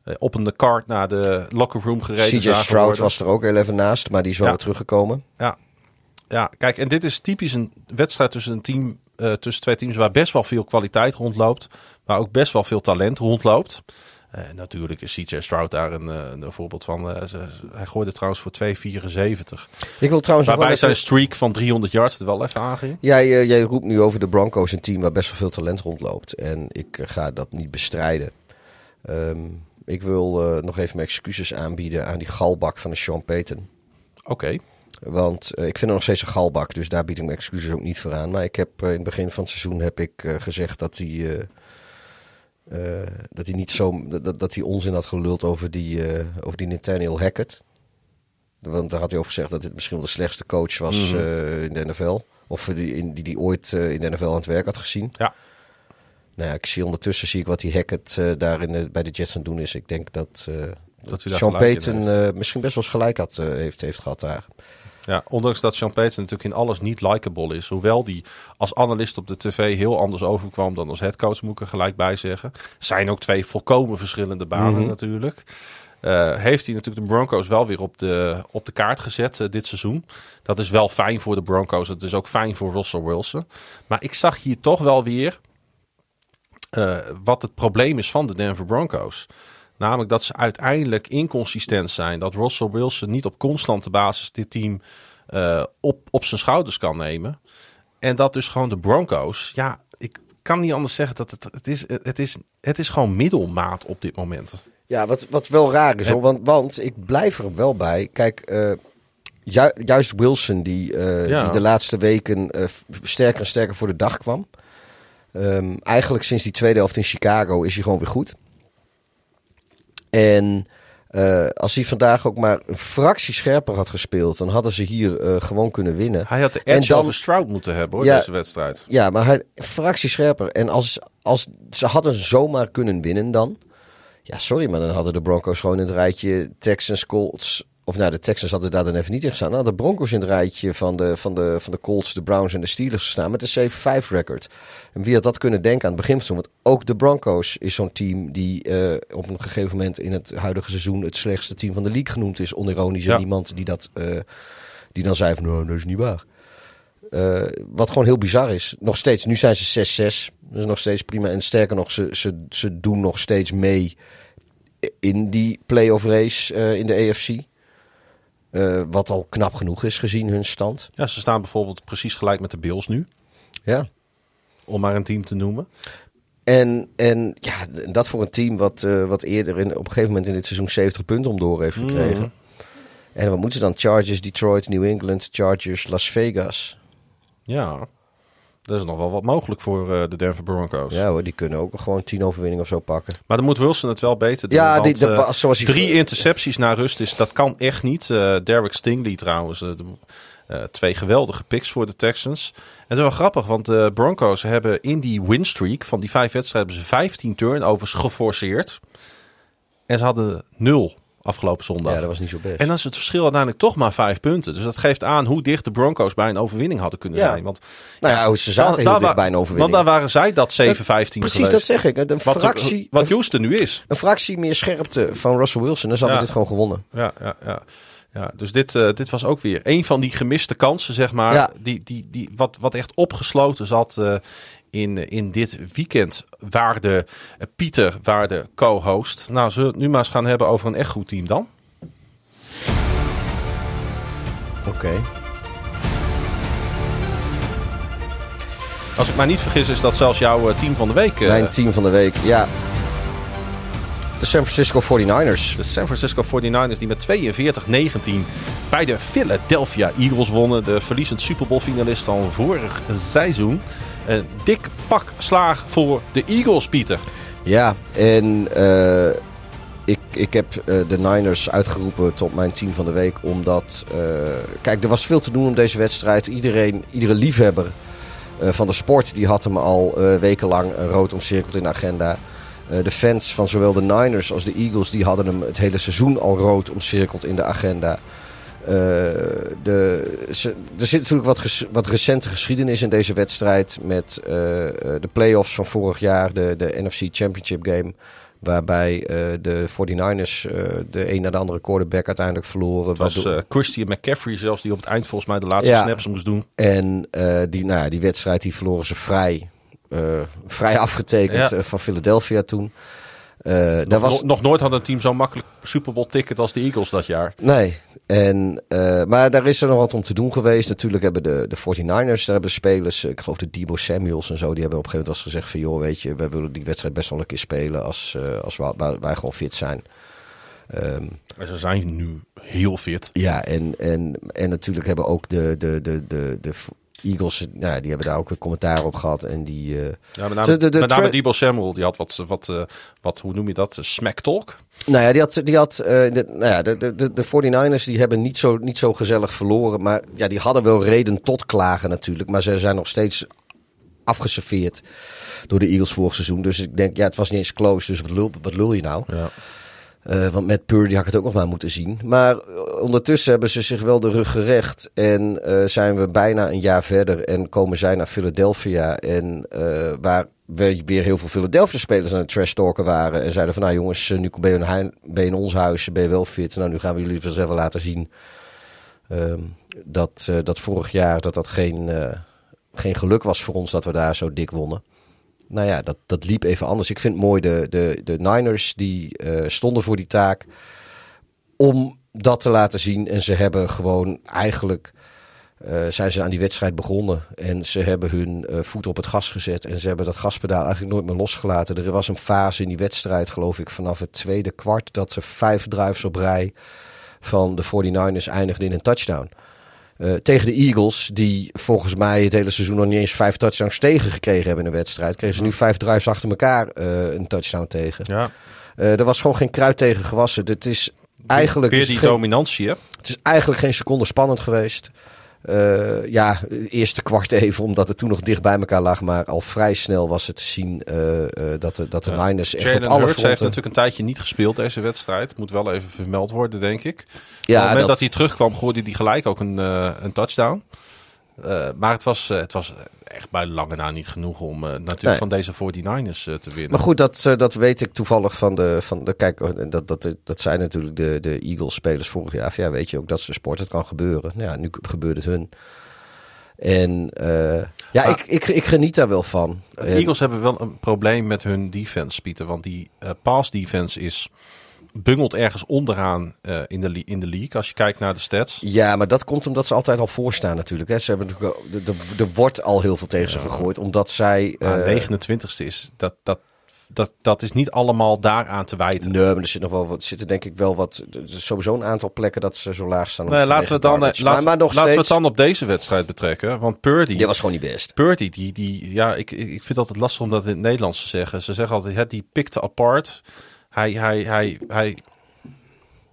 Eh, op een kart naar de locker room gereden CJ Stroud worden. was er ook heel even naast, maar die is wel Ja. weer teruggekomen. Ja, kijk, en dit is typisch een wedstrijd tussen, een team, eh, tussen twee teams waar best wel veel kwaliteit rondloopt. Waar ook best wel veel talent rondloopt. Eh, natuurlijk is CJ Stroud daar een, een voorbeeld van. Eh, ze- hij gooide trouwens voor 2,74. Ik wil trouwens Waarbij even- zijn streak van 300 yards er wel even aanging. Jij, jij roept nu over de Broncos, een team waar best wel veel talent rondloopt. En ik ga dat niet bestrijden. Ehm, ik wil eh, nog even mijn excuses aanbieden aan die galbak van de Sean Payton. Oké. Want eh, ik vind hem nog steeds een galbak, dus daar bied ik mijn excuses ook niet voor aan. Maar ik heb eh, in het begin van het seizoen heb ik gezegd dat hij, dat hij niet zo dat, dat hij onzin had geluld over die, over die Nathaniel Hackett. Want daar had hij over gezegd dat dit misschien wel de slechtste coach was eh, in de NFL. Of die, in, die die ooit in de NFL aan het werk had gezien. Ja. Nou ja, ik zie ondertussen zie ik wat die Hackett eh, daar in bij de Jets aan het doen is. Ik denk dat, eh, dat daar Sean Payton eh, misschien best wel eens gelijk had, heeft, heeft gehad daar. Ja, ondanks dat Sean Payton natuurlijk in alles niet likable is. Hoewel die als analist op de tv heel anders overkwam dan als headcoach, moet ik er gelijk bij zeggen. Zijn ook twee volkomen verschillende banen natuurlijk. Eh, heeft hij natuurlijk de Broncos wel weer op de, op de kaart gezet dit seizoen. Dat is wel fijn voor de Broncos. Het is ook fijn voor Russell Wilson. Maar ik zag hier toch wel weer eh, wat het probleem is van de Denver Broncos. Namelijk dat ze uiteindelijk inconsistent zijn. Dat Russell Wilson niet op constante basis dit team eh, op, op zijn schouders kan nemen. En dat dus gewoon de Broncos. Ja, ik kan niet anders zeggen dat het, het, is, het, is, het is gewoon middelmaat op dit moment. Ja, wat, wat wel raar is, hoor, want, want ik blijf er wel bij. Kijk, eh, ju- juist Wilson, die, Ja. die de laatste weken sterker en sterker voor de dag kwam. Ehm, eigenlijk sinds die tweede helft in Chicago is hij gewoon weer goed. En eh, als hij vandaag ook maar een fractie scherper had gespeeld, dan hadden ze hier eh, gewoon kunnen winnen. Hij had de En edge dan- over Stroud moeten hebben hoor, Ja. deze wedstrijd. Ja, maar hij, fractie scherper. En als, als ze hadden zomaar kunnen winnen dan. Ja, sorry, maar dan hadden de Broncos gewoon in het rijtje Texans, Colts. Of nou, de Texans hadden daar dan even niet in gestaan. Hadden de Broncos in het rijtje van de, van de, van de Colts, de Browns en de Steelers gestaan. Met een 7-5 record. En wie had dat kunnen denken aan het begin van? Want ook de Broncos is zo'n team die eh, op een gegeven moment in het huidige seizoen het slechtste team van de league genoemd is. Onironisch. Ja. En iemand die, dat, eh, die dan zei van, nou, dat is niet waar. Eh, wat gewoon heel bizar is. Nog steeds, nu zijn ze 6-6. Dat is nog steeds prima. En sterker nog, ze, ze, ze doen nog steeds mee in die playoff race in de AFC. Eh, wat al knap genoeg is gezien hun stand. Ja, ze staan bijvoorbeeld precies gelijk met de Bills nu. Ja. Om maar een team te noemen. En, en ja, dat voor een team wat, eh, wat eerder in, op een gegeven moment in dit seizoen 70 punten om door heeft gekregen. Mhm. En wat moeten ze dan? Chargers, Detroit, New England, Chargers, Las Vegas. Ja, dat is nog wel wat mogelijk voor eh, de Denver Broncos. Ja hoor, die kunnen ook gewoon 10 overwinningen of zo pakken. Maar dan moet Wilson het wel beter doen. Ja, want, die- de- eh, zoals hij- drie intercepties na rust is, dat kan echt niet. Eh Derek Stingley trouwens, twee geweldige picks voor de Texans. En het is wel grappig, want de Broncos hebben in die winstreak van die vijf wedstrijden hebben ze 15 turnovers geforceerd. En ze hadden nul afgelopen zondag. Ja, dat was niet zo best. En dan is het verschil uiteindelijk toch maar vijf punten. Dus dat geeft aan hoe dicht de Broncos bij een overwinning hadden kunnen Ja. zijn. Want nou ja, ze zaten heel daar dicht bij een overwinning. Want daar waren zij dat 7-15 Precies, geweest. dat zeg ik. Een fractie, wat Houston nu is. een fractie meer scherpte van Russell Wilson. Dan hadden Ja. dit gewoon gewonnen. Ja, ja, ja. ja dus dit, eh, dit was ook weer een van die gemiste kansen, zeg maar. Ja. Die, die, die, wat, wat echt opgesloten zat eh, in, in dit weekend. Waar de eh, Pieter, waar de co-host. Nou, zullen we het nu maar eens gaan hebben over een echt goed team dan? Oké. Als ik mij niet vergis, is dat zelfs jouw eh, team van de week. eh, Mijn team van de week, ja. De San Francisco 49ers. De San Francisco 49ers die met 42-19 bij de Philadelphia Eagles wonnen. De verliezend Super Bowl finalist van vorig seizoen. Een dik pak slaag voor de Eagles, Pieter. Ja, en eh, ik, ik heb eh, de Niners uitgeroepen tot mijn team van de week. Omdat, eh, kijk, er was veel te doen om deze wedstrijd. Iedereen, iedere liefhebber van de sport, die had hem al wekenlang rood omcirkeld in de agenda. De fans van zowel de Niners als de Eagles, die hadden hem het hele seizoen al rood omcirkeld in de agenda. Eh, de, ze- er zit natuurlijk wat, ges- wat recente geschiedenis in deze wedstrijd. Met eh, eh, de playoffs van vorig jaar, de, de NFC Championship Game. Waarbij de 49ers eh, de een na de andere quarterback uiteindelijk verloren. Het was Christian McCaffrey zelfs die op het eind volgens mij de laatste Ja. snaps moest doen. En die, nou ja, die wedstrijd die verloren ze vrij, vrij afgetekend Ja. van Philadelphia toen. Eh, daar Nog, was, nog nooit had een team zo'n makkelijk Super Bowl ticket als de Eagles dat jaar. Nee, en, eh, maar daar is er nog wat om te doen geweest. Natuurlijk hebben de, de 49ers, daar hebben spelers, ik geloof de Debo Samuels en zo, die hebben op een gegeven moment eens gezegd van, joh, weet je, wij willen die wedstrijd best wel een keer spelen als, eh, als wij, wij, wij gewoon fit zijn. Ehm, Maar ze zijn nu heel fit. ja, en, en, en natuurlijk hebben ook de, de, de, de, de Eagles, nou, die hebben daar ook weer commentaar op gehad. En die, eh, Ja, met name, de- de met name tra- Debo Samuel, die had wat, wat, eh, wat, hoe noem je dat, smack talk. Nou ja, die had, die had eh, de, nou ja, de, de, de, de 49ers die hebben niet zo, niet zo gezellig verloren. Maar ja, die hadden wel reden tot klagen natuurlijk. Maar ze zijn nog steeds afgeserveerd door de Eagles vorig seizoen. Dus ik denk, ja, het was niet eens close. Dus wat lul, wat lul je nou? Ja. Eh, want met Purdy had ik het ook nog maar moeten zien. Maar eh, ondertussen hebben ze zich wel de rug gerecht. En eh, zijn we bijna een jaar verder. En komen zij naar Philadelphia. En waar we weer heel veel Philadelphia spelers aan het trash talken waren. En zeiden van nou jongens, nu ben je, in, ben in ons huis. Ben je wel fit. Nou nu gaan we jullie even laten zien. Ehm, dat, dat vorig jaar dat dat geen, geen geluk was voor ons dat we daar zo dik wonnen. Nou ja, dat, dat liep even anders. Ik vind het mooi, de, de, de Niners die eh, stonden voor die taak om dat te laten zien. En ze hebben gewoon eigenlijk, eh, zijn ze aan die wedstrijd begonnen. En ze hebben hun eh, voet op het gas gezet. En ze hebben dat gaspedaal eigenlijk nooit meer losgelaten. Er was een fase in die wedstrijd, geloof ik, vanaf het tweede kwart... dat ze vijf drives op rij van de 49ers eindigden in een touchdown. Eh, tegen de Eagles, die volgens mij het hele seizoen nog niet eens vijf touchdowns tegengekregen hebben in een wedstrijd, kregen ze nu vijf drives achter elkaar eh, een touchdown tegen. Ja. Eh, er was gewoon geen kruid tegen gewassen. Het is eigenlijk, Weer is die geen, dominantie, hè? het is eigenlijk geen seconde spannend geweest. Eh, ja, eerste kwart even, omdat het toen nog dicht bij elkaar lag. Maar al vrij snel was het te zien eh, eh, dat de, dat de Ja. Niners echt Jalen op alle Hurts heeft natuurlijk een tijdje niet gespeeld deze wedstrijd. Moet wel even vermeld worden, denk ik. Op het moment dat, dat, hij terugkwam, gooide hij gelijk ook een, een touchdown. Eh, maar het was, eh, het was echt bij lange na niet genoeg om eh, natuurlijk Nee. van deze 49ers eh, te winnen. Maar goed, dat, dat weet ik toevallig van de. Van de kijk, eh, dat, dat, dat zijn natuurlijk de, de Eagles-spelers vorig jaar. Ja, weet je ook, dat is de sport, het kan gebeuren. Nou ja, nu gebeurt het hun. En ja, ik, ik, ik geniet daar wel van. De Eagles hebben wel een probleem met hun defense, Pieter. Want die pass defense is bungelt ergens onderaan eh, in, de, in de league. Als je kijkt naar de stats. Ja, maar dat komt omdat ze altijd al voorstaan natuurlijk. Hè. Ze hebben er- wordt al heel veel tegen ze gegooid, omdat zij... Maar eh, 29ste is, dat, dat, dat, dat is niet allemaal daaraan te wijten. Nee, maar er zit nog wel wat, zitten denk ik wel wat, er is sowieso een aantal plekken dat ze zo laag staan. Nee, laten we, het dan, eh, maar, maar nog laten we het dan op deze wedstrijd betrekken. Want Purdy, Die was gewoon niet best. Purdy die, die, ja, ik, ik ik vind het altijd lastig om dat in het Nederlands te zeggen. Ze zeggen altijd, hè, die pikte apart. Hij, hij, hij, hij,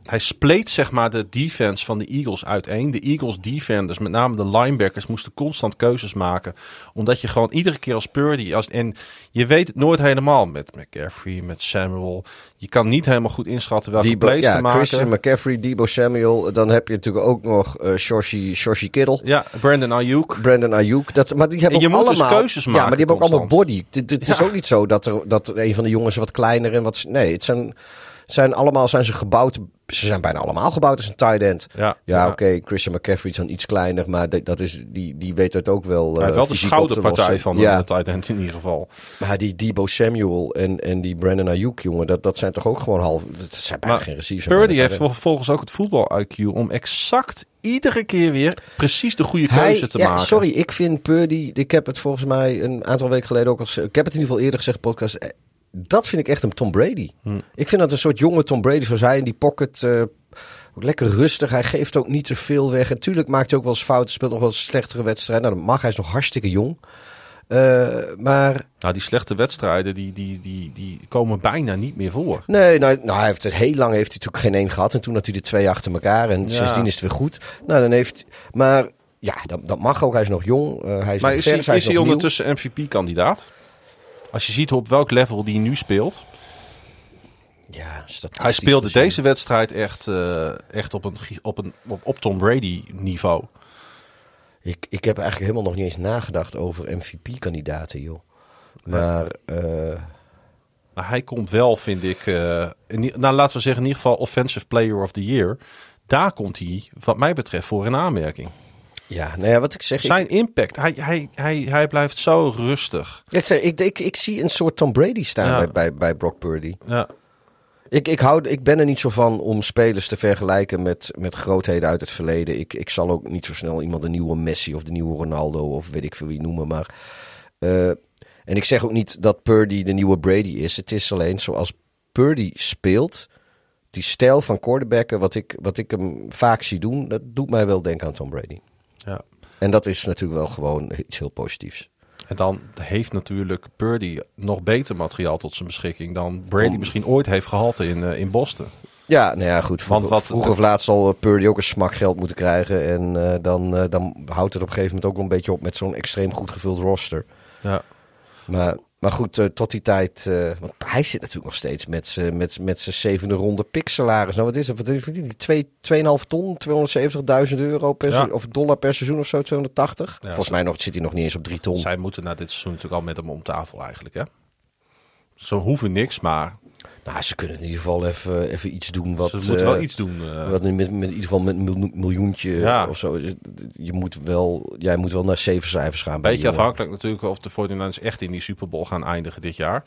hij spleet zeg maar de defense van de Eagles uiteen. De Eagles defenders, met name de linebackers, moesten constant keuzes maken. Omdat je gewoon iedere keer als Purdy, als, en je weet het nooit helemaal met McCaffrey, met Samuel. Je kan niet helemaal goed inschatten welke Debo, plays te ja, maken. Christian McCaffrey, Debo Samuel. Dan heb je natuurlijk ook nog eh Shoshi, Shoshi Kittle. Ja, Brandon Ayuk. Brandon Ayuk. Dat, maar die hebben En je ook moet dus allemaal keuzes Ja, maken maar die hebben ook allemaal body. Het, is Ja. ook niet zo dat, er, dat een van de jongens wat kleiner en wat... Nee, het zijn, zijn allemaal zijn ze gebouwd... Ze zijn bijna allemaal gebouwd als een tight end. Ja, Ja, oké, Christian McCaffrey is dan iets kleiner, maar dat is, die, die weet het ook wel. Hij eh, heeft wel de schouderpartij van de tight end in ieder geval. maar die Debo Samuel en, en die Brandon Ayuk, jongen, dat, dat zijn toch ook gewoon half. Dat zijn bijna Maar geen receivers. Purdy heeft vervolgens ook het voetbal-IQ om exact iedere keer weer precies de goede Hij, keuze te ja, maken. sorry, ik vind Purdy. Ik heb het volgens mij een aantal weken geleden ook al. Ik heb het in ieder geval eerder gezegd, podcast. Dat vind ik echt een Tom Brady. Hm. Ik vind dat een soort jonge Tom Brady, zoals hij in die pocket. ook lekker rustig. Hij geeft ook niet te veel weg. En tuurlijk maakt hij ook wel eens fouten. Speelt nog wel eens slechtere wedstrijden. Nou, dat mag. Hij is nog hartstikke jong. Eh, maar Nou, die slechte wedstrijden die, die, die, die komen bijna niet meer voor. Nee, nou, nou hij heeft het heel lang heeft hij natuurlijk geen één gehad. En toen had hij er twee achter elkaar. En Ja. sindsdien is het weer goed. Nou, dan heeft. Maar ja, dat, dat mag ook. Hij is nog jong. eh, hij is Maar is hij, vers, hij is is hij nog nieuw. ondertussen MVP-kandidaat? Als je ziet op welk level die nu speelt. Ja, Hij speelde deze wedstrijd echt, eh, echt op, een, op, een, op, op Tom Brady-niveau. Ik, ik heb eigenlijk helemaal nog niet eens nagedacht over MVP-kandidaten, joh. Maar eh, Maar hij komt wel, vind ik, eh, in, nou, laten we zeggen in ieder geval Offensive Player of the Year. Daar komt hij, wat mij betreft, voor in aanmerking. Ja, nou ja, wat ik zeg. ik- Zijn impact, hij, hij, hij, hij blijft zo rustig. Ik, zeg, ik, ik, ik zie een soort Tom Brady staan Ja. bij, bij, bij Brock Purdy. Ja. Ik, ik, hou, ik ben er niet zo van om spelers te vergelijken met, met grootheden uit het verleden. Ik, ik zal ook niet zo snel iemand de nieuwe Messi of de nieuwe Ronaldo of weet ik veel wie noemen. Maar, eh, en ik zeg ook niet dat Purdy de nieuwe Brady is. Het is alleen zoals Purdy speelt, die stijl van quarterbacken, wat ik, wat ik hem vaak zie doen, dat doet mij wel denken aan Tom Brady. Ja. En dat is natuurlijk wel gewoon iets heel positiefs. En dan heeft natuurlijk Purdy nog beter materiaal tot zijn beschikking dan Brady Om- misschien ooit heeft gehad in, eh, in Boston. Ja, nou ja, goed. Vroeger, Want wat- vroeger of laat zal eh, Purdy ook een smak geld moeten krijgen. En eh, dan, dan houdt het op een gegeven moment ook wel een beetje op met zo'n extreem goed gevuld roster. Ja. Maar, maar goed, eh, tot die tijd... eh, want hij zit natuurlijk nog steeds met zijn met, met zijn zevende ronde pick salaris. Nou, wat is het? Wat is het? Twee- 2,5 ton, 270.000 euro per Ja. of dollar per seizoen of zo, 280. Ja, Volgens mij nog, zit hij nog niet eens op 3 ton. Zij moeten na dit seizoen natuurlijk al met hem om tafel eigenlijk, hè? Ze hoeven niks, maar Nou, ze kunnen in ieder geval even, even iets doen wat... ze moeten eh, wel iets doen. eh. Wat met, met, in ieder geval met een miljoen- miljoentje Ja. of zo. Je moet wel, jij moet wel naar zeven cijfers gaan. bij Beetje jongen. afhankelijk natuurlijk of de 49ers echt in die Super Bowl gaan eindigen dit jaar.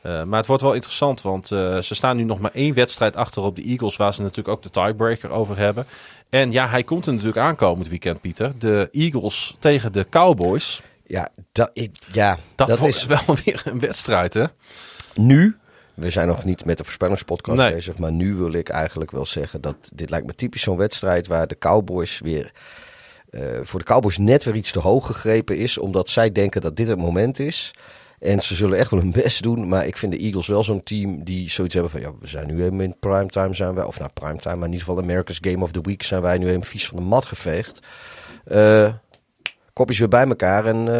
Eh, maar het wordt wel interessant, want eh, ze staan nu nog maar één wedstrijd achter op de Eagles, waar ze natuurlijk ook de tiebreaker over hebben. En ja, hij komt er natuurlijk aankomend weekend, Pieter. De Eagles tegen de Cowboys. Ja, dat, ik- ja, Dat, dat, is wel weer een wedstrijd, hè? nu. We zijn nog niet met de voorspellingspodcast Nee. bezig. Maar nu wil ik eigenlijk wel zeggen dat dit lijkt me typisch zo'n wedstrijd waar de Cowboys weer. eh, voor de Cowboys net weer iets te hoog gegrepen is. Omdat zij denken dat dit het moment is. En ze zullen echt wel hun best doen. Maar ik vind de Eagles wel zo'n team die zoiets hebben van... Ja, we zijn nu even in primetime zijn wij... Of nou, primetime, maar in ieder geval America's Game of the Week... zijn wij nu even vies van de mat geveegd. Eh kopjes weer bij elkaar. En eh,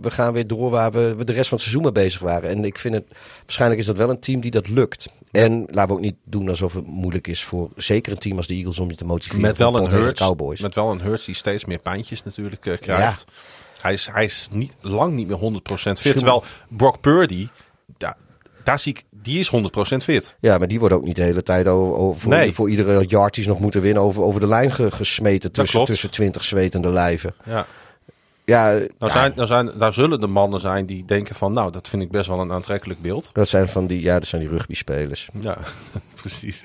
we gaan weer door waar we, we de rest van het seizoen mee bezig waren. En ik vind het... Waarschijnlijk is dat wel een team die dat lukt. En laten we ook niet doen alsof het moeilijk is voor... Zeker een team als de Eagles om je te motiveren. Met wel, een Hurts, Cowboys. met wel een Hurts die steeds meer pijntjes natuurlijk eh, krijgt. Hij is, hij is niet, lang niet meer 100% fit. Terwijl Brock Purdy, daar, daar zie ik, die is 100% fit. Ja, maar die wordt ook niet de hele tijd o- o- voor, Nee. voor iedere yard die ze nog moeten winnen over, over de lijn ge- gesmeten tussen, tussen 20 zwetende lijven. Ja. Ja, Nou, ja, zijn, nou zijn, daar zullen de mannen zijn die denken van, nou, dat vind ik best wel een aantrekkelijk beeld. dat zijn van die, ja, dat zijn die rugby spelers. Ja, precies.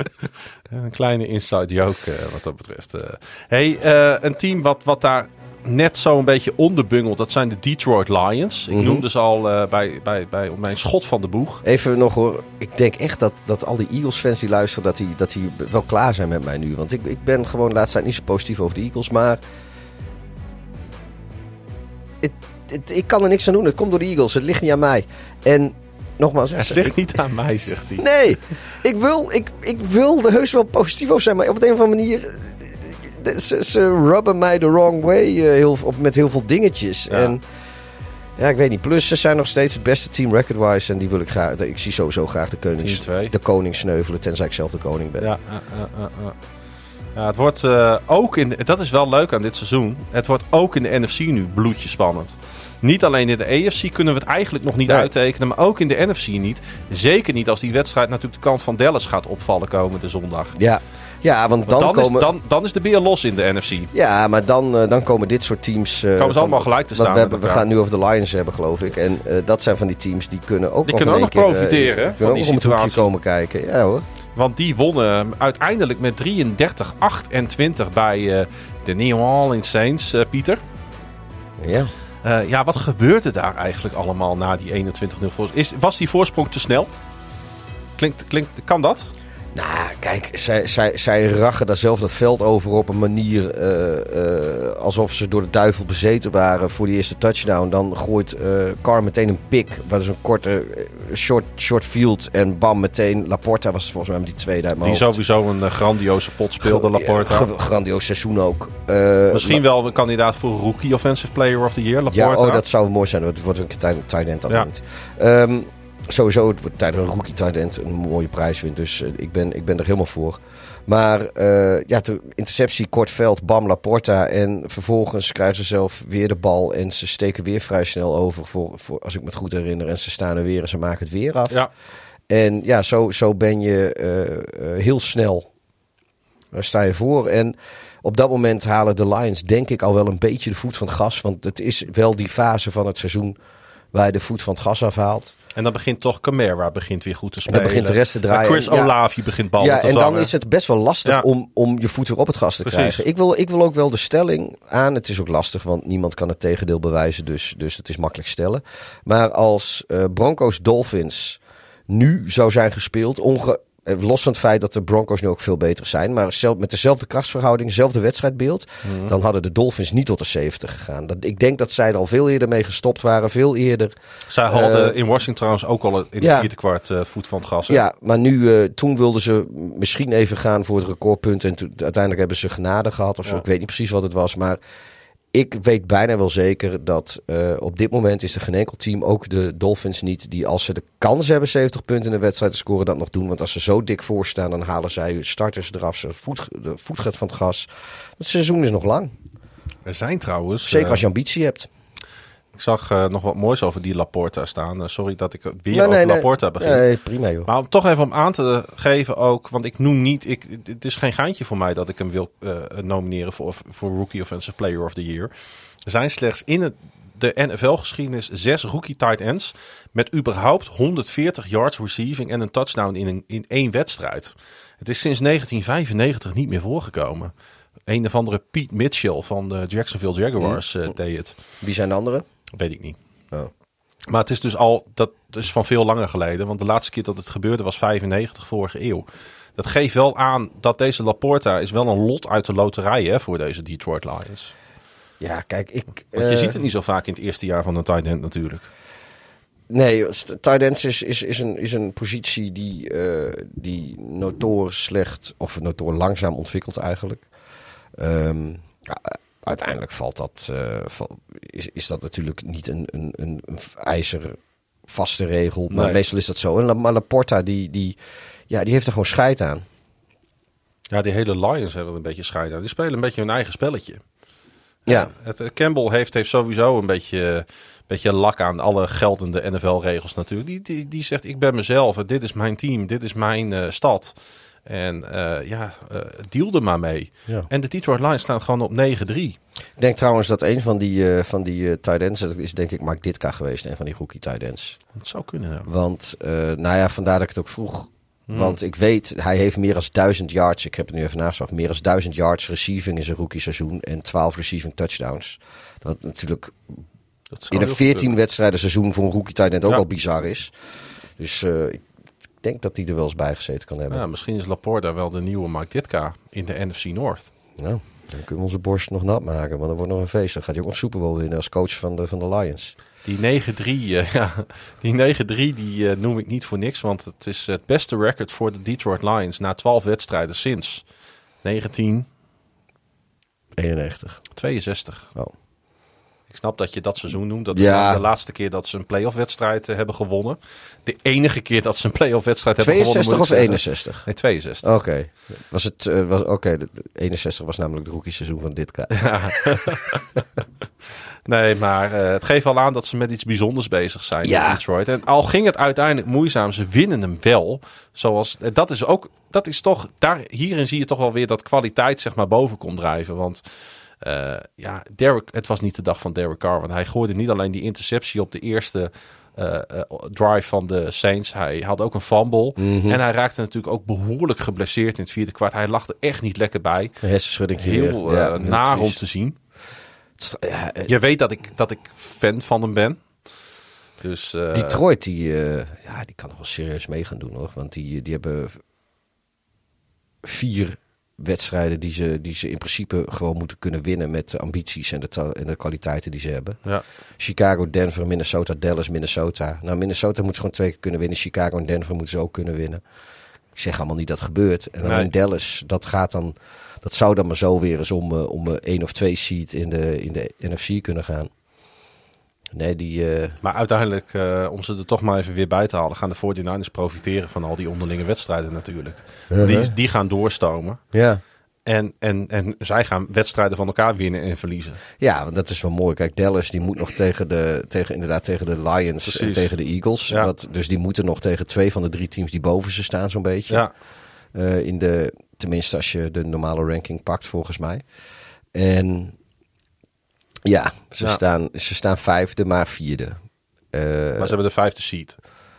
een kleine inside joke eh, wat dat betreft. eh. hey, eh, een team wat, wat daar net zo een beetje onderbungelt, dat zijn de Detroit Lions. Ik Mhm. noemde ze al bij, bij, bij op mijn schot van de boeg. Even nog hoor, ik denk echt dat, dat al die Eagles fans die luisteren, dat die, dat die wel klaar zijn met mij nu. Want ik, ik ben gewoon de laatste tijd niet zo positief over de Eagles, maar het, het- ik kan er niks aan doen. Het komt door de Eagles, het ligt niet aan mij. En nogmaals, Het ligt niet aan mij, zegt hij. Nee, ik wil, ik, ik wil er heus wel positief over zijn, maar op een of andere manier. eh, Ze, ze rubben mij the wrong way eh, heel, op, met heel veel dingetjes. Ja. En ja, ik weet niet. Plus, ze zijn nog steeds het beste team record-wise. En die wil ik graag. Ik zie sowieso graag de, konings, 10-2. de koning sneuvelen, tenzij ik zelf de koning ben. Ja, ja, ja, ja, het wordt eh, ook in. Dat is wel leuk aan dit seizoen. Het wordt ook in de NFC nu bloedje spannend. Niet alleen in de AFC kunnen we het eigenlijk nog niet Nee. uittekenen, maar ook in de NFC niet. Zeker niet als die wedstrijd natuurlijk de kant van Dallas gaat opvallen komende zondag. Ja, ja want Dan, dan, dan, komen. is, dan, dan is de beer los in de NFC. Ja, maar dan, eh, dan komen dit soort teams. eh, Komen ze allemaal gelijk te staan We, hebben, we gaan nu over de Lions hebben, geloof ik. En eh, dat zijn van die teams die kunnen ook Die nog kunnen ook nog keer, profiteren, van ook die situatie. komen kijken. Ja hoor. Want die wonnen uiteindelijk met 33-28 bij de New Orleans Saints, Pieter. Ja. Ja, wat gebeurde daar eigenlijk allemaal na die 21-0 voorsprong? Is, was die voorsprong te snel? Klinkt, klinkt, kan dat? Nou, kijk, zij, zij, zij rachen daar zelf dat veld over op een manier eh, eh, alsof ze door de duivel bezeten waren voor die eerste touchdown. Dan gooit eh Carr meteen een pick, wat is een korte short, short field en bam, meteen Laporta was volgens mij met die tweede uit Die hoofd. sowieso een grandioze pot speelde, Laporta. Ge- grandioos seizoen ook. Misschien wel een kandidaat voor Rookie Offensive Player of the Year, Laporta. Ja, oh, dat zou mooi zijn. Het wordt een tight end dat Ja. niet. Sowieso, het wordt tijdens een rookie end een mooie prijs wint. Dus eh, ik, ben, ik ben er helemaal voor. Maar eh, ja, de interceptie, kort veld, bam, Laporta. En vervolgens krijgen ze zelf weer de bal. En ze steken weer vrij snel over, voor, voor, als ik me het goed herinner. En ze staan er weer en ze maken het weer af. Ja, En ja, zo, zo ben je eh, heel snel. Daar sta je voor. En op dat moment halen de Lions denk ik al wel een beetje de voet van het gas. Want het is wel die fase van het seizoen waar je de voet van het gas afhaalt. En dan begint toch Camara begint weer goed te En spelen. dan begint de rest te draaien. En Chris En ja- Olavi begint ballen ja, te en dan is het best wel lastig Ja. om, om je voet weer op het gas te Precies. krijgen. Ik wil, ik wil ook wel de stelling aan. Het is ook lastig, want niemand kan het tegendeel bewijzen. Dus, dus het is makkelijk stellen. Maar als eh, Broncos Dolphins nu zou zijn gespeeld, onge los van het feit dat de Broncos nu ook veel beter zijn, maar zelf, met dezelfde krachtsverhouding, dezelfde wedstrijdbeeld, Mhm. dan hadden de Dolphins niet tot de 70 gegaan. Dat, ik denk dat zij er al veel eerder mee gestopt waren, veel eerder. Zij hadden eh, in Washington trouwens ook al in de ja. vierde kwart eh, voet van het gas. hè? Ja, maar nu, eh, toen wilden ze misschien even gaan voor het recordpunt. En toen, uiteindelijk hebben ze genade gehad of zo. Ja. Ik weet niet precies wat het was. Maar ik weet bijna wel zeker dat eh, op dit moment is er geen enkel team, ook de Dolphins niet, die als ze de kans hebben 70 punten in de wedstrijd te scoren, dat nog doen. Want als ze zo dik voorstaan, dan halen zij hun starters eraf. Ze voet, de voet gaat van het gas. Het seizoen is nog lang. Er zijn trouwens... Zeker eh, als je ambitie hebt. Ik zag eh, nog wat moois over die Laporta staan. Eh, sorry dat ik weer Nee, over nee, nee. Laporta begin. Nee, prima joh. Maar om toch even om aan te geven ook, want ik noem niet, ik, het is geen geintje voor mij dat ik hem wil eh, nomineren voor, voor Rookie Offensive Player of the Year. Er zijn slechts in het, de NFL-geschiedenis zes rookie tight ends met überhaupt 140 yards receiving en een touchdown in, een, in één wedstrijd. Het is sinds 1995 niet meer voorgekomen. Een of andere Pete Mitchell van de Jacksonville Jaguars eh, deed het. Wie zijn de anderen? Weet ik niet. Oh. Maar het is dus al, dat is van veel langer geleden. Want de laatste keer dat het gebeurde was 95 vorige eeuw. Dat geeft wel aan dat deze Laporta is wel een lot uit de loterij hè, voor deze Detroit Lions. Ja, kijk, ik. Want je eh, ziet het niet zo vaak in het eerste jaar van een tight end natuurlijk. Nee, tight ends is, is, is, een, is een positie die, eh die notoor slecht of notoor langzaam ontwikkelt eigenlijk. Ehm, ja, uiteindelijk valt dat, val- is, is dat natuurlijk niet een, een, een, een ijzer vaste regel. Maar Nee. meestal is dat zo. En maar Laporta, die, die, ja, die heeft er gewoon scheid aan. Ja, die hele Lions hebben er een beetje scheid aan. Die spelen een beetje hun eigen spelletje. Ja, Het, eh, Campbell heeft, heeft sowieso een beetje, beetje lak aan alle geldende NFL-regels natuurlijk. Die, die, die zegt, ik ben mezelf, dit is mijn team, dit is mijn eh, stad. En eh, ja, eh deal er maar mee. Ja. En de Detroit Lions staan gewoon op 9-3. ik denk trouwens dat een van die, eh, van die eh, tight ends, dat is denk ik Mark Ditka geweest, een van die rookie tight ends. Dat zou kunnen, ja. Want, eh, nou ja, vandaar dat ik het ook vroeg. Hmm. Want ik weet, hij heeft meer dan 1000 yards. Ik heb het nu even nageslacht. Meer dan 1000 yards receiving in zijn rookie seizoen. En 12 receiving touchdowns. Dat natuurlijk Dat in een heel 14 goed wedstrijden seizoen voor een rookie tight end ook Ja. al bizar is. Dus eh, ik denk dat hij er wel eens bij gezeten kan hebben. Ja, misschien is Laporta wel de nieuwe Mike Ditka in de NFC North. Nou, dan kunnen we onze borst nog nat maken. Want dan wordt nog een feest. Dan gaat hij ook een Super Bowl winnen als coach van de, van de Lions. Die 9-3, eh, ja, die 9-3 die eh, noem ik niet voor niks, want het is het beste record voor de Detroit Lions na 12 wedstrijden sinds 1962. 91. Oh. Ik snap dat je dat seizoen noemt. Dat Ja. is de laatste keer dat ze een playoff wedstrijd eh, hebben gewonnen. De enige keer dat ze een playoff wedstrijd hebben gewonnen. 62 moet ik of zeggen. 61? Nee, 62. Oké. Was het, eh, was, oké, de- de 61 was namelijk het rookie seizoen van dit Nee, maar eh, het geeft al aan dat ze met iets bijzonders bezig zijn Ja. in Detroit. En al ging het uiteindelijk moeizaam, ze winnen hem wel. Zoals, dat is ook, dat is toch, daar, hierin zie je toch wel weer dat kwaliteit zeg maar boven komt drijven. Want eh, ja, Derek, het was niet de dag van Derek Carr. Want hij gooide niet alleen die interceptie op de eerste eh, eh, drive van de Saints. Hij had ook een fumble. Mhm. En hij raakte natuurlijk ook behoorlijk geblesseerd in het vierde kwart. Hij lag er echt niet lekker bij. Hersenschudding Heel Ja, heel naar om te zien. Ja, Je weet dat ik, dat ik fan van hem ben. Dus Detroit, die, eh, ja, die kan nog wel serieus mee gaan doen hoor. Want die, die hebben vier wedstrijden die ze, die ze in principe gewoon moeten kunnen winnen met de ambities en de, en de kwaliteiten die ze hebben. ja, Chicago, Denver, Minnesota, Dallas, Minnesota. Nou, Minnesota moet ze gewoon twee keer kunnen winnen. Chicago en Denver moeten ze ook kunnen winnen. Ik zeg allemaal niet dat gebeurt. En alleen Nee. Dallas, dat gaat dan, dat zou dan maar zo weer eens om, eh, om een één of twee seed in de, in de NFC kunnen gaan. Nee, die, eh, maar uiteindelijk, eh, om ze er toch maar even weer bij te halen, gaan de 49ers profiteren van al die onderlinge wedstrijden natuurlijk. Die, die gaan doorstomen. ja. En, en, en zij gaan wedstrijden van elkaar winnen en verliezen. Ja, want dat is wel mooi. Kijk, Dallas die moet nog tegen de, tegen, inderdaad, tegen de Lions en tegen de Eagles. Ja. Wat, dus die moeten nog tegen twee van de drie teams die boven ze staan zo'n beetje. Ja, Eh, in de, tenminste, als je de normale ranking pakt, volgens mij. En ja, ze, Ja. Staan, ze staan vijfde, maar vierde. Eh, Maar ze hebben de vijfde seed.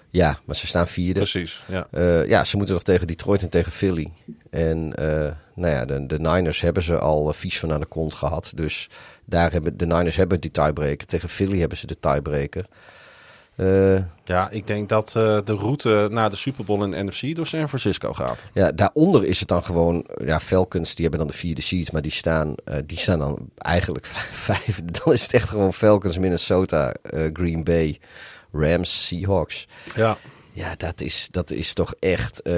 ja, maar ze staan vierde. Precies, ja. Eh, ja, ze moeten nog tegen Detroit en tegen Philly. En eh, nou ja, de, de Niners hebben ze al vies van aan de kont gehad. Dus daar hebben de Niners hebben die tiebreaker. Tegen Philly hebben ze de tiebreaker. Eh, Ja, ik denk dat eh, de route naar de Super Bowl in de NFC door San Francisco gaat. ja, daaronder is het dan gewoon... Ja, Falcons, die hebben dan de vierde seed. Maar die staan, eh, die staan dan eigenlijk vijf. Dan is het echt gewoon Falcons, Minnesota, Green Bay, Rams, Seahawks. Ja. Ja, dat is, dat is toch echt eh,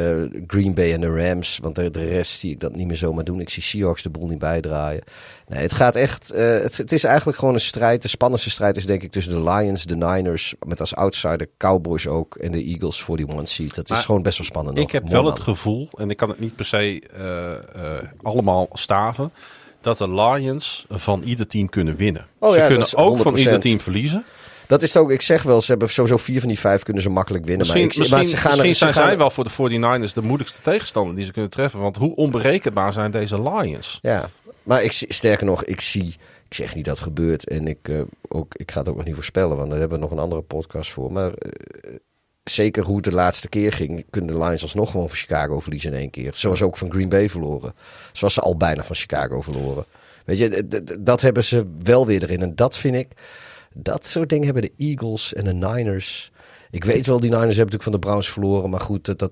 Green Bay en de Rams. Want de, de rest zie ik dat niet meer zomaar doen. Ik zie Seahawks de boel niet bijdraaien. Nee, het gaat echt. eh, het, het is eigenlijk gewoon een strijd. De spannendste strijd is denk ik tussen de Lions, de Niners. Met als outsider Cowboys ook. En de Eagles voor die one seat. Dat is gewoon best wel spannend. nog. Ik heb Mooi, wel man. het gevoel, en ik kan het niet per se eh, allemaal staven, dat de Lions van ieder team kunnen winnen. Oh ze ja, kunnen ook van 100%. ieder team verliezen. Dat is ook. Ik zeg wel, ze hebben sowieso vier van die vijf kunnen ze makkelijk winnen. Misschien, maar ik, misschien, maar ze gaan misschien zijn gaan zij wel voor de 49ers de moeilijkste tegenstander die ze kunnen treffen. Want hoe onberekenbaar zijn deze Lions? Ja, maar ik, sterker nog, ik zie. Ik zeg niet dat het gebeurt. En ik, eh, ook, ik ga het ook nog niet voorspellen, want daar hebben we nog een andere podcast voor. Maar eh, zeker hoe het de laatste keer ging, kunnen de Lions alsnog gewoon van Chicago verliezen in één keer. Zoals ook van Green Bay verloren. Zoals ze al bijna van Chicago verloren. Weet je, dat hebben ze wel weer erin. En dat vind ik, dat soort dingen hebben de Eagles en de Niners. Ik weet wel, die Niners hebben natuurlijk van de Browns verloren. Maar goed, dat, dat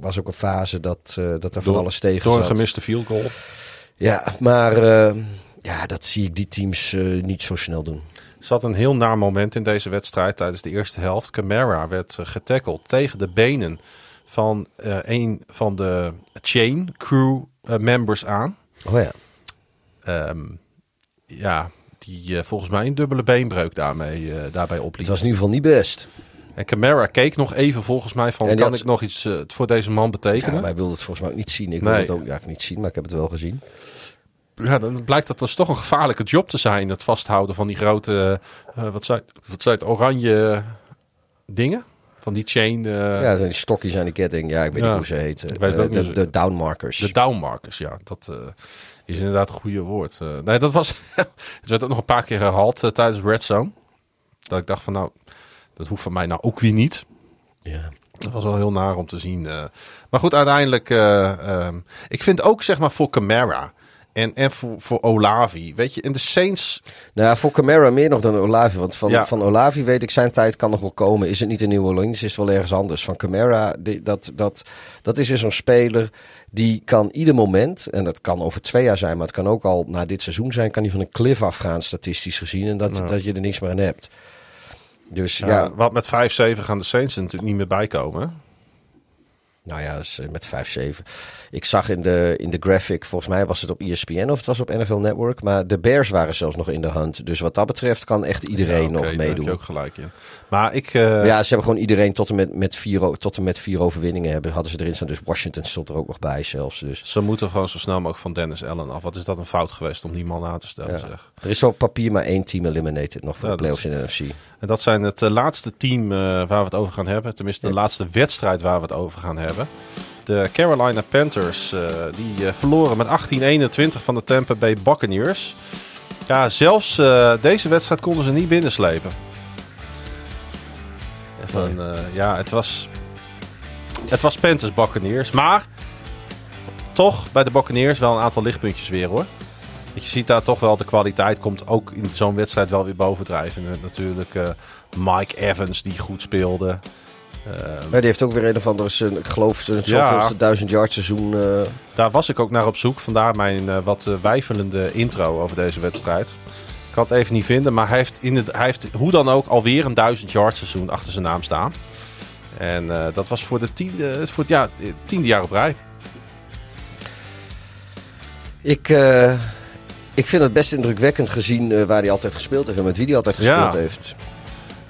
was ook een fase dat, eh, dat er van alles tegen Door een zat. gemiste field goal. Ja, maar eh, ja, dat zie ik die teams eh, niet zo snel doen. Er zat een heel naar moment in deze wedstrijd tijdens de eerste helft. Camara werd getackeld tegen de benen van een van de chain crew members aan. Oh ja. Ehm, ja, die eh, volgens mij een dubbele beenbreuk daarmee, eh, daarbij opliep. Het was in ieder geval niet best. En Camara keek nog even volgens mij van, kan had- ik nog iets eh, voor deze man Ja, betekenen? wij wilden het volgens mij ook niet zien. Ik Nee. wilde het ook ja, niet zien, maar ik heb het wel gezien. Ja, dan blijkt dat dus toch een gevaarlijke job te zijn. Het vasthouden van die grote, wat, zijn, wat zijn het, oranje dingen? Van die chain, eh, ja, die stokjes aan die ketting. Ja, ik weet Ja. niet hoe ze heten. Ik weet het niet. de, de downmarkers. de downmarkers. Ja, dat is inderdaad een goede woord. Eh, nee, dat was, het werd ook nog een paar keer herhaald eh, tijdens Red Zone. Dat ik dacht van nou, dat hoeft van mij nou ook weer niet. ja. Dat was wel heel naar om te zien. eh. Maar goed, uiteindelijk. eh, ehm, ik vind ook zeg maar voor Camara. En, en voor, voor Olavi. Weet je, in de Saints. Nou ja, voor Camara meer nog dan Olavi. Want van, Ja. van Olavi weet ik, zijn tijd kan nog wel komen. Is het niet in New Orleans, is het wel ergens anders. Van Camara, die, dat, dat, dat is weer zo'n speler... die kan ieder moment, en dat kan over twee jaar zijn... maar het kan ook al na dit seizoen zijn... kan hij van een cliff afgaan, statistisch gezien... en dat, dat je er niks meer aan hebt. Dus ja, Ja, wat met 5-7 gaan de Saints er natuurlijk niet meer bij komen. hè? Nou ja, eh, met 5-7. Ik zag in de, in de graphic, volgens mij was het op ESPN of het was op NFL Network... maar de Bears waren zelfs nog in de hand. Dus wat dat betreft kan echt iedereen Ja, nog meedoen. heb ook gelijk in. Maar ik. eh, Ja, ze hebben gewoon iedereen tot en met, met, vier, tot en met vier overwinningen hebben, hadden ze erin staan. Dus Washington stond er ook nog bij zelfs. Dus Ze moeten gewoon zo snel mogelijk van Dennis Allen af. Wat is dat een fout geweest om die man aan te stellen? ja. Zeg. er is op papier maar één team eliminated nog voor Ja, de dat playoffs in de NFC. En dat zijn het eh, laatste team waar we het over gaan hebben. Tenminste, de laatste wedstrijd waar we het over gaan hebben. De Carolina Panthers eh, die eh, verloren met 18-21 van de Tampa Bay Buccaneers. Ja, zelfs eh, deze wedstrijd konden ze niet binnenslepen. Eh, ja, het was, het was Panthers Buccaneers. Maar toch bij de Buccaneers wel een aantal lichtpuntjes weer hoor. Je ziet daar toch wel de kwaliteit komt ook in zo'n wedstrijd wel weer bovendrijven. En natuurlijk Mike Evans die goed speelde. Eh, Maar die heeft ook weer een of andere, zijn- ik geloof, zijn Ja. duizend yard seizoen. eh, daar was ik ook naar op zoek. Vandaar mijn eh, wat eh, wijfelende intro over deze wedstrijd. Ik kan het even niet vinden, maar hij heeft, in het, hij heeft hoe dan ook alweer een 1000 yard seizoen achter zijn naam staan. En dat was voor, de tiende, voor het ja, tiende jaar op rij. ik, ik vind het best indrukwekkend gezien waar hij altijd gespeeld heeft en met wie hij altijd gespeeld Ja. heeft.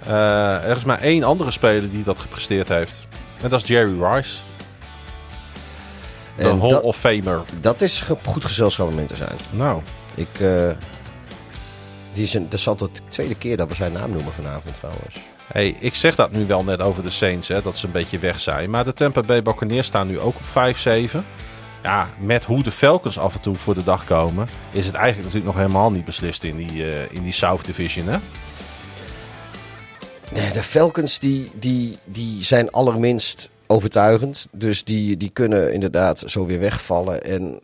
Eh, er is maar één andere speler die dat gepresteerd heeft. En dat is Jerry Rice. De Hall dat, of Famer. dat is ge- goed gezelschap om in te zijn. Nou, Ik, eh, Die is een, dat is al de tweede keer dat we zijn naam noemen vanavond trouwens. Hey, ik zeg dat nu wel net over de Saints, hè, dat ze een beetje weg zijn. Maar de Tampa Bay Buccaneers staan nu ook op 5-7. Ja, met hoe de Falcons af en toe voor de dag komen, is het eigenlijk natuurlijk nog helemaal niet beslist in die, eh, in die South Division. Hè? Nee, de Falcons die, die, die zijn allerminst overtuigend. Dus die, die kunnen inderdaad zo weer wegvallen. En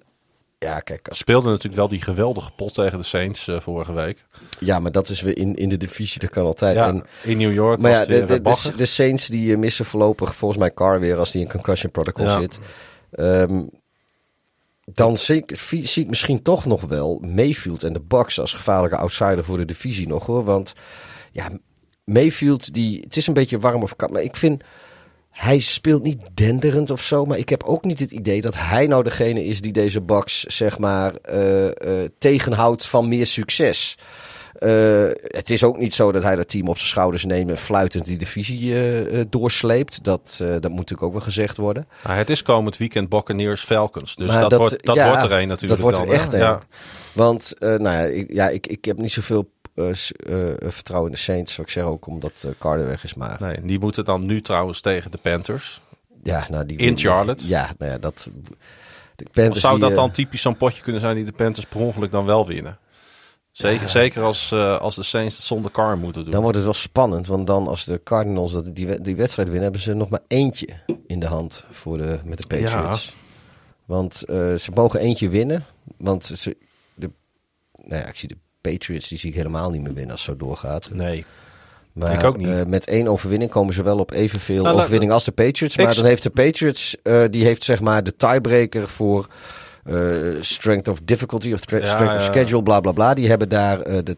ja, kijk, als, Speelden natuurlijk wel die geweldige pot tegen de Saints eh, vorige week. ja, maar dat is weer in, in de divisie, dat kan altijd. Ja, En, in New York maar was ja, de, de, de, de Saints die eh, missen voorlopig volgens mij Carr weer als die in concussion protocol Ja. zit. Ehm, dan zie ik, vi- zie ik misschien toch nog wel Mayfield en de Bucks als gevaarlijke outsider voor de divisie nog hoor. Want ja, Mayfield, die, het is een beetje warm of koud, maar ik vind... Hij speelt niet denderend of zo, maar ik heb ook niet het idee dat hij nou degene is die deze Bucks zeg maar eh, eh, tegenhoudt van meer succes. Eh, het is ook niet zo dat hij dat team op zijn schouders neemt en fluitend die divisie doorsleept. Dat, dat moet natuurlijk ook wel gezegd worden. Nou, het is komend weekend Buccaneers Falcons. Dus Maar dat, wordt, dat ja, wordt er een natuurlijk. Dat wordt er dan, echt hè? een. Ja. Want nou ja, ik, ja ik, ik heb niet zoveel vertrouwen in de Saints. Wat ik zeg ook omdat uh, Carter weg is. Maar Nee, die moeten dan nu trouwens tegen de Panthers. ja, nou, die In Charlotte? Ja, nou ja, dat. De Panthers zou dat eh, dan typisch zo'n potje kunnen zijn die de Panthers per ongeluk dan wel winnen? Zeker, zeker als, eh, als de Saints het zonder car moeten doen. Dan wordt het wel spannend, want dan als de Cardinals dat, die, die wedstrijd winnen, hebben ze nog maar eentje in de hand voor de, met de Patriots. Want eh, ze mogen eentje winnen, want ze, de, nou ja, ik zie de Patriots, die zie ik helemaal niet meer winnen als het zo doorgaat. Nee. Maar Ik ook niet. eh, met één overwinning komen ze wel op evenveel Nou, overwinning als de Patriots. Maar dan heeft de Patriots, eh, die heeft zeg maar de tiebreaker voor eh, strength of difficulty of Ja, strength of schedule, bla bla bla. Die hebben daar de.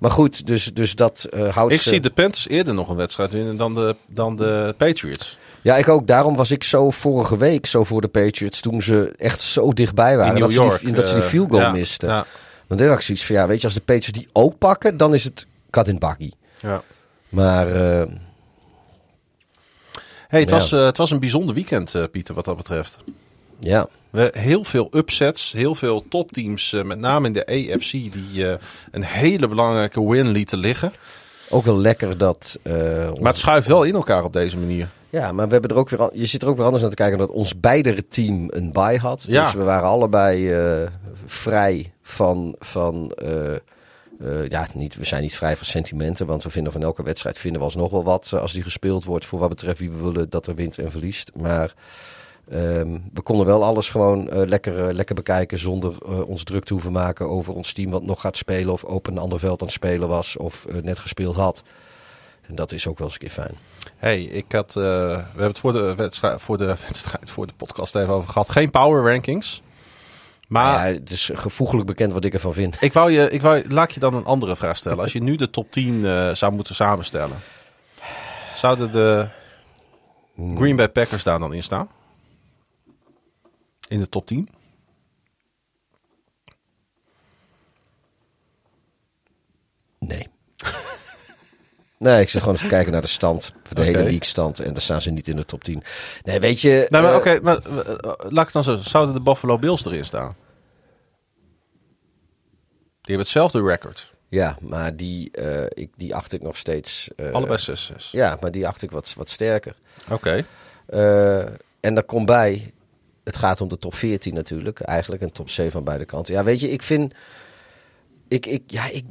Maar goed, dus, dus dat eh, houdt Ik ze- zie de Panthers eerder nog een wedstrijd winnen dan de, dan de Patriots. Ja, ik ook. Daarom was ik zo vorige week zo voor de Patriots toen ze echt zo dichtbij waren. In dat, ze die, dat ze die field goal ja, misten. Want toen had ik zoiets van, ja, weet je, als de Patriots die ook pakken, dan is het kat in bakkie. ja. Maar eh, Hey, het, Ja. was, eh, het was een bijzonder weekend, eh, Pieter, wat dat betreft. ja, We, heel veel upsets, heel veel topteams, met name in de AFC, die een hele belangrijke win lieten liggen. ook wel lekker dat... Maar het schuift wel in elkaar op deze manier. Ja, maar we hebben er ook weer, je zit er ook weer anders naar te kijken dat ons beidere team een bye had. Ja. Dus we waren allebei vrij van, van eh, eh, ja, niet, we zijn niet vrij van sentimenten, want we vinden van elke wedstrijd vinden we alsnog wel wat eh, als die gespeeld wordt voor wat betreft wie we willen dat er wint en verliest. Maar ehm, we konden wel alles gewoon eh, lekker, lekker bekijken zonder ons druk te hoeven maken over ons team wat nog gaat spelen of op een ander veld aan het spelen was of net gespeeld had. En dat is ook wel eens een keer fijn. Hey, ik had, we hebben het voor de, wedstrijd, voor, de wedstrijd, voor de podcast even over gehad. Geen power rankings. Maar ja, het is gevoeglijk bekend wat ik ervan vind. ik wou je, ik wou, laat ik je dan een andere vraag stellen. Als je nu de top 10 eh, zou moeten samenstellen, zouden de Green Bay Packers daar dan in staan? In de top 10? Nee. Nee, ik zit gewoon even kijken naar de stand. De hele league stand. En daar staan ze niet in de top 10. Nee, weet je... Nee, maar eh, oké, maar eh, laat ik dan zo. Zouden de Buffalo Bills erin staan? Die hebben hetzelfde record. Ja, maar die, eh, ik, die acht ik nog steeds... Allebei 6-6. Ja, maar die acht ik wat, wat sterker. Oké. En daar komt bij... Het gaat om de top 14 natuurlijk. Eigenlijk een top 7 aan beide kanten. Ja, weet je, ik vind... Ik, ik, ja, ik...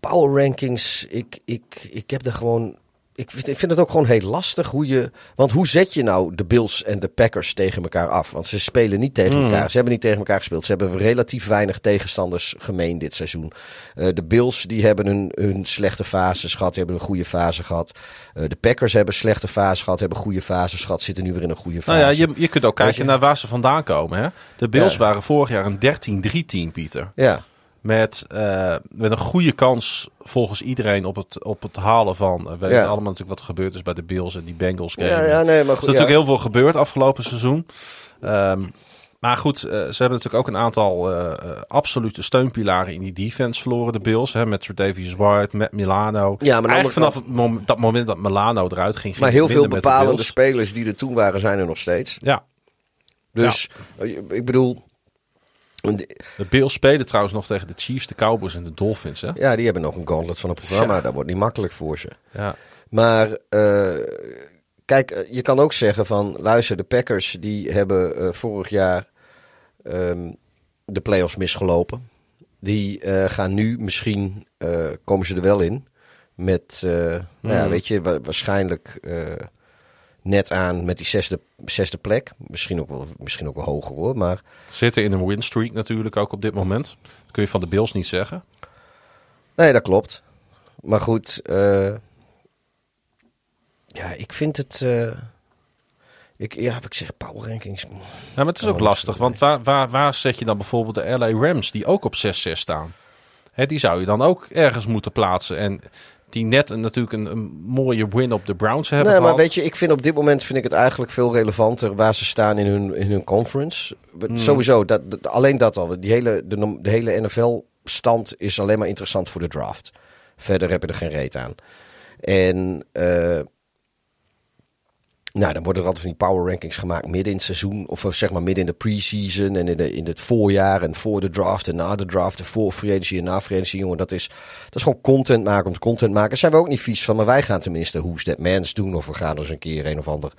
Power rankings, ik, ik, ik heb er gewoon... Ik vind, ik vind het ook gewoon heel lastig hoe je... Want hoe zet je nou de Bills en de Packers tegen elkaar af? Want ze spelen niet tegen elkaar. Ze hebben niet tegen elkaar gespeeld. Ze hebben relatief weinig tegenstanders gemeen dit seizoen. Eh, de Bills die hebben hun, hun slechte fases gehad. Die hebben een goede fase gehad. Eh, de Packers hebben slechte fase gehad. Hebben goede fases gehad. Zitten nu weer in een goede fase. Nou ja, je, je kunt ook kijken naar waar ze vandaan komen. Hè? De Bills Ja. waren vorig jaar een 13-3 team, Pieter. Ja. Met, eh, met een goede kans volgens iedereen op het, op het halen van... eh, we weten Ja. allemaal natuurlijk wat er gebeurd is bij de Bills en die Bengals game. Ja, ja, nee, maar Er goed. is natuurlijk heel veel gebeurd afgelopen seizoen. Ehm, maar goed, eh, ze hebben natuurlijk ook een aantal absolute steunpilaren in die defense verloren, de Bills. Hè, met Davies White, met Milano. Ja, maar Eigenlijk vanaf het mom- dat moment dat Milano eruit ging, ging Maar heel veel bepalende spelers die er toen waren, zijn er nog steeds. Ja, Dus ik bedoel, De Bills spelen trouwens nog tegen de Chiefs, de Cowboys en de Dolphins. Hè? Ja, die hebben nog een gauntlet van een programma. Ja. Dat wordt niet makkelijk voor ze. Ja. Maar eh, kijk, eh, je kan ook zeggen van... Luister, de Packers die hebben eh, vorig jaar ehm, de playoffs misgelopen. Die gaan nu misschien... komen ze er wel in. Met, nou ja, Mhm. weet je, wa- waarschijnlijk net aan met die zesde, zesde plek. Misschien ook, wel, misschien ook wel hoger hoor. Maar Zitten in een winstreak natuurlijk ook op dit moment. Dat kun je van de Bills niet zeggen. Nee, dat klopt. Maar goed, eh, ja, ik vind het. eh, ik, ja, heb ik zeg, power rankings. Ja, maar het is ook wel lastig, want waar, waar, waar zet je dan bijvoorbeeld de LA Rams, die ook op 6-6 staan? Hè, die zou je dan ook ergens moeten plaatsen. En die net een, natuurlijk een, een mooie win op de Browns hebben Nee, maar weet je, ik vind op dit moment vind ik het eigenlijk veel relevanter waar ze staan in hun, in hun conference. Hmm. Sowieso, dat, dat- alleen dat al. Die hele, de hele NFL-stand is alleen maar interessant voor de draft. Verder heb je er geen reet aan. En eh, nou, dan worden er altijd van die power rankings gemaakt midden in het seizoen. Of eh, zeg maar midden in de preseason en in, de, in het voorjaar. En voor de draft en na de draft. En voor free agency en na free agency. Jongen, dat is, dat is gewoon content maken om te content maken. Daar zijn we ook niet vies van. Maar wij gaan tenminste Who's That Mans doen. Of we gaan eens een keer een of ander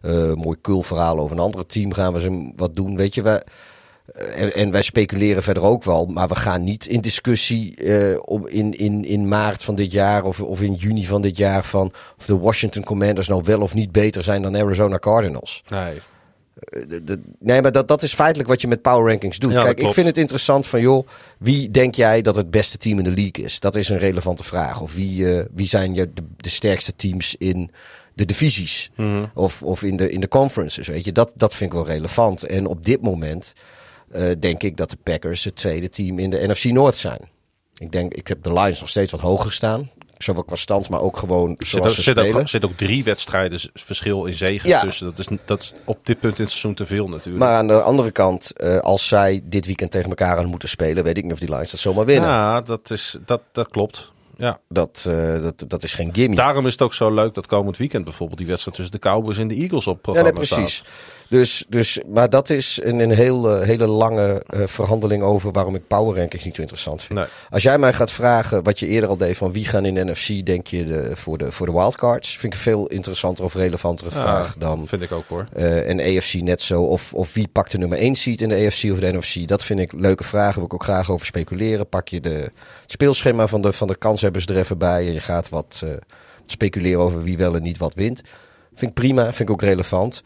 eh, mooi kul verhaal over een andere team. Gaan we eens wat doen. Weet je, wij, en, en wij speculeren verder ook wel, maar we gaan niet in discussie eh, op, in, in, in maart van dit jaar of, of in juni van dit jaar van of de Washington Commanders nou wel of niet beter zijn dan Arizona Cardinals. Nee. Eh, de- de- nee, maar dat, dat is feitelijk wat je met power rankings doet. Ja, Kijk, ik vind het interessant van joh, wie denk jij dat het beste team in de league is? Dat is een relevante vraag. Of wie, eh, wie zijn je de, de sterkste teams in de divisies Mhm. of, of in, de, in de conferences? Weet je, dat, dat vind ik wel relevant. En op dit moment eh, denk ik dat de Packers het tweede team in de NFC Noord zijn. Ik denk, ik heb de Lions nog steeds wat hoger staan. Zowel qua stand, maar ook gewoon zit, zoals ook, ze zit, spelen. ook, zit ook drie wedstrijden verschil in zegen Ja. tussen. Dat is, dat is op dit punt in het seizoen te veel natuurlijk. Maar aan de andere kant, eh, als zij dit weekend tegen elkaar aan moeten spelen, weet ik niet of die Lions dat zomaar winnen. ja, dat, is, dat, dat klopt. Ja. Dat, eh, dat, dat is geen gimme. Daarom is het ook zo leuk dat komend weekend bijvoorbeeld die wedstrijd tussen de Cowboys en de Eagles op ja, programma nee, precies. Dus, dus, maar dat is een, een heel, eh, hele lange eh, verhandeling over waarom ik power rankings niet zo interessant vind. Nee. Als jij mij gaat vragen, wat je eerder al deed, van wie gaan in de NFC, denk je de, voor, de, voor de wildcards? Vind ik een veel interessanter of relevantere vraag Ja, dan Vind ik ook hoor. en AFC net zo. Of, of wie pakt de nummer 1 seat in de AFC of de NFC? Dat vind ik leuke vragen. Wil ik ook graag over speculeren. Pak je de, het speelschema van de, van de kanshebbers er even bij. En je gaat wat eh, speculeren over wie wel en niet wat wint. Vind ik prima. Vind ik ook relevant.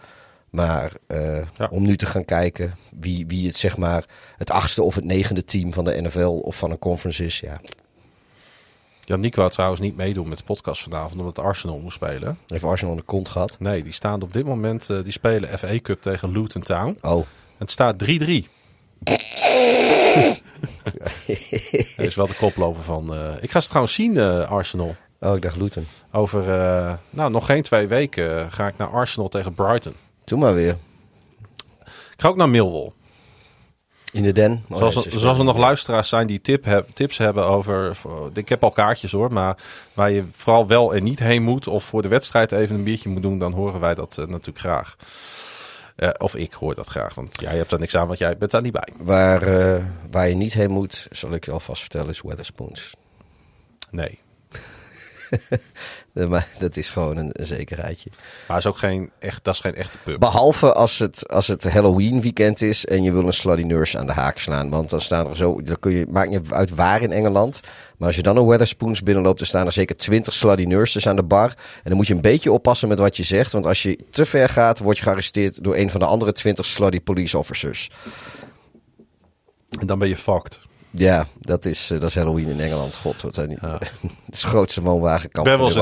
Maar eh, Ja. om nu te gaan kijken wie, wie het zeg maar het achtste of het negende team van de NFL of van een conference is. Ja, Jan wou trouwens niet meedoen met de podcast vanavond omdat Arsenal moest spelen. heeft Arsenal de kont gehad. Nee, die staan op dit moment, eh, die spelen FA Cup tegen Luton Town. Oh, Het staat 3-3. Is wel de koploper van. eh, ik ga ze trouwens zien, eh, Arsenal. oh ik dacht Luton. Over eh, nou, nog geen twee weken ga ik naar Arsenal tegen Brighton. Doe maar weer. Ik ga ook naar Millwall. In de den. Oh, zoals nee, er, zoals er nog luisteraars zijn die tip heb, tips hebben over. ik heb al kaartjes hoor, maar waar je vooral wel en niet heen moet. of voor de wedstrijd even een biertje moet doen. dan horen wij dat natuurlijk graag. Eh, of ik hoor dat graag, want jij hebt er niks aan, want jij bent daar niet bij. Waar, eh, waar je niet heen moet, zal ik je alvast vertellen, is Weatherspoons. Nee. Eh, Maar dat is gewoon een, een zekerheidje. Maar is ook geen echt, dat is geen echte pub. Behalve als het, als het Halloween weekend is en je wil een Slutty Nurse aan de haak slaan. Want dan staan er zo, dan kun je, maakt niet uit waar in Engeland. Maar als je dan een Weatherspoons binnenloopt, dan staan er zeker 20 Slutty Nurses aan de bar. En dan moet je een beetje oppassen met wat je zegt. Want als je te ver gaat, word je gearresteerd door een van de andere 20 Slutty Police Officers. En dan ben je fucked. Ja, dat is, eh, dat is Halloween in Engeland. God, wat zijn die. Ja. het is het grootste woonwagenkamp Ik ben wel eens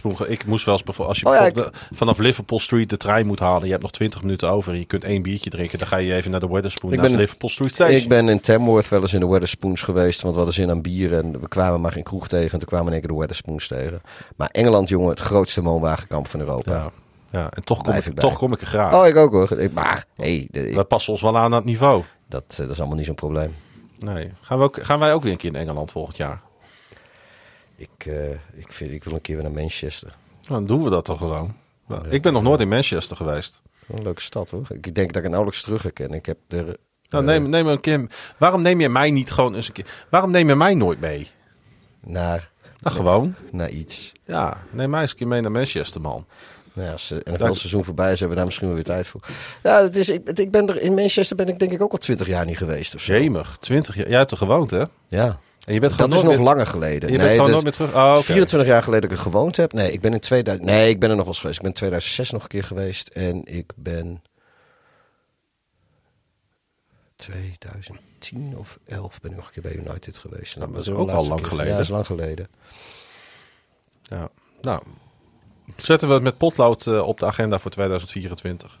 in de ge- Ik moest wel eens bijvoorbeeld, als je Oh ja, bijvoorbeeld de- vanaf Liverpool Street de trein moet halen. Je hebt nog 20 minuten over en je kunt één biertje drinken. Dan ga je even naar de Weatherspoon, Ik naar ben- de Liverpool Street Station. Ik ben in Tamworth wel eens in de Weatherspoons geweest. Want we hadden zin aan bier en we kwamen maar geen kroeg tegen. En toen kwamen we in één keer de Weatherspoons tegen. Maar Engeland, jongen, het grootste woonwagenkamp van Europa. ja. ja, en toch kom, ik, toch kom ik er graag. Oh, ik ook hoor. Ik- Maar, hey, de- ik- We passen ons wel aan aan het niveau. dat, eh, dat is allemaal niet zo'n probleem. Nee. Gaan, we ook, gaan wij ook weer een keer in Engeland volgend jaar? Ik, eh, ik, vind, ik wil een keer weer naar Manchester. Nou, dan doen we dat toch gewoon. Ik ben nog nooit in Manchester geweest. Een leuke stad hoor. Ik denk dat ik het nauwelijks terug herken. Ik heb er Nou, neem, neem een keer. Waarom neem je mij niet gewoon eens een keer? Waarom neem je mij nooit mee? Naar, Nou, gewoon. naar iets. Ja, neem mij eens een keer mee naar Manchester, man. Nou ja, als het NFL-seizoen voorbij is, hebben we daar misschien wel weer tijd voor. Ja, het is, ik, ik ben er, in Manchester ben ik denk ik ook al twintig jaar niet geweest of zo. Jemig, 20 jaar. Jij hebt er gewoond, hè? Ja, En je bent dat is nog langer geleden. Je bent gewoon dat- nooit meer terug. Oh, oké. 24 jaar geleden dat ik er gewoond heb. Nee, ik ben in 2000. Nee, ik ben er nog wel eens geweest. Ik ben in 2006 nog een keer geweest. En ik ben. 2010 of 11 ben ik nog een keer bij United geweest. Maar dat is was ook al lang keer. geleden. Ja, dat is lang geleden. Ja. Nou, zetten we het met potlood eh, op de agenda voor 2024.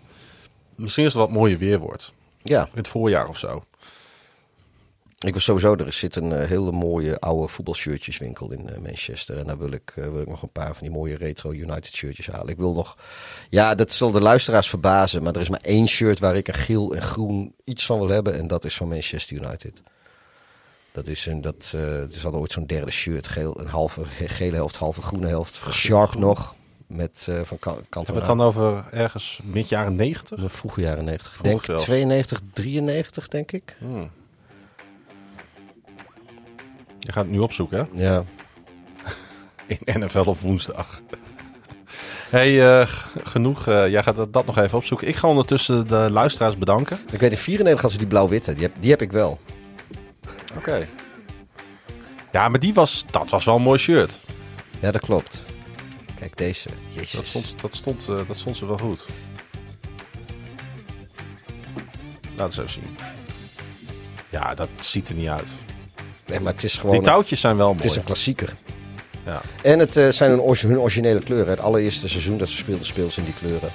Misschien is het wat mooier weer wordt. Ja, In het voorjaar of zo. ik was sowieso. Er zit een eh, hele mooie oude voetbalshirtjeswinkel in eh, Manchester. En daar wil ik, wil ik nog een paar van die mooie retro United shirtjes halen. Ik wil nog. Ja, dat zal de luisteraars verbazen. Maar er is maar één shirt waar ik een geel en groen iets van wil hebben. En dat is van Manchester United. Dat is een, dat, het is hadden ooit zo'n derde shirt. Geel, een halve ge- gele helft, halve groene helft. Shark nog. Met eh, van Ka- Hebben we het dan over ergens mid jaren 90? De vroege jaren 90. Vroeg denk zelfs. 92, 93 denk ik. Je gaat het nu opzoeken, hè? Ja. In NFL op woensdag. hey, eh, genoeg. eh, jij gaat dat, dat nog even opzoeken. Ik ga ondertussen de luisteraars bedanken. Ik weet in 94 hadden ze die blauw-witte. Die heb, die heb ik wel. Oké. Ja, maar die was, dat was wel een mooi shirt. Ja, dat klopt. Kijk, deze. Jezus. Dat stond, dat stond, eh, dat stond ze wel goed. Laat eens even zien. Ja, dat ziet er niet uit. Nee, maar het is gewoon... Die touwtjes zijn wel mooi. het is een klassieker. Ja. En het eh, zijn hun, orgi- hun originele kleuren. Het allereerste seizoen dat ze speelden, speelden ze in die kleuren.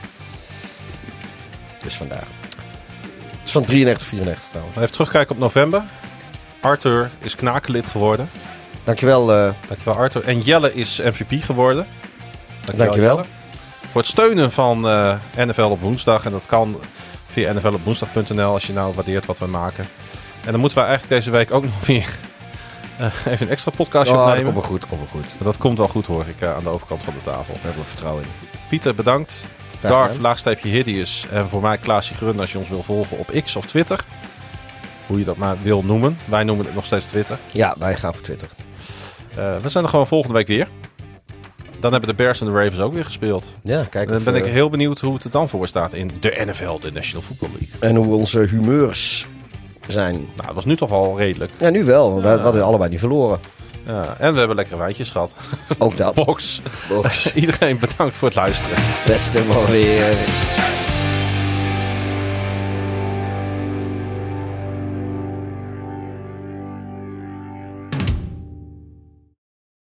Dus vandaar. Het is van 93, 94 trouwens. Even terugkijken op november. Arthur is knakenlid geworden. Dankjewel. eh Dankjewel Arthur. En Jelle is MVP geworden. Dankjewel. Jelle. Voor het steunen van eh, NFL op woensdag. En dat kan via nflopwoensdag.nl als je nou waardeert wat we maken. En dan moeten we eigenlijk deze week ook nog weer eh, even een extra podcastje oh, dat opnemen. komt wel goed, komt wel goed. Maar Dat komt wel goed hoor ik eh, aan de overkant van de tafel. We hebben er vertrouwen in. Pieter, bedankt. Darf, laagstreepje Hideous. En voor mij Klaasje Grun als je ons wil volgen op X of Twitter. Hoe je dat maar wil noemen. Wij noemen het nog steeds Twitter. Ja, wij gaan voor Twitter. Eh, we zijn er gewoon volgende week weer. Dan hebben de Bears en de Ravens ook weer gespeeld. Ja, kijk. En dan of, ben ik eh, heel benieuwd hoe het er dan voor staat in de NFL, de National Football League. En hoe onze humeurs zijn. Nou, dat was nu toch al redelijk. Ja, nu wel. We we hadden allebei niet verloren. Ja, en we hebben lekkere wijntjes gehad. Ook dat. Box. Box. Iedereen bedankt voor het luisteren. Beste maar weer.